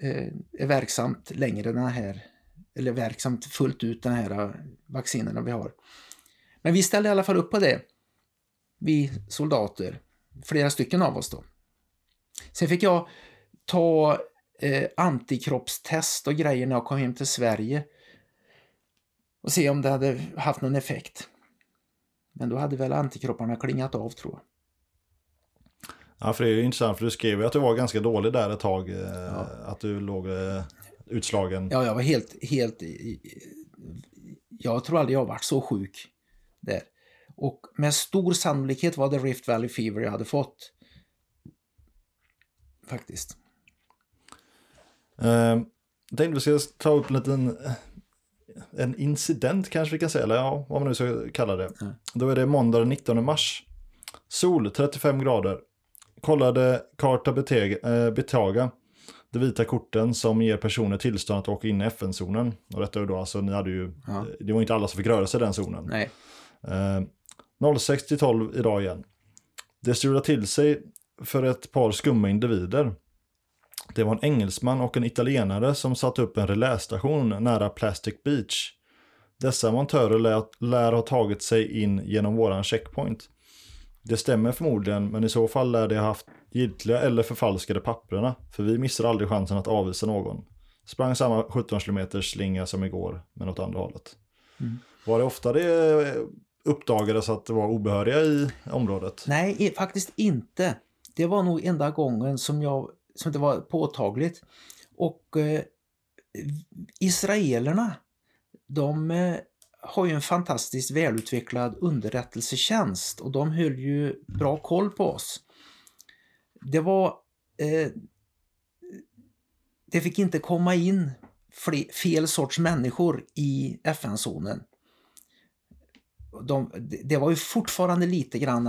eh, är verksamt längre den här, eller verksamt fullt ut den här eh, vaccinerna vi har. Men vi ställde i alla fall upp på det, vi soldater, flera stycken av oss då. Sen fick jag ta eh, antikroppstest och grejer när jag kom hem till Sverige och se om det hade haft någon effekt. Men då hade väl antikropparna klingat av tror jag. Ja, för det är ju intressant för du skrev ju att du var ganska dålig där ett tag. Eh, Att du låg eh, utslagen. Ja, jag var helt, helt... Jag tror aldrig jag varit så sjuk där. Och med stor sannolikhet var det Rift Valley Fever jag hade fått. Faktiskt. Eh, jag tänkte vi ska ta upp en liten en incident kanske vi kan säga, eller ja, vad man nu ska kalla det. Mm. Då är det måndag den 19 mars. Sol 35 grader. kollade Betega, eh, Betaga, de vita korten som ger personer tillstånd att åka in i FN-zonen. Och detta är då alltså, ni hade ju, Ja. det var inte alla som fick röra sig i den zonen. Nej. Eh, 06 till 12 idag igen. Det strulade till sig för ett par skumma individer. Det var en engelsman och en italienare som satte upp en relästation nära Plastic Beach. Dessa montörer lär, lär ha tagit sig in genom våran checkpoint. Det stämmer förmodligen, men i så fall lär de ha haft giltiga eller förfalskade papperna, för vi missar aldrig chansen att avvisa någon. Sprang samma 17 km slinga som igår, men åt andra hållet. Var det ofta det uppdagades att det var obehöriga i området? Nej, faktiskt inte. Det var nog enda gången som, jag, som det var påtagligt. Och eh, israelerna, de eh, har ju en fantastiskt välutvecklad underrättelsetjänst och de höll ju bra koll på oss. Det var... Eh, det fick inte komma in fel sorts människor i FN-zonen. De, det- var ju fortfarande lite grann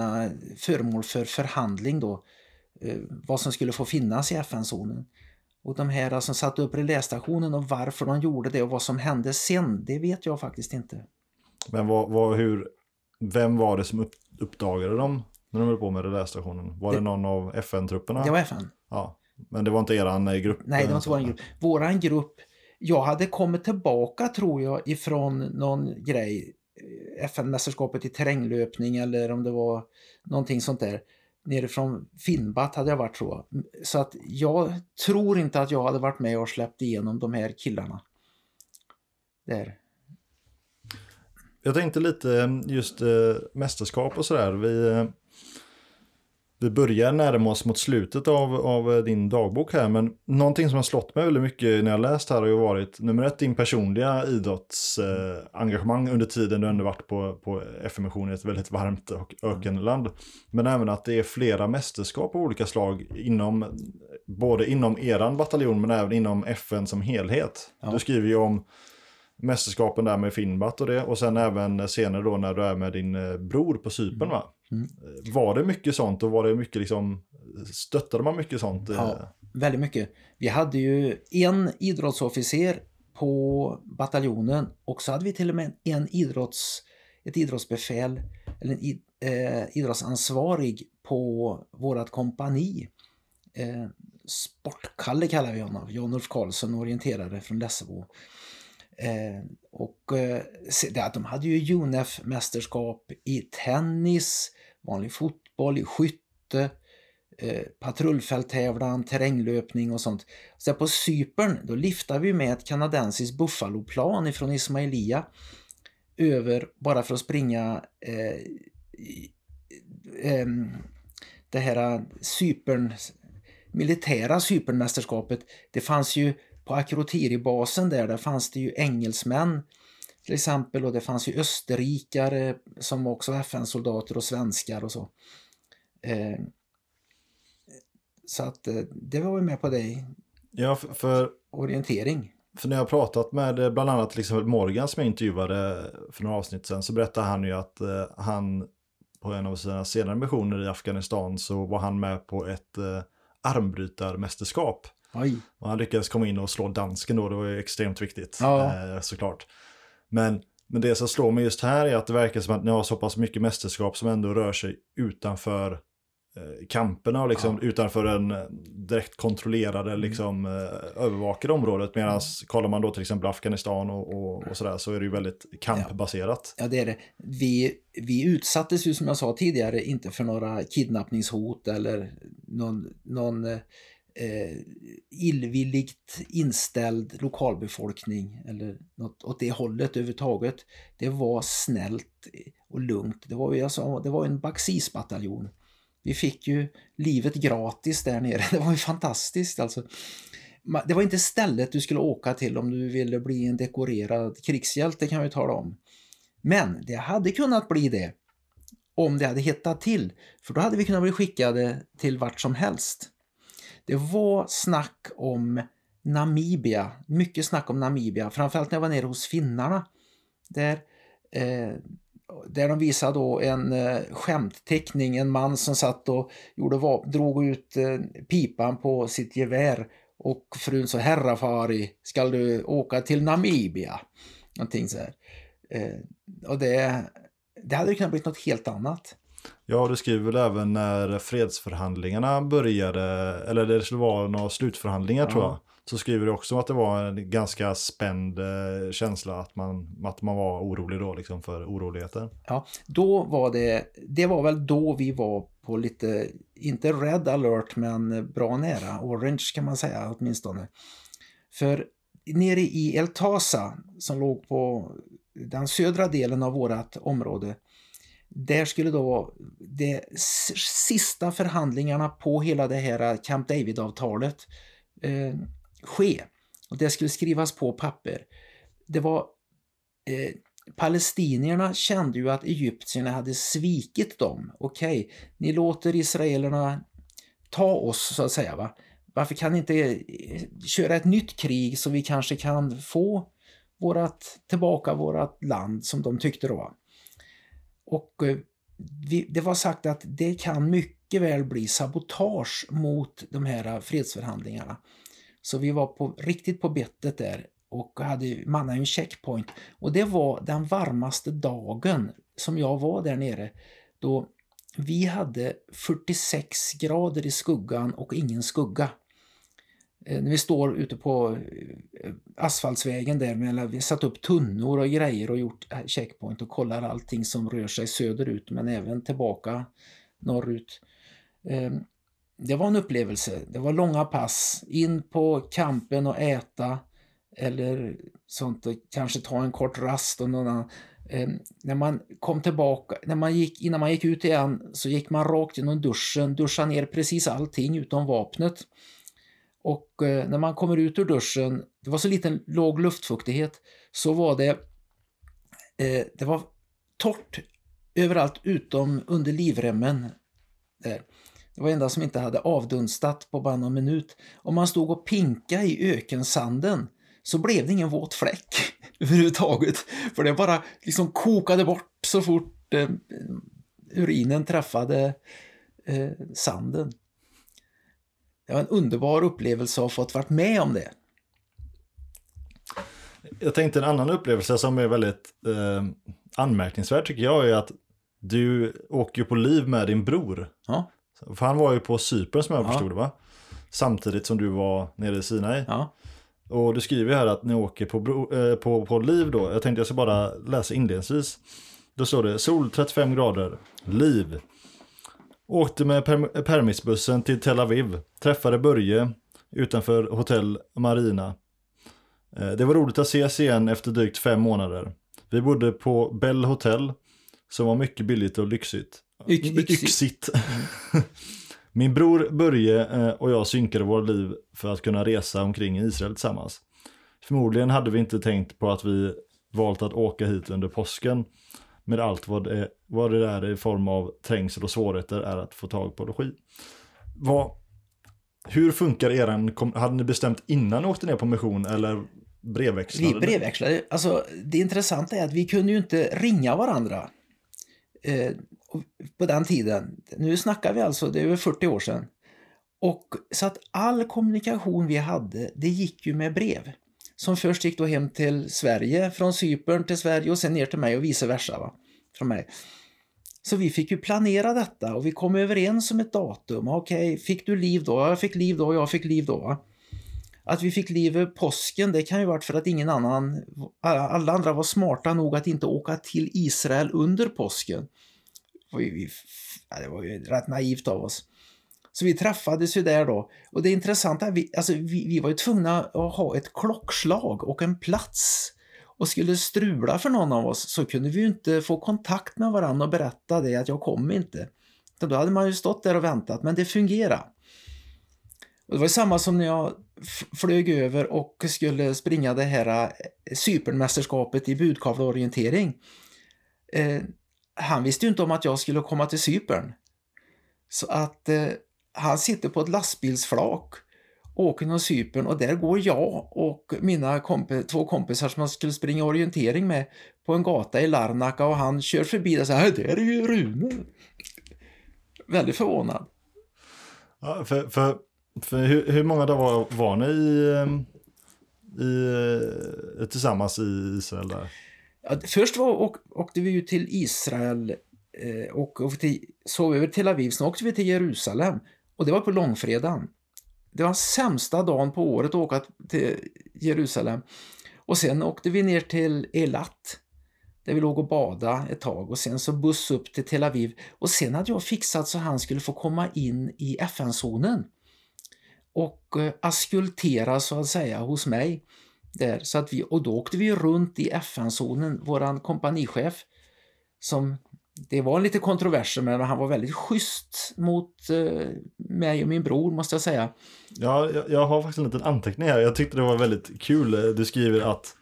föremål för förhandling då eh, Vad som skulle få finnas i FN-zonen. Och de här som satte upp relästationen och varför de gjorde det och vad som hände sen, det vet jag faktiskt inte. Men vad, vad, hur, vem var det som upp, uppdagade dem när de höll på med relästationen? Var det, Det- någon av FN-trupperna? Det var FN. Ja, men det var inte eran eh, grupp? Nej, det var inte vår grupp. Våran grupp, jag hade kommit tillbaka tror jag ifrån någon grej, eh, FN-mästerskapet i terränglöpning eller om det var någonting sånt där. Nerifrån Finnbat hade jag varit så. Så att jag tror inte att jag hade varit med och släppt igenom de här killarna. Där. Jag tänkte lite eh, just eh, mästerskap och sådär. Vi, eh, vi börjar närma oss mot slutet av, av eh, din dagbok här, men någonting som har slått mig väldigt mycket när jag läst här har ju varit nummer ett, din personliga idrottsengagemang eh, under tiden du ändå varit på, på FN-mission i ett väldigt varmt och ökenland. Men även att det är flera mästerskap av olika slag inom, både inom eran bataljon men även inom FN som helhet. Ja. Du skriver ju om mästerskapen där med Finnbat och det. Och sen även senare då när du är med din eh, bror på Cypern va? Mm. Eh, Var det mycket sånt och var det mycket liksom, stöttade man mycket sånt? eh? Ja, väldigt mycket. Vi hade ju en idrottsofficer på bataljonen och så hade vi till och med en idrotts, ett idrottsbefäl eller en id, eh, idrottsansvarig på vårat kompani. Eh, Sportkalle kallar vi honom, Jan-Ulf Karlsson, orienterare från Lessebo. Eh, och eh, de hade ju UNEF-mästerskap i tennis, vanlig fotboll, i skytte, eh, patrullfälttävlan, terränglöpning och sånt. Så på Cypern, då liftade vi med ett kanadensiskt Buffalo-plan ifrån Ismailia över bara för att springa eh, eh, det här eh, Cypern, militära Cypernmästerskapet. Det fanns ju på Akrotiri-basen där, där fanns det ju engelsmän till exempel och det fanns ju österrikare som också var FN-soldater och svenskar och så. Eh, så att eh, det var vi med på det Ja, för, för, orientering. för när jag har pratat med eh, bland annat till exempel Morgan som jag intervjuade för några avsnitt sedan så berättade han ju att eh, han på en av sina senare missioner i Afghanistan så var han med på ett eh, armbrytarmästerskap. Oj. Och han lyckades komma in och slå dansken då, det var ju extremt viktigt Ja. eh, såklart. Men, men det som slår mig just här är att det verkar som att ni har så pass mycket mästerskap som ändå rör sig utanför eh, kamperna och liksom utanför den eh, direkt kontrollerade, Mm. liksom eh, övervakade området. Medan kollar man då till exempel Afghanistan och, och, och sådär så är det ju väldigt kampbaserat. Ja, det är det. Vi, vi utsattes ju som jag sa tidigare inte för några kidnappningshot eller någon, någon eh, illvilligt inställd lokalbefolkning eller något åt det hållet överhuvudtaget. Det var snällt och lugnt. Det var, jag sa, det var en baxisbataljon. Vi fick ju livet gratis där nere. Det var ju fantastiskt alltså. Det var inte stället du skulle åka till om du ville bli en dekorerad krigshjälte kan vi tala om. Men det hade kunnat bli det om det hade hettat till. För då hade vi kunnat bli skickade till vart som helst. Det var snack om Namibia, mycket snack om Namibia, framförallt när jag var nere hos finnarna. Där, eh, där de visade då en eh, skämtteckning, en man som satt och gjorde drog ut eh, pipan på sitt gevär och frun sa herrafari, ska du åka till Namibia? Någonting så här. Eh, och det, det hade kunnat bli något helt annat. Ja, du skriver väl även när fredsförhandlingarna började, eller det skulle vara några slutförhandlingar tror jag. Så skriver du också att det var en ganska spänd eh, känsla att man, att man var orolig då liksom för oroligheter. Ja, då var det, det var väl då vi var på lite, inte red alert men bra nära, orange kan man säga åtminstone. För nere i El Tasa som låg på den södra delen av vårt område, där skulle då de sista förhandlingarna på hela det här eh, Camp David-avtalet eh, ske. Och det skulle skrivas på papper. Det var eh, palestinierna kände ju att egyptierna hade svikit dem. Okej, okay, ni låter israelerna ta oss så att säga. Va? Varför kan ni inte eh, köra ett nytt krig så vi kanske kan få vårat, tillbaka vårt land som de tyckte då? Och eh, vi, det var sagt att det kan mycket väl bli sabotage mot de här eh, fredsförhandlingarna. Så vi var på, riktigt på bettet där och hade manna en checkpoint. Och det var den varmaste dagen som jag var där nere. Då vi hade 46 grader i skuggan och ingen skugga. Eh, när vi står ute på eh, asfaltsvägen där, vi vi satt upp tunnor och grejer och gjort eh, checkpoint och kollar allting som rör sig söderut men även tillbaka norrut. Ehm, det var en upplevelse. Det var långa pass, in på kampen och äta eller sånt och kanske ta en kort rast och någon annan. Eh, när man kom tillbaka, när man gick, innan man gick ut igen så gick man rakt genom duschen, duschade ner precis allting utom vapnet. Och eh, när man kommer ut ur duschen, det var så liten låg luftfuktighet, så var det, eh, det var torrt överallt utom under livremmen. Där. Det var enda som inte hade avdunstat på bara någon minut. Om man stod och pinka i ökensanden så blev det ingen våt fläck överhuvudtaget. För det bara liksom kokade bort så fort eh, urinen träffade eh, sanden. Det var en underbar upplevelse att ha fått varit med om det. Jag tänkte en annan upplevelse som är väldigt eh, anmärkningsvärd tycker jag är att du åker på liv med din bror. Ja. För han var ju på Cypern som jag ja. förstod det va? Samtidigt som du var nere i Sinai. Ja. Och du skriver här att ni åker på, bro, eh, på, på liv då. Jag tänkte jag ska bara läsa inledningsvis. Då står det sol 35 grader, liv. Åkte med per, permisbussen till Tel Aviv. Träffade Börje utanför hotell Marina. Eh, det var roligt att ses igen efter drygt fem månader. Vi bodde på Bell Hotel som var mycket billigt och lyxigt. Yxigt. Yxigt. Min bror Börje eh, och jag synkade våra liv för att kunna resa omkring i Israel tillsammans. Förmodligen hade vi inte tänkt på att vi valt att åka hit under påsken med allt vad det, vad det är i form av trängsel och svårigheter är att få tag på logi. Vad, hur funkar eran, hade ni bestämt innan ni åkte ner på mission eller brevväxlade? Vi brevväxlade. Alltså, det intressanta är att vi kunde ju inte ringa varandra. Eh, på den tiden. Nu snackar vi alltså, det är över 40 år sedan. Och så att all kommunikation vi hade, det gick ju med brev. Som först gick då hem till Sverige, från Cypern till Sverige och sen ner till mig och vice versa. Va? Från mig. Så vi fick ju planera detta och vi kom överens om ett datum. Okej, fick du liv då? Jag fick liv då, jag fick liv då. Att vi fick liv påsken, det kan ju varit för att ingen annan, alla andra var smarta nog att inte åka till Israel under påsken ja, det var ju rätt naivt av oss. Så vi träffades ju där då. Och det intressanta, vi, alltså, vi, vi var ju tvungna att ha ett klockslag och en plats. Och skulle strula för någon av oss så kunde vi ju inte få kontakt med varandra och berätta det att jag kom inte. Då hade man ju stått där och väntat, men det fungerade. Och det var samma som när jag flög över och skulle springa det här eh, Cypernmästerskapet i budkavleorientering. Eh, han visste ju inte om att jag skulle komma till Cypern. Så att eh, han sitter på ett lastbilsflak åker någon Cypern och där går jag och mina komp två kompisar som jag skulle springa orientering med på en gata i Larnaca och han kör förbi och säger där är ju Rune. Väldigt förvånad. Ja, för, för, för hur, hur många dagar var, var ni i, ehm, i, eh, tillsammans i Israel där? Ja, först var, åk, åkte vi ju till Israel eh, och, och till, sov över Tel Aviv, sen åkte vi till Jerusalem och det var på långfredagen. Det var sämsta dagen på året att åka till Jerusalem. Och sen åkte vi ner till Elat där vi låg och bada ett tag. Och sen så buss upp till Tel Aviv. Och sen hade jag fixat så han skulle få komma in i FN-zonen och eh, askultera så att säga hos mig där. Så att vi och då åkte vi runt i FN-zonen, våran kompanichef som det var lite kontroverser men han var väldigt schysst mot eh, mig och min bror måste jag säga. Ja, jag, jag har faktiskt en liten anteckning här. Jag tyckte det var väldigt kul. Du skriver att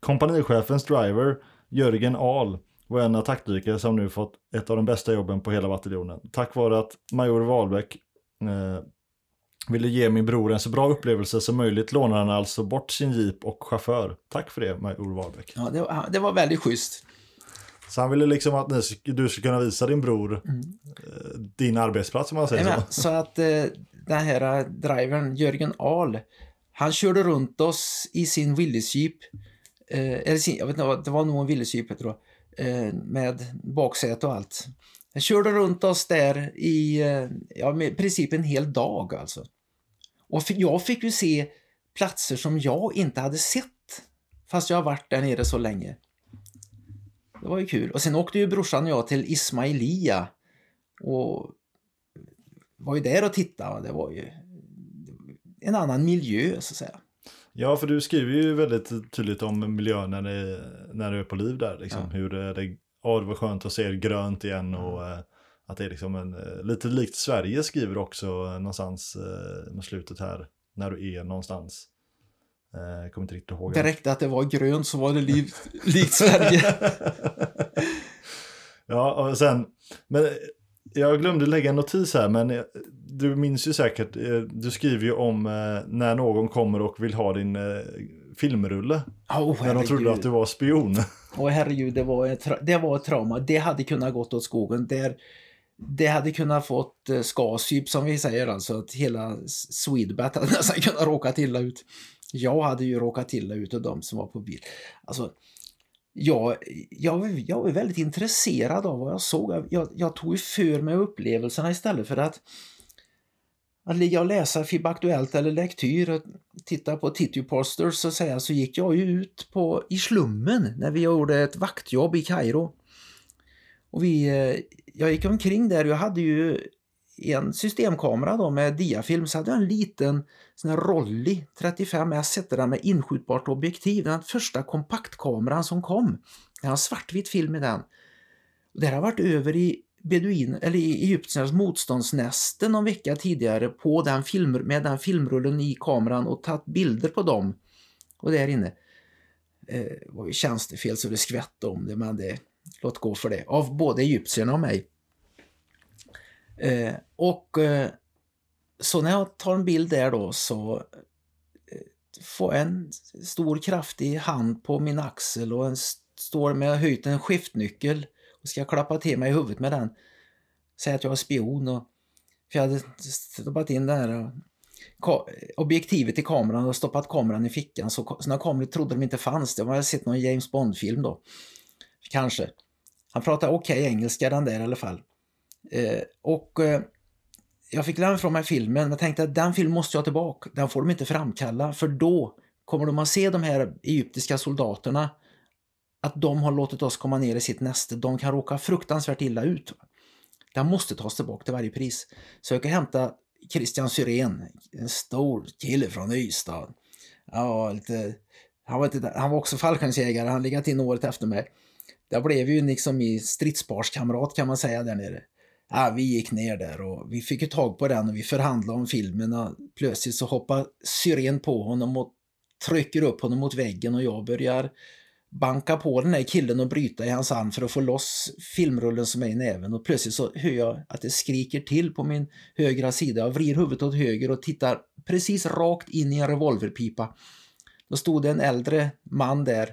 kompanichefens driver Jörgen Ahl var en attackdykare som nu fått ett av de bästa jobben på hela bataljonen. Tack vare att major Wahlbeck eh, ville ge min bror en så bra upplevelse som möjligt lånade han alltså bort sin jeep och chaufför. Tack för det, major Wahlbeck. Ja, det var, det var väldigt schysst. Så han ville liksom att ni, du skulle kunna visa din bror mm. din arbetsplats om man säger Amen. så. Så att eh, den här drivern, Jörgen Ahl, han körde runt oss i sin Willys Jeep eh, eller sin, jag vet inte, det var nog en Willys-Jeep tror jag, eh, med baksäte och allt. Han körde runt oss där i eh, ja, i princip en hel dag alltså. Och jag fick ju se platser som jag inte hade sett fast jag har varit där nere så länge. Det var ju kul. Och sen åkte ju brorsan och jag till Ismailia och var ju där och tittade. Det var ju en annan miljö så att säga. Ja, för du skriver ju väldigt tydligt om miljön när, det, när du är på liv där. Liksom. Ja. Hur det, det, ja, det var skönt att se grönt igen och mm. att det är liksom en, eh, lite likt Sverige skriver också eh, någonstans eh, mot slutet här. När du är någonstans. Jag kommer inte riktigt ihåg. Det räckte att det var grönt så var det liv, likt Sverige. ja, och sen, men jag glömde lägga en notis här, men du minns ju säkert, eh, du skriver ju om eh, när någon kommer och vill ha din eh, filmrulle. Oh, när de trodde att du var spion. Åh oh, herregud, det var, ett, det var ett trauma. Det hade kunnat gått åt skogen. Där, det hade kunnat fått eh, skasyp som vi säger, alltså att hela Swedbat hade nästan kunnat råka illa ut. Jag hade ju råkat illa ut av de som var på bild. Alltså, jag, jag, jag var väldigt intresserad av vad jag såg. Jag, jag tog för mig upplevelserna istället för att, att ligga och läsa FIB Aktuellt eller Lektyr och titta på Titty Posters så, säga, så gick jag ut på, i slummen när vi gjorde ett vaktjobb i Kairo. Och vi, eh, jag gick omkring där och jag hade ju en systemkamera då med diafilm så hade jag en liten sån här Rolly 35S hette den med inskjutbart objektiv. Den första kompaktkameran som kom. Den har svartvit film i den. Det har varit över i beduin, eller i egyptiernas motståndsnäste någon vecka tidigare på den film, med den filmrullen i kameran och tagit bilder på dem. Och där inne eh, var ju tjänstefel så det skvätte om det men det låt gå för det. Av både egyptierna och mig. Eh, och eh, så när jag tar en bild där då så eh, får jag en stor kraftig hand på min axel och en står med höjt en skiftnyckel och ska klappa till mig i huvudet med den. Säga att jag är spion och för jag hade stoppat in det här eh, objektivet i kameran och stoppat kameran i fickan så sådana kameror trodde de inte fanns. De hade sett någon James Bond-film då. Kanske. Han pratade okej okay engelska den där i alla fall. Eh, och eh, jag fick lämna från mig filmen, men jag tänkte att den filmen måste jag ha tillbaka. Den får de inte framkalla, för då kommer de att se de här egyptiska soldaterna att de har låtit oss komma ner i sitt näste. De kan råka fruktansvärt illa ut. Den måste tas tillbaka till varje pris. Så jag kan hämta Christian Syrén, en stor kille från Ystad. Ja, lite, han, var inte, han var också fallskärmsjägare, han legat in året efter mig. Det blev ju liksom min stridsparskamrat kan man säga där nere ja, vi gick ner där och vi fick ju tag på den och vi förhandlade om filmen och plötsligt så hoppar syren på honom och trycker upp honom mot väggen och jag börjar banka på den här killen och bryta i hans hand för att få loss filmrullen som är i näven och plötsligt så hör jag att det skriker till på min högra sida. Jag vrider huvudet åt höger och tittar precis rakt in i en revolverpipa. Då stod det en äldre man där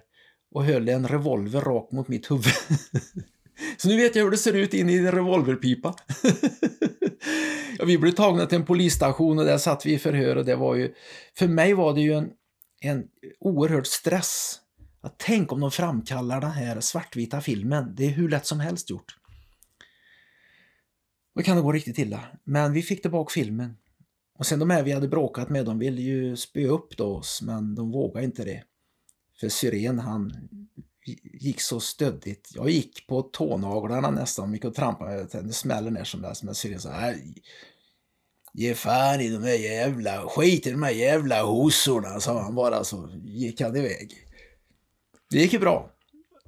och höll en revolver rakt mot mitt huvud. Så nu vet jag hur det ser ut in i en revolverpipa. ja, vi blev tagna till en polisstation och där satt vi i förhör och det var ju, för mig var det ju en, en oerhörd stress. Att tänk om de framkallar den här svartvita filmen, det är hur lätt som helst gjort. Då kan det gå riktigt illa. Men vi fick tillbaka filmen. Och sen de här vi hade bråkat med, de ville ju spöa upp då oss, men de vågade inte det. För Syren han gick så stöddigt. Jag gick på tånaglarna nästan, gick och trampade. Det smäller ner som det Men Syren sa, ge fan i de här jävla, skit i de här jävla hosorna, sa han bara så gick han iväg. Det gick ju bra.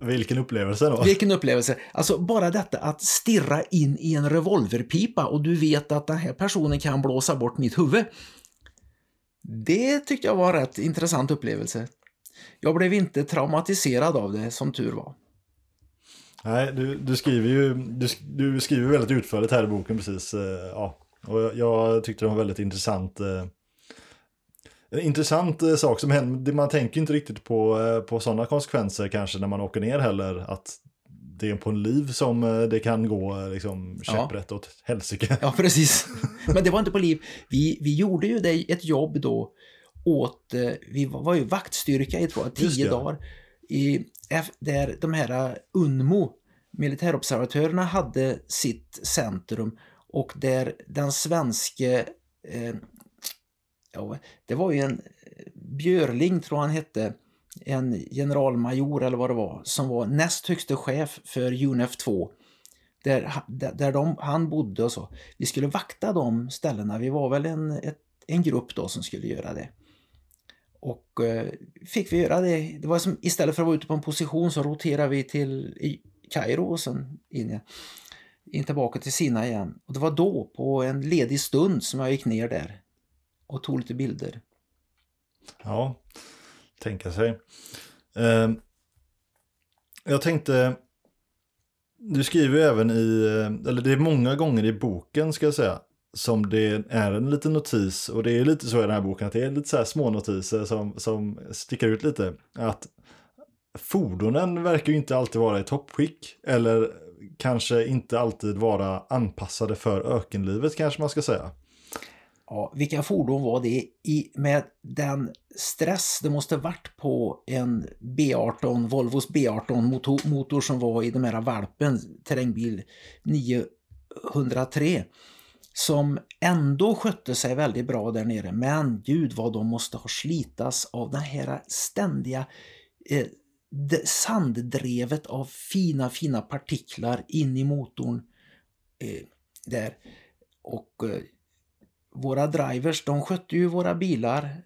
Vilken upplevelse då. Vilken upplevelse. Alltså bara detta att stirra in i en revolverpipa och du vet att den här personen kan blåsa bort mitt huvud. Det tyckte jag var en rätt intressant upplevelse. Jag blev inte traumatiserad av det, som tur var. Nej, du, du skriver ju du, du, skriver väldigt utförligt här i boken precis. Eh, ja. Och jag, jag tyckte det var väldigt intressant. Eh, en intressant eh, sak som händer, man tänker inte riktigt på, på sådana konsekvenser kanske när man åker ner heller. Att det är på en liv som det kan gå liksom käpprätt ja. åt helsike. Ja, precis. Men det var inte på liv. Vi, vi gjorde ju det, ett jobb då åt, eh, vi var ju vaktstyrka i två, tio dagar, i, där de här eh, UNMO, militärobservatörerna, hade sitt centrum och där den svenske, eh, ja, det var ju en Björling tror han hette, en generalmajor eller vad det var, som var näst högste chef för UNF 2. Där, där de, han bodde och så. Vi skulle vakta de ställena. Vi var väl en, ett, en grupp då som skulle göra det. Och eh, fick vi göra det. Det var som istället för att vara ute på en position så roterade vi till Kairo och sen in, in tillbaka till Sina igen. Och det var då på en ledig stund som jag gick ner där och tog lite bilder. Ja, tänka sig. Eh, jag tänkte, du skriver ju även i, eh, eller det är många gånger i boken ska jag säga, som det är en liten notis och det är lite så i den här boken att det är lite så här små notiser som, som sticker ut lite. Att fordonen verkar ju inte alltid vara i toppskick eller kanske inte alltid vara anpassade för ökenlivet kanske man ska säga. Ja, vilka fordon var det i, med den stress det måste varit på en B18, Volvos B18 motor, motor som var i de här valpen, terrängbil 903 som ändå skötte sig väldigt bra där nere. Men gud vad de måste ha slitas av det här ständiga eh, sanddrevet av fina, fina partiklar in i motorn. Eh, där. Och eh, våra drivers, de skötte ju våra bilar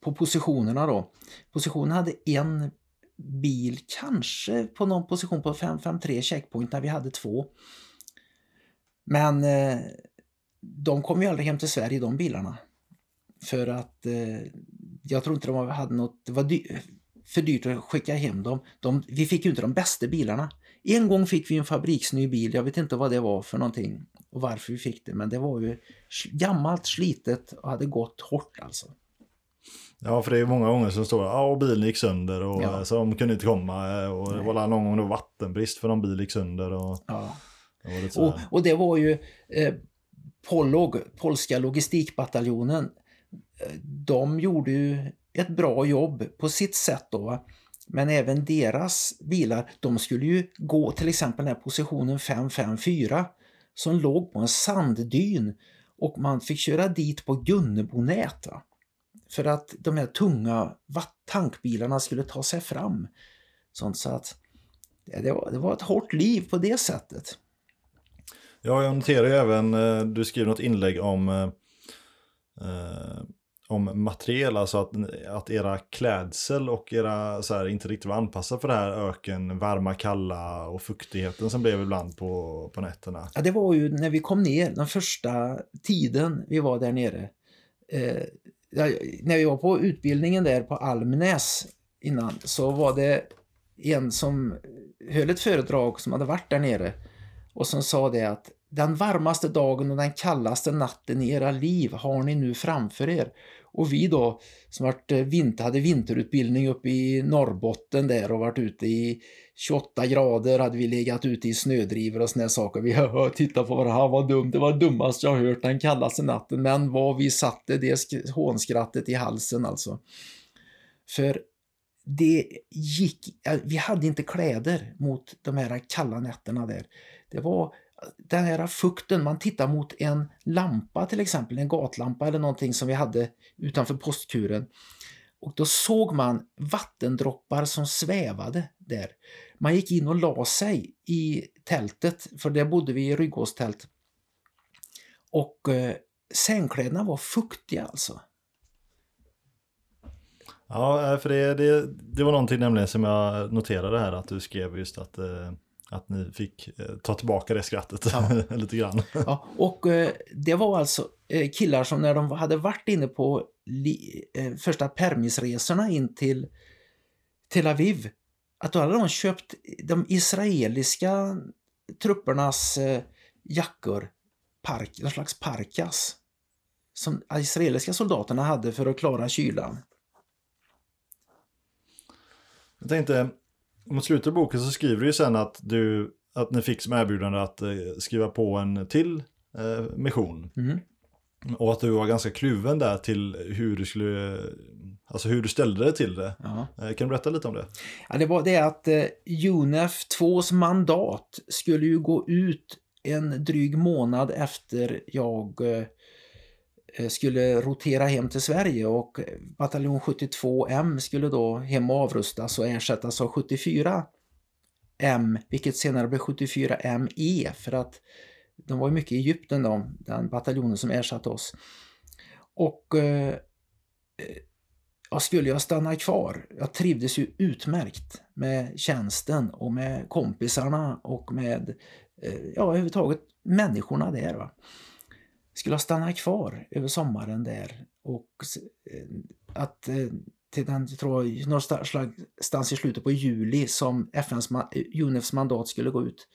på positionerna då. Positionen hade en bil, kanske på någon position på 553 checkpoint när vi hade två. Men eh, de kom ju aldrig hem till Sverige de bilarna. För att eh, jag tror inte de hade något, det var dy för dyrt att skicka hem dem. De, vi fick ju inte de bästa bilarna. En gång fick vi en fabriksny bil, jag vet inte vad det var för någonting och varför vi fick det, men det var ju gammalt, slitet och hade gått hårt alltså. Ja, för det är många gånger som står ja, och bilen gick sönder och ja. så de kunde inte komma och det var någon gång det var vattenbrist för någon bil gick sönder. Och, ja. och, och, det var ju eh, Pollog, polska logistikbataljonen, eh, de gjorde ju ett bra jobb på sitt sätt då. Men även deras bilar, de skulle ju gå till exempel den här positionen 554 som låg på en sanddyn och man fick köra dit på Gunnebonät. För att de här tunga tankbilarna skulle ta sig fram. Sånt så att det var, det var ett hårt liv på det sättet. Ja, jag noterar ju även, eh, du skriver något inlägg om, eh, eh, om materiel, alltså att, att era klädsel och era så här, inte riktigt var anpassade för det här öken, varma, kalla och fuktigheten som blev ibland på, på nätterna. Ja, det var ju när vi kom ner, den första tiden vi var där nere. Eh, när vi var på utbildningen där på Almnäs innan så var det en som höll ett föredrag som hade varit där nere och som sa det att den varmaste dagen och den kallaste natten i era liv har ni nu framför er. Och vi då, som varit eh, vinter, hade vinterutbildning uppe i Norrbotten där och varit ute i 28 grader, hade vi legat ute i snödrivor och såna saker. Vi har tittat på varandra, vad dumt, det var dummast jag hört den kallaste natten. Men vad vi satte det hånskrattet i halsen alltså. För det gick, eh, vi hade inte kläder mot de här kalla nätterna där. Det var den här fukten, man tittar mot en lampa till exempel, en gatlampa eller någonting som vi hade utanför postkuren. Och då såg man vattendroppar som svävade där. Man gick in och la sig i tältet, för där bodde vi i ryggåstält. Och eh, sängkläderna var fuktiga alltså. Ja, eh, för det, det, det var någonting nämligen som jag noterade här att du skrev just att eh, att ni fick eh, ta tillbaka det skrattet ja. lite grann. Ja, och eh, det var alltså eh, killar som när de hade varit inne på första permisresorna in till Tel Aviv, att då hade de köpt de israeliska truppernas jackor, park, en slags parkas, som israeliska soldaterna hade för att klara kylan. Jag tänkte, mot slutet av boken så skriver du ju sen att, du, att ni fick som erbjudande att eh, skriva på en till eh, mission. Mm. Och att du var ganska kluven där till hur du skulle, alltså hur du ställde dig till det. Ja. Eh, kan du berätta lite om det? Ja, det var det att eh, UNEF 2s mandat skulle ju gå ut en dryg månad efter jag Eh, Eh, skulle rotera hem till Sverige och eh, bataljon 72M skulle då hem och avrustas och ersättas av 74M, vilket senare blev 74ME för att de var ju mycket i Egypten då, den bataljonen som ersatte oss. Och eh, eh jag skulle jag stanna kvar, jag trivdes ju utmärkt med tjänsten och med kompisarna och med, eh, ja överhuvudtaget människorna där. Va? Skulle ha stannat kvar över sommaren där och eh, att eh, till den, jag tror, någonstans i slutet på juli som FNs, UNEFs mandat skulle gå ut.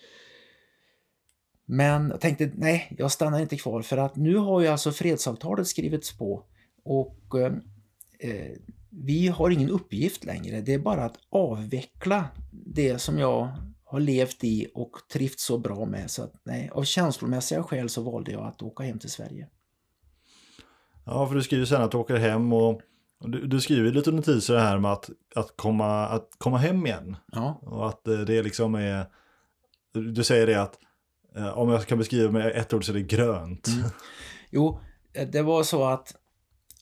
Men jag tänkte nej, jag stannar inte kvar för att nu har ju alltså fredsavtalet skrivits på och eh, eh vi har ingen uppgift längre. Det är bara att avveckla det som jag har levt i och trivts så bra med. Så att, nej, av känslomässiga skäl så valde jag att åka hem till Sverige. Ja, för du skriver sen att du åker hem och du, du skriver lite notiser här med att, att, komma, att komma hem igen. Ja. Och att eh, det liksom är, du säger det att eh, om jag kan beskriva med ett ord så är det grönt. Mm. Jo, eh, det var så att,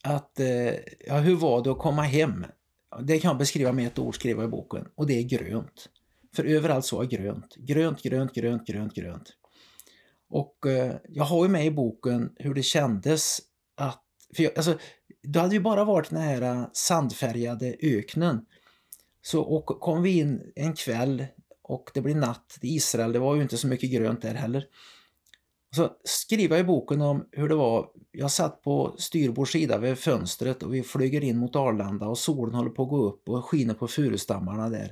att ja, hur var det att komma hem? Det kan jag beskriva med ett ord, skriva i boken, och det är grönt. För överallt så är grönt. Grönt, grönt, grönt, grönt, grönt. Och eh, jag har ju med i boken hur det kändes att... För jag, alltså, det hade ju bara varit den här eh, sandfärgade öknen. Så och kom vi in en kväll och det blir natt i Israel. Det var ju inte så mycket grönt där heller. Så skriver jag i boken om hur det var. Jag satt på styrbord sida vid fönstret och vi flyger in mot Arlanda och solen håller på att gå upp och skiner på furustammarna där.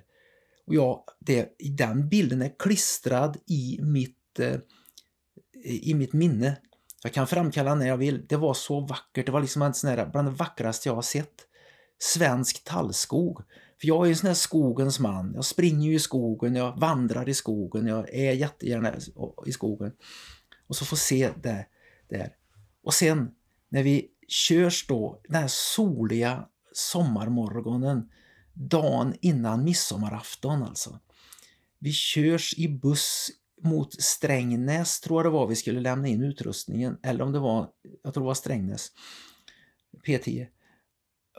Och jag, det, den bilden är klistrad i mitt, eh, i mitt minne. Jag kan framkalla när jag vill. Det var så vackert. Det var liksom en sån här, bland det vackraste jag har sett. Svensk tallskog. För jag är en sån här skogens man. Jag springer ju i skogen, jag vandrar i skogen, jag är jättegärna i skogen. Och så få se det där. Och sen när vi körs då, den här soliga sommarmorgonen dagen innan midsommarafton alltså. Vi körs i buss mot Strängnäs tror jag det var vi skulle lämna in utrustningen eller om det var, jag tror det var Strängnäs, P10.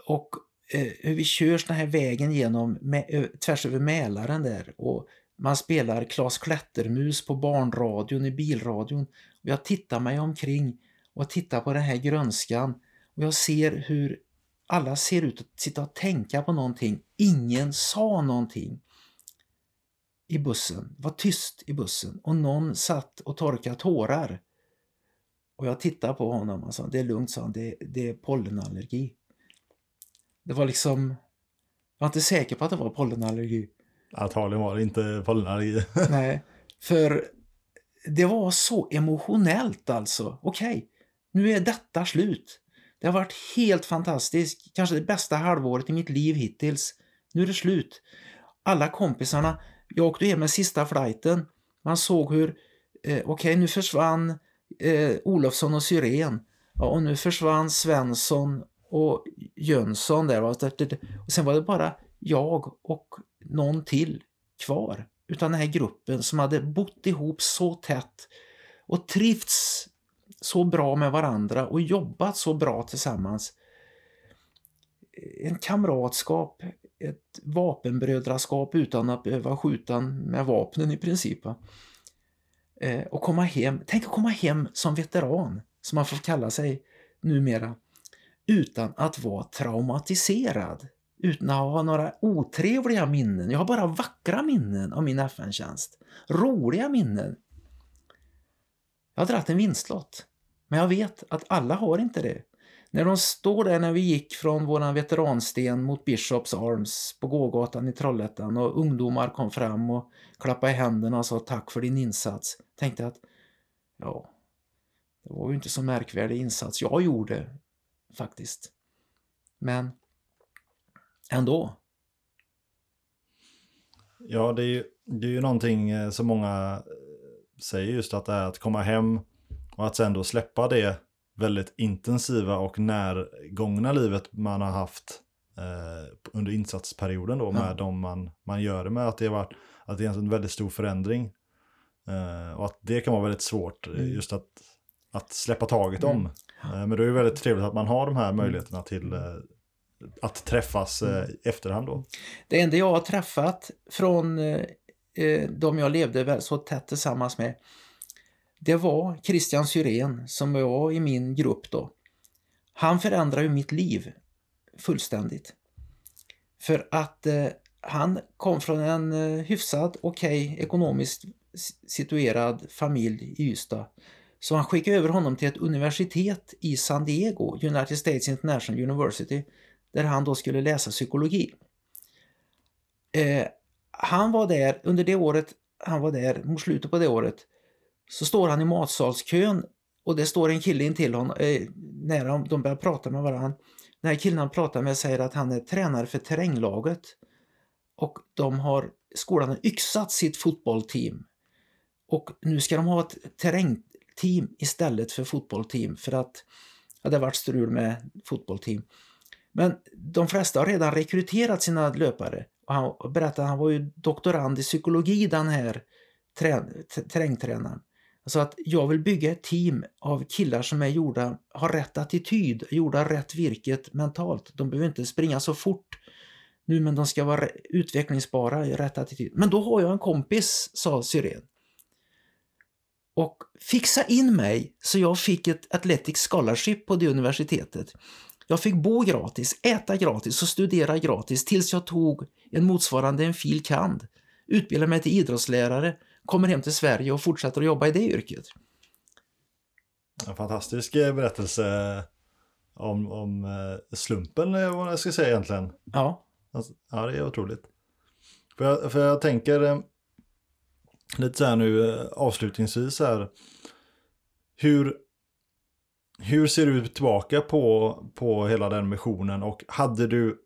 Och eh, hur vi körs den här vägen genom, med, tvärs över Mälaren där och man spelar Klas Klättermus på barnradion i bilradion. Och jag tittar mig omkring och tittar på den här grönskan och jag ser hur alla ser ut att sitta och tänka på någonting. Ingen sa någonting i bussen. Var tyst i bussen och någon satt och torkade tårar. Och jag tittade på honom och sa, det är lugnt, sa han, det, det är pollenallergi. Det var liksom, jag var inte säker på att det var pollenallergi. Antagligen var det inte Pollenallergi. Nej, för det var så emotionellt alltså. Okej, nu är detta slut. Det har varit helt fantastiskt. Kanske det bästa halvåret i mitt liv hittills. Nu är det slut. Alla kompisarna, jag åkte hem med sista flighten. Man såg hur, eh, okej okay, nu försvann eh, Olofsson och Syren. Ja, och nu försvann Svensson och Jönsson där. Och sen var det bara jag och någon till kvar. Utan den här gruppen som hade bott ihop så tätt och trivts så bra med varandra och jobbat så bra tillsammans. En kamratskap, ett vapenbrödraskap utan att behöva skjuta med vapnen i princip. Eh, och komma hem, tänk att komma hem som veteran, som man får kalla sig numera, utan att vara traumatiserad, utan att ha några otrevliga minnen. Jag har bara vackra minnen av min FN-tjänst. Roliga minnen. Jag har dragit en vinstlott. Men jag vet att alla har inte det. När de står där när vi gick från våran veteransten mot Bishops Arms på gågatan i Trollhättan och ungdomar kom fram och klappade i händerna och sa tack för din insats. Tänkte att ja, det var ju inte så märkvärdig insats jag gjorde faktiskt. Men ändå. Ja, det är ju, det är ju någonting eh, som många eh, säger just att det är att komma hem och att sen då släppa det väldigt intensiva och närgångna livet man har haft eh, under insatsperioden då med ja. de man, man gör det med. Att det, var, att det är en väldigt stor förändring. Eh, och att det kan vara väldigt svårt eh, mm. just att, att släppa taget om. Mm. Eh, men det är väldigt trevligt att man har de här mm. möjligheterna till eh, att träffas eh, mm. efterhand då. Det enda jag har träffat från de jag levde så tätt tillsammans med det var Christian Syrén som var i min grupp då. Han förändrade ju mitt liv fullständigt. För att eh, han kom från en eh, hyfsad, okej, okay, ekonomiskt situerad familj i Ystad. Så han skickade över honom till ett universitet i San Diego, United States International University, där han då skulle läsa psykologi. Eh, han var där, under det året han var där, mot slutet på det året, så står han i matsalskön och det står en kille intill honom, eh, när de börjar prata med varandra. Den här killen han pratar med säger att han är tränare för terränglaget och de har, skolan har yxat sitt fotbollsteam och nu ska de ha ett terrängteam istället för fotbollsteam. för att ja, det har varit strul med fotbollsteam. Men de flesta har redan rekryterat sina löpare och han berättade att han var ju doktorand i psykologi den här terrängtränaren. Alltså att jag vill bygga ett team av killar som är gjorda, har rätt attityd, gjorda rätt virket mentalt. De behöver inte springa så fort nu men de ska vara utvecklingsbara i rätt attityd. Men då har jag en kompis, sa Syren. Och fixa in mig så jag fick ett Athletic Scholarship på det universitetet. Jag fick bo gratis, äta gratis och studera gratis tills jag tog en motsvarande en fil. kand. Utbildade mig till idrottslärare kommer hem till Sverige och fortsätter att jobba i det yrket. En fantastisk eh, berättelse om, om eh, slumpen, eh, vad jag ska säga egentligen. Ja. Alltså, ja, det är otroligt. För jag, för jag tänker lite så här nu avslutningsvis här. Hur, hur ser du tillbaka på, på hela den missionen och hade du,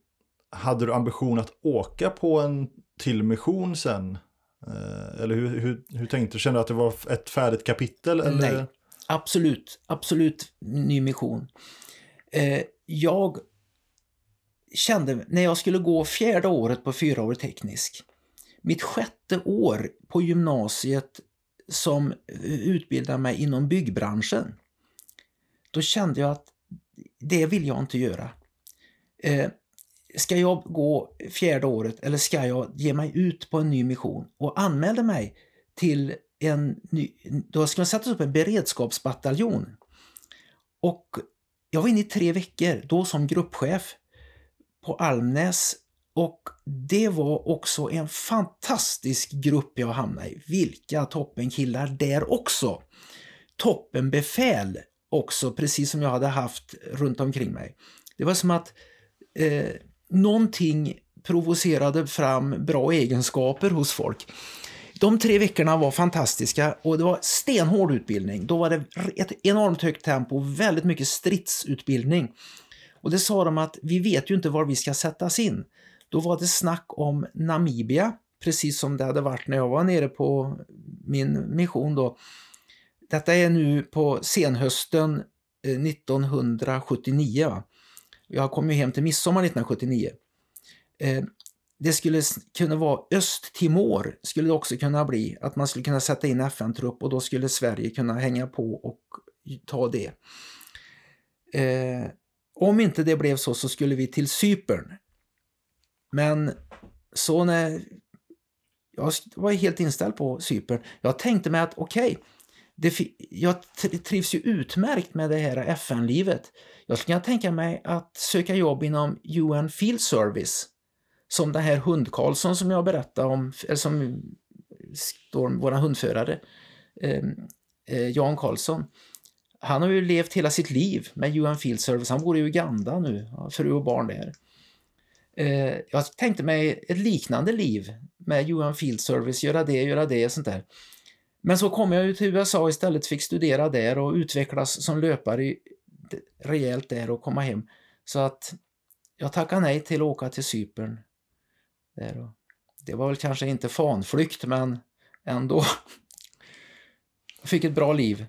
hade du ambition att åka på en till mission sen? Eh, eller hur, hur, hur tänkte du? Kände du att det var ett färdigt kapitel? Eller? Nej, absolut. Absolut ny mission. Eh, jag kände när jag skulle gå fjärde året på fyraårig teknisk, mitt sjätte år på gymnasiet som utbildar mig inom byggbranschen, då kände jag att det vill jag inte göra. Eh, Ska jag gå fjärde året eller ska jag ge mig ut på en ny mission? Och anmälde mig till en ny, då ska man sätta upp en beredskapsbataljon. Och jag var inne i tre veckor, då som gruppchef på Almnäs och det var också en fantastisk grupp jag hamnade i. Vilka toppenkillar där också! Toppenbefäl också, precis som jag hade haft runt omkring mig. Det var som att eh, någonting provocerade fram bra egenskaper hos folk. De tre veckorna var fantastiska och det var stenhård utbildning. Då var det ett enormt högt tempo och väldigt mycket stridsutbildning. Och det sa de att vi vet ju inte var vi ska sättas in. Då var det snack om Namibia, precis som det hade varit när jag var nere på min mission då. Detta är nu på senhösten eh, 1979. Jag kom ju hem till midsommar 1979. Eh, det skulle kunna vara Östtimor, skulle det också kunna bli. Att man skulle kunna sätta in FN-trupp och då skulle Sverige kunna hänga på och ta det. Eh, om inte det blev så så skulle vi till Cypern. Men så när jag var helt inställd på Cypern. Jag tänkte mig att okej, okay, jag trivs ju utmärkt med det här FN-livet. Jag skulle kunna tänka mig att söka jobb inom UN Field Service. Som den här hund-Karlsson som jag berättade om, eller som står våra hundförare, ehm, eh, Jan Karlsson. Han har ju levt hela sitt liv med UN Field Service. Han bor i Uganda nu, har fru och barn där. Eh, jag tänkte mig ett liknande liv med UN Field Service, göra det, göra det och sånt där. Men så kom jag ju till USA istället, fick studera där och utvecklas som löpare rejält där och komma hem. Så att jag tackade nej till att åka till Cypern. Där det var väl kanske inte fanflykt, men ändå. Jag fick ett bra liv.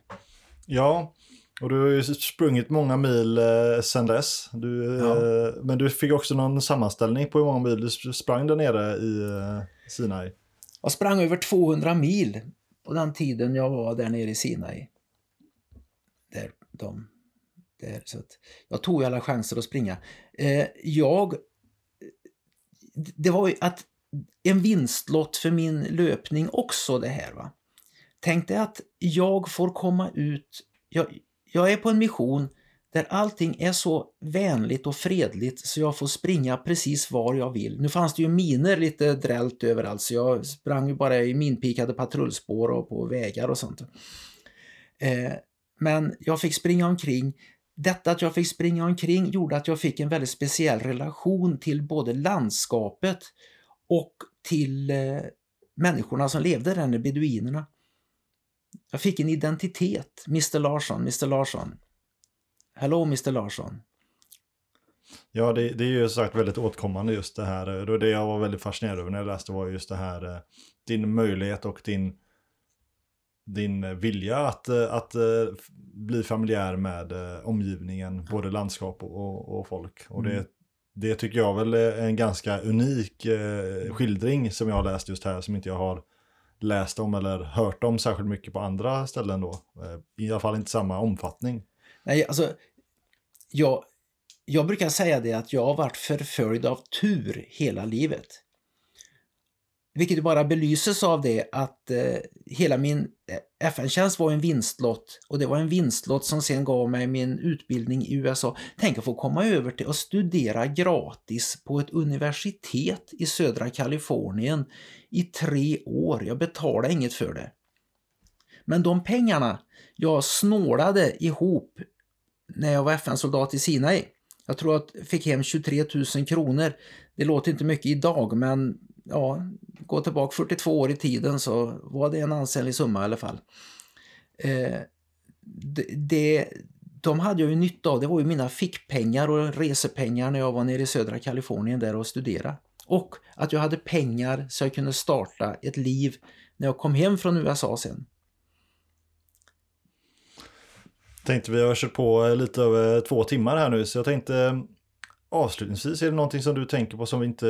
Ja, och du har ju sprungit många mil eh, sedan dess. Du, ja. eh, men du fick också någon sammanställning på hur många mil du sprang där nere i eh, Sinai. Jag sprang över 200 mil på den tiden jag var där nere i Sinai. Där, de, där, så att jag tog alla chanser att springa. Eh, jag... Det var ju att en vinstlott för min löpning också det här. va. Tänk dig att jag får komma ut... Jag, jag är på en mission där allting är så vänligt och fredligt så jag får springa precis var jag vill. Nu fanns det ju miner lite drällt överallt så jag sprang ju bara i minpikade patrullspår och på vägar och sånt. Eh, men jag fick springa omkring. Detta att jag fick springa omkring gjorde att jag fick en väldigt speciell relation till både landskapet och till eh, människorna som levde där, beduinerna. Jag fick en identitet. Mr Larsson, Mr Larsson. Hello Mr Larsson. Ja, det, det är ju sagt väldigt åtkommande just det här. Det jag var väldigt fascinerad över när jag läste var just det här. Eh, din möjlighet och din, din vilja att, eh, att eh, bli familjär med omgivningen, både landskap och, och folk. Och det, mm. det tycker jag väl är en ganska unik skildring som jag har läst just här, som inte jag har läst om eller hört om särskilt mycket på andra ställen då. I alla fall inte samma omfattning. Nej, alltså, jag, jag brukar säga det att jag har varit förföljd av tur hela livet. Vilket bara belyses av det att eh, hela min eh, FN-tjänst var en vinstlott och det var en vinstlott som sen gav mig min utbildning i USA. Tänk att få komma över till att studera gratis på ett universitet i södra Kalifornien i tre år. Jag betalade inget för det. Men de pengarna jag snålade ihop när jag var FN-soldat i Sinai. Jag tror att jag fick hem 23 000 kronor. Det låter inte mycket idag men ja, gå tillbaka 42 år i tiden så var det en ansenlig summa i alla fall. Eh, det, de hade jag ju nytta av. Det var ju mina fickpengar och resepengar när jag var nere i södra Kalifornien där och studerade. Och att jag hade pengar så jag kunde starta ett liv när jag kom hem från USA sen. Tänkte vi har kört på lite över två timmar här nu så jag tänkte avslutningsvis, är det någonting som du tänker på som vi inte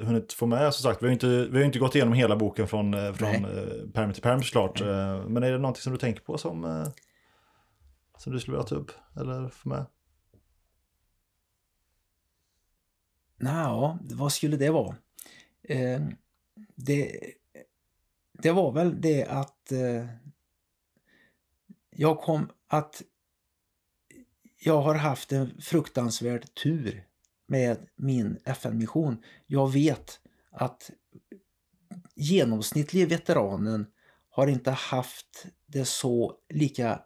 hunnit få med? Som sagt, vi har inte, vi har inte gått igenom hela boken från, eh, från eh, perm till perm såklart. Mm. Men är det någonting som du tänker på som, som du skulle vilja ta upp eller få med? Nå, vad skulle det vara? Eh, det, det var väl det att eh, jag kom att jag har haft en fruktansvärd tur med min FN-mission. Jag vet att genomsnittlige veteranen har inte haft det så lika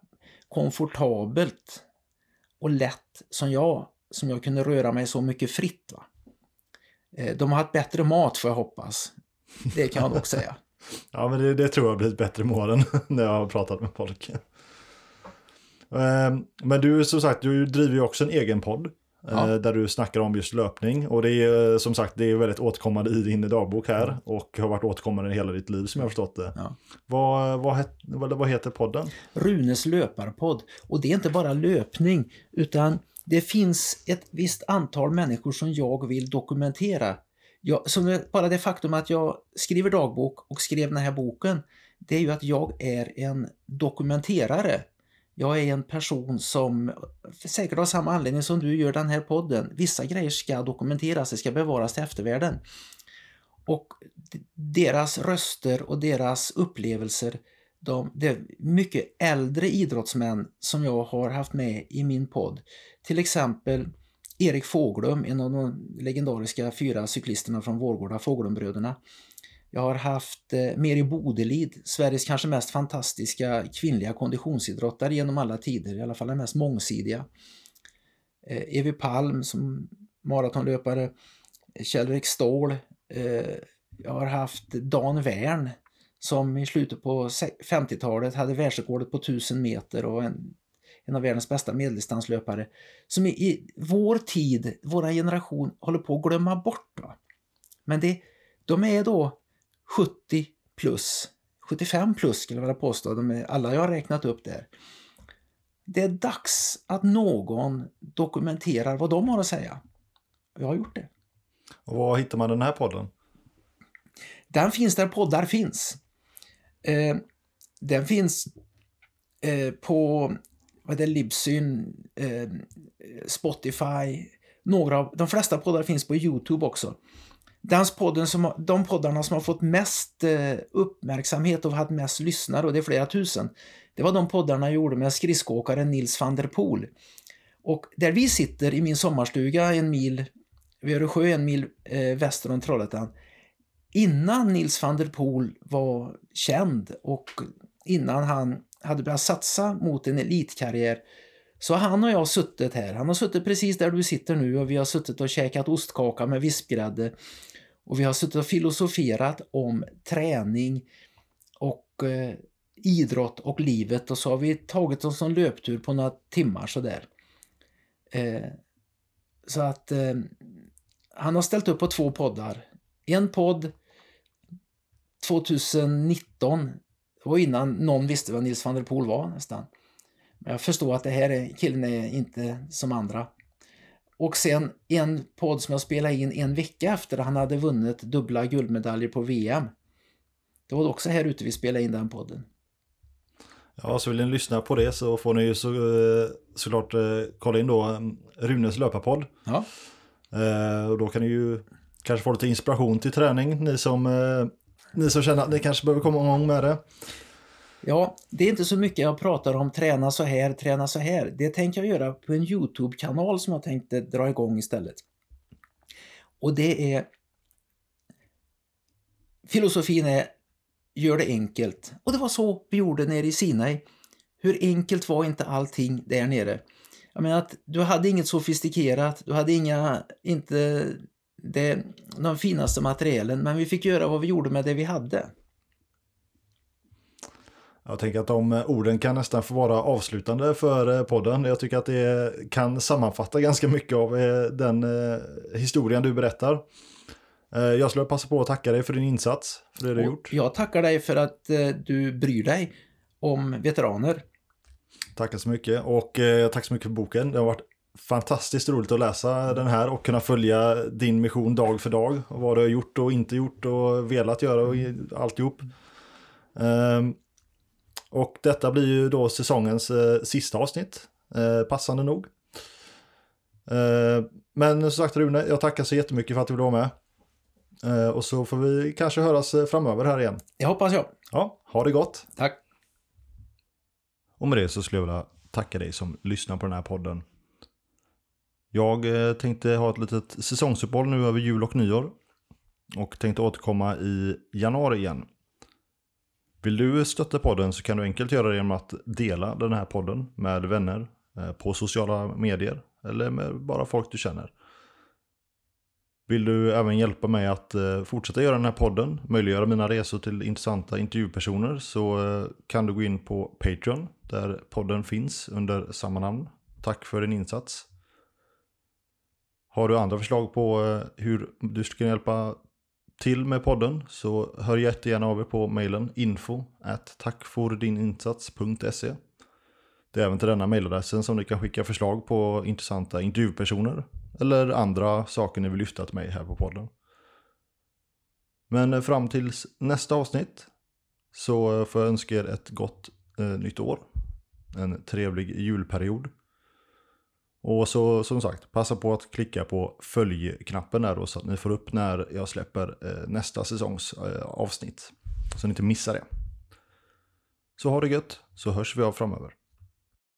komfortabelt och lätt som jag, som jag kunde röra mig så mycket fritt. Va? Eh, de har haft bättre mat får jag hoppas. Det kan jag nog säga. Ja, men det, det tror jag har blivit bättre med åren när jag har pratat med folk. Ehm, Men du, som sagt, du driver ju också en egen podd. Ja. eh, Där du snackar om just löpning. Och det är som sagt, det är väldigt återkommande i din dagbok här. Och har varit återkommande i hela ditt liv som jag har förstått det. Ja. Vad, vad, vad, vad heter podden? Runes löparpodd. Och det är inte bara löpning, utan det finns ett visst antal människor som jag vill dokumentera. Jag, som bara det faktum att jag skriver dagbok och skrev den här boken, det är ju att jag är en dokumenterare. Jag är en person som säkert av samma anledning som du gör den här podden. Vissa grejer ska dokumenteras, det ska bevaras till eftervärlden. Och deras röster och deras upplevelser de, det är mycket äldre idrottsmän som jag har haft med i min podd. Till exempel Erik Fåglum, en av de legendariska fyra cyklisterna från Vårgårda, Fåglumbröderna. Jag har haft eh, Meri Bodelid, Sveriges kanske mest fantastiska kvinnliga konditionsidrottare genom alla tider, i alla fall den mest mångsidiga. Eh, Evi Palm som maratonlöpare, eh, Kjell-Erik Ståhl, jag har haft Dan Wern som i slutet på 50-talet hade världsrekordet på 1000 meter och en, en av världens bästa medeldistanslöpare. Som i, i vår tid, vår generation, håller på att glömma bort. Va? Men det, de är då 70 plus, 75 plus skulle jag vilja påstå, de är alla jag har räknat upp där. Det är dags att någon dokumenterar vad de har att säga. Jag har gjort det. Och var hittar man den här podden? Den finns där poddar finns. Eh, den finns eh, på vad är det, Libsyn, eh, Spotify, några av, de flesta poddar finns på Youtube också. Den podden som, de poddarna som har fått mest eh, uppmärksamhet och haft mest lyssnare, och det är flera tusen, det var de poddarna jag gjorde med skridskoåkaren Nils van der Poel. Och där vi sitter i min sommarstuga en mil, vid Öresjö, en mil eh, väster om Trollhättan, innan Nils van der Poel var känd och innan han hade börjat satsa mot en elitkarriär så har han och jag suttit här. Han har suttit precis där du sitter nu och vi har suttit och käkat ostkaka med vispgrädde och vi har suttit och filosoferat om träning och eh, idrott och livet och så har vi tagit oss en löptur på några timmar sådär. Eh, så att eh, han har ställt upp på två poddar. En podd 2019, och innan någon visste vad Nils van der Poel var nästan. Men jag förstår att det här är, killen är inte som andra. Och sen en podd som jag spelade in en vecka efter han hade vunnit dubbla guldmedaljer på VM. Det var också här ute vi spelade in den podden. Ja, så vill ni lyssna på det så får ni ju så, eh, såklart eh, kolla in då eh, Runes löparpodd. Ja, Eh, och då kan ni ju kanske få lite inspiration till träning, ni som, ni som känner att ni kanske behöver komma igång med det. Ja, det är inte så mycket jag pratar om träna så här, träna så här. Det tänker jag göra på en Youtube-kanal som jag tänkte dra igång istället. Och det är... Filosofin är gör det enkelt. Och det var så vi gjorde nere i Sinai. Hur enkelt var inte allting där nere? Jag menar att du hade inget sofistikerat, du hade inga, inte det, de finaste materialen, men vi fick göra vad vi gjorde med det vi hade. Jag tänker att de orden kan nästan få vara avslutande för eh, podden. Jag tycker att det kan sammanfatta ganska mycket av eh, den eh, historien du berättar. Jag skulle passa på att tacka dig för din insats, för det du har Och gjort. Jag tackar dig för att du bryr dig om veteraner. Tackar så mycket och tack så mycket för boken. Det har varit fantastiskt roligt att läsa den här och kunna följa din mission dag för dag. Och vad du har gjort och inte gjort och velat göra och alltihop. Ehm, och detta blir ju då säsongens eh, sista avsnitt, eh, passande nog. Eh, men som sagt Rune, jag tackar så jättemycket för att du ville vara med. Eh, och så får vi kanske höras eh, framöver här igen. Det hoppas jag. Ja, ha det gott! Tack. Och med det så skulle jag vilja tacka dig som lyssnar på den här podden. Jag eh, tänkte ha ett litet säsongsuppehåll nu över jul och nyår. Och tänkte återkomma i januari igen. Vill du stötta podden så kan du enkelt göra det genom att dela den här podden med vänner eh, på sociala medier eller med bara folk du känner. Vill du även hjälpa mig att eh, fortsätta göra den här podden, möjliggöra mina resor till intressanta intervjupersoner så eh, kan du gå in på Patreon där podden finns under samma namn. Tack för din insats. Har du andra förslag på hur du ska kunna hjälpa till med podden så hör jättegärna av er på mejlen info at tackfordininsats.se Det är även till denna mejladressen som ni kan skicka förslag på intressanta intervjupersoner eller andra saker ni vill lyfta till mig här på podden. Men fram till nästa avsnitt så får jag önska er ett gott eh, nytt år. En trevlig julperiod. Och så som sagt, passa på att klicka på följ-knappen där då så att ni får upp när jag släpper eh, nästa säsongs eh, avsnitt. Så ni inte missar det. Så ha det gött, så hörs vi av framöver.